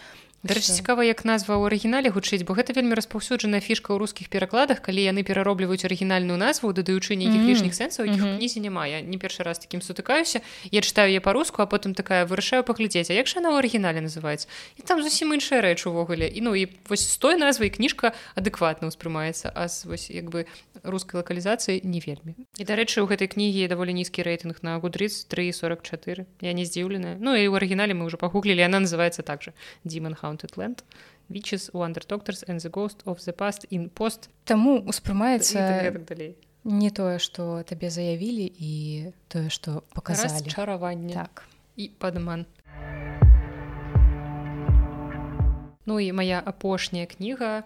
[SPEAKER 1] Дарэчы, цікава як назва ў арыгінале гучыць бо гэта вельмі распаўсюджаная фішка ў рускіх перакладах. Калі яны пераробліваюць арыгінальную назву дадаючы нейкіх mm -hmm. лішніх сэнсаў якіх mm -hmm. кнізе няма. Я не першы раз такім сутыкаюся. Я чытаю я па-руску а потым такая вырашаю паглядзець як жа на ў арыгінале называецца? І там зусім іншая рэч увогуле. І ну і вось з той назвай кніжка адэкватна ўспрымаецца а вось як бы рускай лакалізацыі не вельмі. І дарэчы у гэтай кнігі даволі нізкі рэйтынг на гудрыц 344 я не здзіўленая. Ну і ў арыгінале мы ўжо пагуглілі яна называется так же диманха Haunted Land, Witches, Wonder Doctors and the Ghost of the Past in Post.
[SPEAKER 2] Таму успрымаецца не тое, што табе заявілі і тое, што паказалі
[SPEAKER 1] чараванне так. і падман. Ну і моя апошняя кніга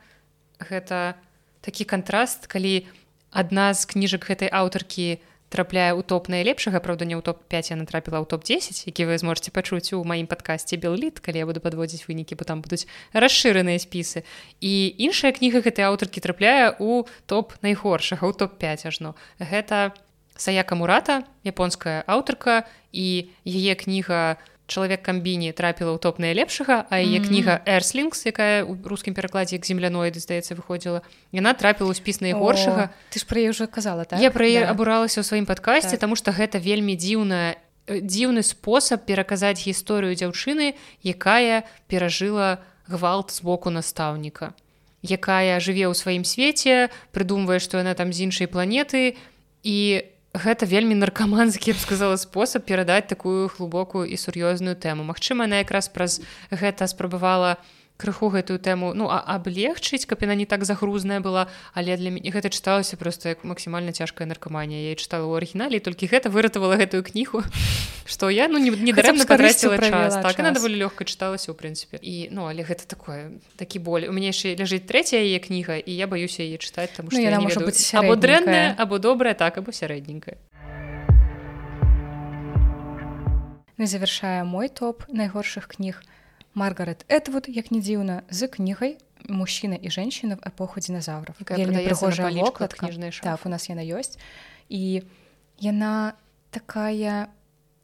[SPEAKER 1] гэта такі кантраст, калі адна з кніжак гэтай аўтаркі, трапляе ў топ найлепшага правда не ў топ-5 я натрапіла ў топ-10 які вы зможце пачуць у маім падкасці белліт калі я буду падводзіць вынікі бо там будуць расшыраныя спісы. І іншая кніга гэтай аўтаркі трапляе у топ найгоршага ў топ-5 ажно. Гэта саяка мурата японская аўтарка і яе кніга у чалавек камбіні трапіла ў топ найлепшага а яе mm -hmm. кніга эрслінгс якая у рускім перакладзе як земляноіды здаецца выходзіла яна трапіла ў спіс найгоршага
[SPEAKER 2] ты ж пра ўжо казала так?
[SPEAKER 1] я пра да. абуралася ў сваім падкасці так. таму што гэта вельмі дзіўная э, дзіўны спосаб пераказаць гісторыю дзяўчыны якая перажыла гвалт з боку настаўніка якая жыве ў сваім свеце прыдумвае што яна там з іншай планеты і гэта вельмі наркаманскі б сказала спосаб перадаць такую глубокую і сур'ёзную тэму. Мачыма она якраз праз гэта спрабавала крыху гэтую тэму. Ну а аблегчыць каб яна не так загрузная была але для мяне гэта чыталася просто як максімальна цяжкая наркаманія. Я чытала ў арыгінале толькі гэта выратавала гэтую кнігу што я ну не дарэмна патраціла час. так она даволі лёгка чыталася ў прынцыпе. І ну але гэта такое такі боль. У мяне яшчэ ляжыць трэцяя яе кніга і я баюся яе чытаць там
[SPEAKER 2] ну, яна можа быць
[SPEAKER 1] або дрэнная або добрая так або сярэдненькая.
[SPEAKER 2] Ну, завершае мой топ найгоршых кніг маргарет этвуд як не дзіўна з кнігай мужчына і женщина в эпоху динозавров
[SPEAKER 1] прыгожакладка
[SPEAKER 2] так у нас яна ёсць і яна такая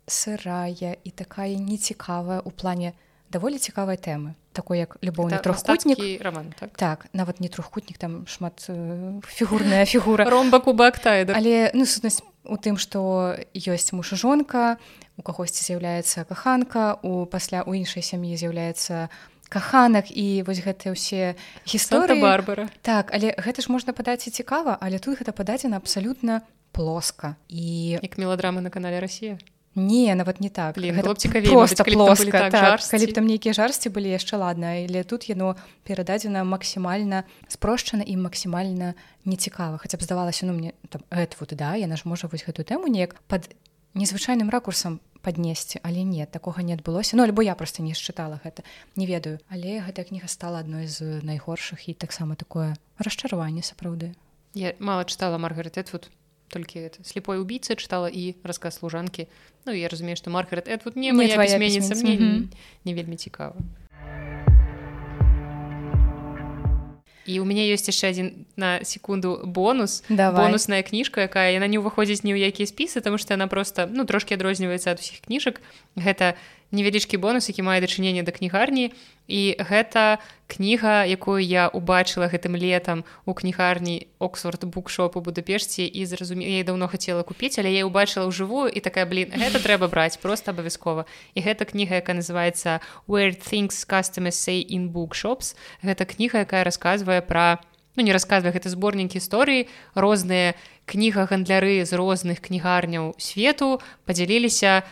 [SPEAKER 2] сырая і такая нецікавая у плане даволі цікавай тэмы такой як любоўны трохкутнік
[SPEAKER 1] роман так?
[SPEAKER 2] так нават не трохкутнік там шмат э, фігурная фігура
[SPEAKER 1] ромба кубактайда
[SPEAKER 2] але ну сутнасць у тым што ёсць муж жонка у кагосьці з'яўляецца каханка у пасля у іншай сям'і з'яўляецца каханак і вось гэтыя ўсе гісторыі.
[SPEAKER 1] Барбара.
[SPEAKER 2] Так але гэта ж можна падаць і цікава але тут гэта пададзена абсалютна плоска. І
[SPEAKER 1] як меладрамы на канале Росія
[SPEAKER 2] не нават не так.
[SPEAKER 1] Цікаве
[SPEAKER 2] просто плоска так, так, калі б там нейкія жарсці былі яшчэ ладна але тут яно перададзена максімальна спрошчана і максімальна нецікава хаця б здавалася ну мне там вот да яна ж можа вось гэтую тэму неяк под незвычайным ракурсам паднесці але нет такога не адбылося ну альбо я просто не счытала гэта не ведаю. Але гэтая кніга стала адной з найгоршых і таксама такое расчараванне сапраўды
[SPEAKER 1] я мало чытала маргаритет вот толькі это слепой убийцы чытала і рассказ служанкі Ну я разумею што маргарет Эдвуд не моя пісьменніца мне не вельмі цікава і у мяне ёсць яшчэ адзін на секунду бонус.
[SPEAKER 2] Давай.
[SPEAKER 1] бонусная кніжка якая яна не ўваходзіць ні ў якія спісы тому што яна просто ну трошки адрозніваецца ад усіх кніжак гэта невялічкі бонус які мае дачыненне да кнігарні. І гэта кніга якую я убачыла гэтым летам у кнігарні оксфорд букшоп у будапешце і зразуме я даўно хацела купіць але я убачыла ў жывую і такая блин гэта трэба браць просто абавязкова і гэта кніга якая называется where things customers say in bookshops гэта кніга якая расказвае пра ну не расказвае гэты зборнік гісторыі. Розныя кніга гандляры з розных кнігарняў свету падзяліліся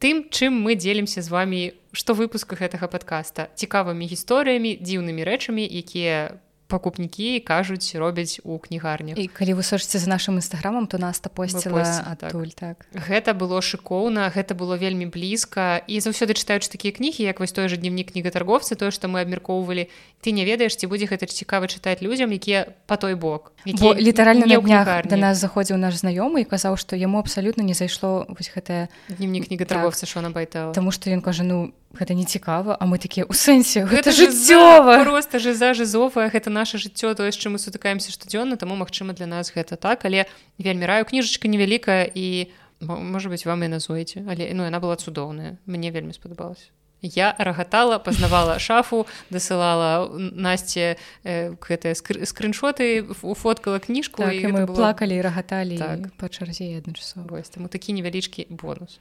[SPEAKER 1] тым чым мы дзелімся з вами што выпусках гэтага падкаста. Цікавымі гісторыямі дзіўнымі рэчамі якія пакупнікі кажуць робяць у кнігарнях
[SPEAKER 2] і калі вы сочыце за нашим нстаграмам то нас тапосціла адтуль так.
[SPEAKER 1] так. Гэта было шыкоўна гэта было вельмі блізка. І заўсёды чытаюць такія кнігі як вось той же дневнік кнігатарговцы тое што мы абмяркоўвалі. Ты не ведаеш ці будзе гэта цікава чытаць людзям якія по той бок
[SPEAKER 2] літаральна на днях да нас заходзіў наш знаёмы і казаў што яму абсалютна не зайшло вось гэтае
[SPEAKER 1] дневнік кнігатарговца так. шона байтала.
[SPEAKER 2] Таму што ён кажа ну гэта не цікава а мы такія у сэнсе гэта жыццёва
[SPEAKER 1] просто же за жызовая гэта наше жыццё тое з чым мы сутыкаемся штодзённа таму магчыма для нас гэта так. Але вельмі раю кніжачка невялікая і можа быть вам і назоеце але ну яна была цудоўная. Мне вельмі спадабалася. Я рагатала пазнавала шафу дасылала насце э, гэтыя скриншоты уфоткала кніжку
[SPEAKER 2] так, і мы было... плакалі і рагаталі так. па чарзе адначасова.
[SPEAKER 1] Таму такі невялічкі бонус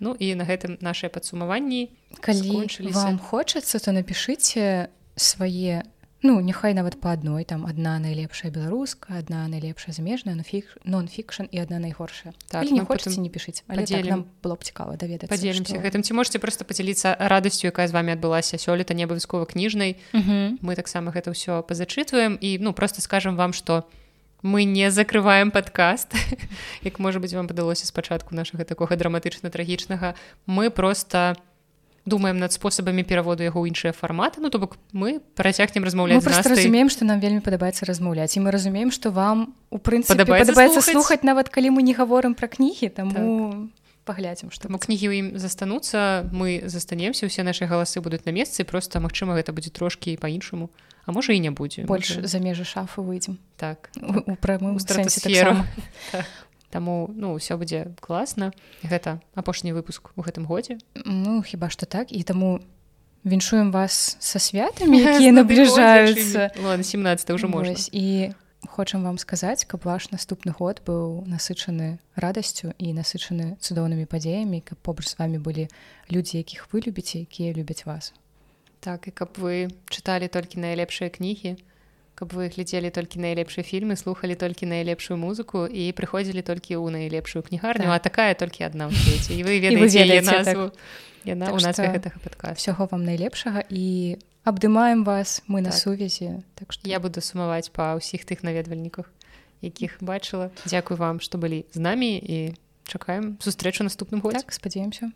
[SPEAKER 1] Ну і на гэтым нашыя падсумаванні
[SPEAKER 2] калі вам хочацца то напішыце свае ну няхай нават па адной там адна найлепшая беларуска адна найлепшая замежная нонфік нон-фікшн і адна найгоршая. Так, не хочаце не пішыць але так, нам было б цікава даведацца
[SPEAKER 1] падзелімся што... гэтым. Ці можете просто подзяліцца радасцю якая з вами адбылася сёлета не абавязкова кніжнай. Мы таксама гэта ўсё пазачытваем і ну просто скажем вам что у мы не закрываем подкаст. Як можа быть вам падалося спачатку нашага такога драматычна трагічнага мы просто думаем над спосабамі пераводу яго іншыя фарматы. Ну то бок мы працягнем размаўляць
[SPEAKER 2] разумеем что нам вельмі падабаецца размаўляць і мы разумеем что вам у прынцыпе падабаецца слухаць? нават калі мы не гаворым пра кнігі там так. паглядзім што
[SPEAKER 1] мы кнігі ў ім застануцца мы застанемся усе нашы галасы будуць на месцы просто магчыма гэта будзе трошкі по-іншаму а можа і не будзе
[SPEAKER 2] больш можа... за межы шафы выйдзем
[SPEAKER 1] так.
[SPEAKER 2] У прамым
[SPEAKER 1] стратасферу Таму ну ўсё будзе класна гэта апошні выпуск у гэтым годзе
[SPEAKER 2] Ну хіба што так. І таму віншуем вас са святамі якія набліжаюцца
[SPEAKER 1] 17 ўжо можа
[SPEAKER 2] і хочам вам сказаць каб ваш наступны год быў насычаны радасцю і насычаны цудоўнымі падзеямі каб побач з вами былі людзі якіх вы любіце якія любяць вас
[SPEAKER 1] так і каб вы чыталі толькі найлепшыя кнігі каб вы глядзелі толькі найлепшыя фільмы слухали толькі найлепшую музыку і прыходзілі толькі ў найлепшую кнігарню так. а такая толькі адна ў свеце і вы ведаеце так. яна так у нас гэтага падка
[SPEAKER 2] всяго вам найлепшага і абдымаем вас мы так. на сувязі
[SPEAKER 1] так што я буду сумаваць па ўсіх тых наведвальніках якіх бачыла Дякую вам што былі з намі і чакаем сустрэчу наступным год
[SPEAKER 2] так, спадзяемся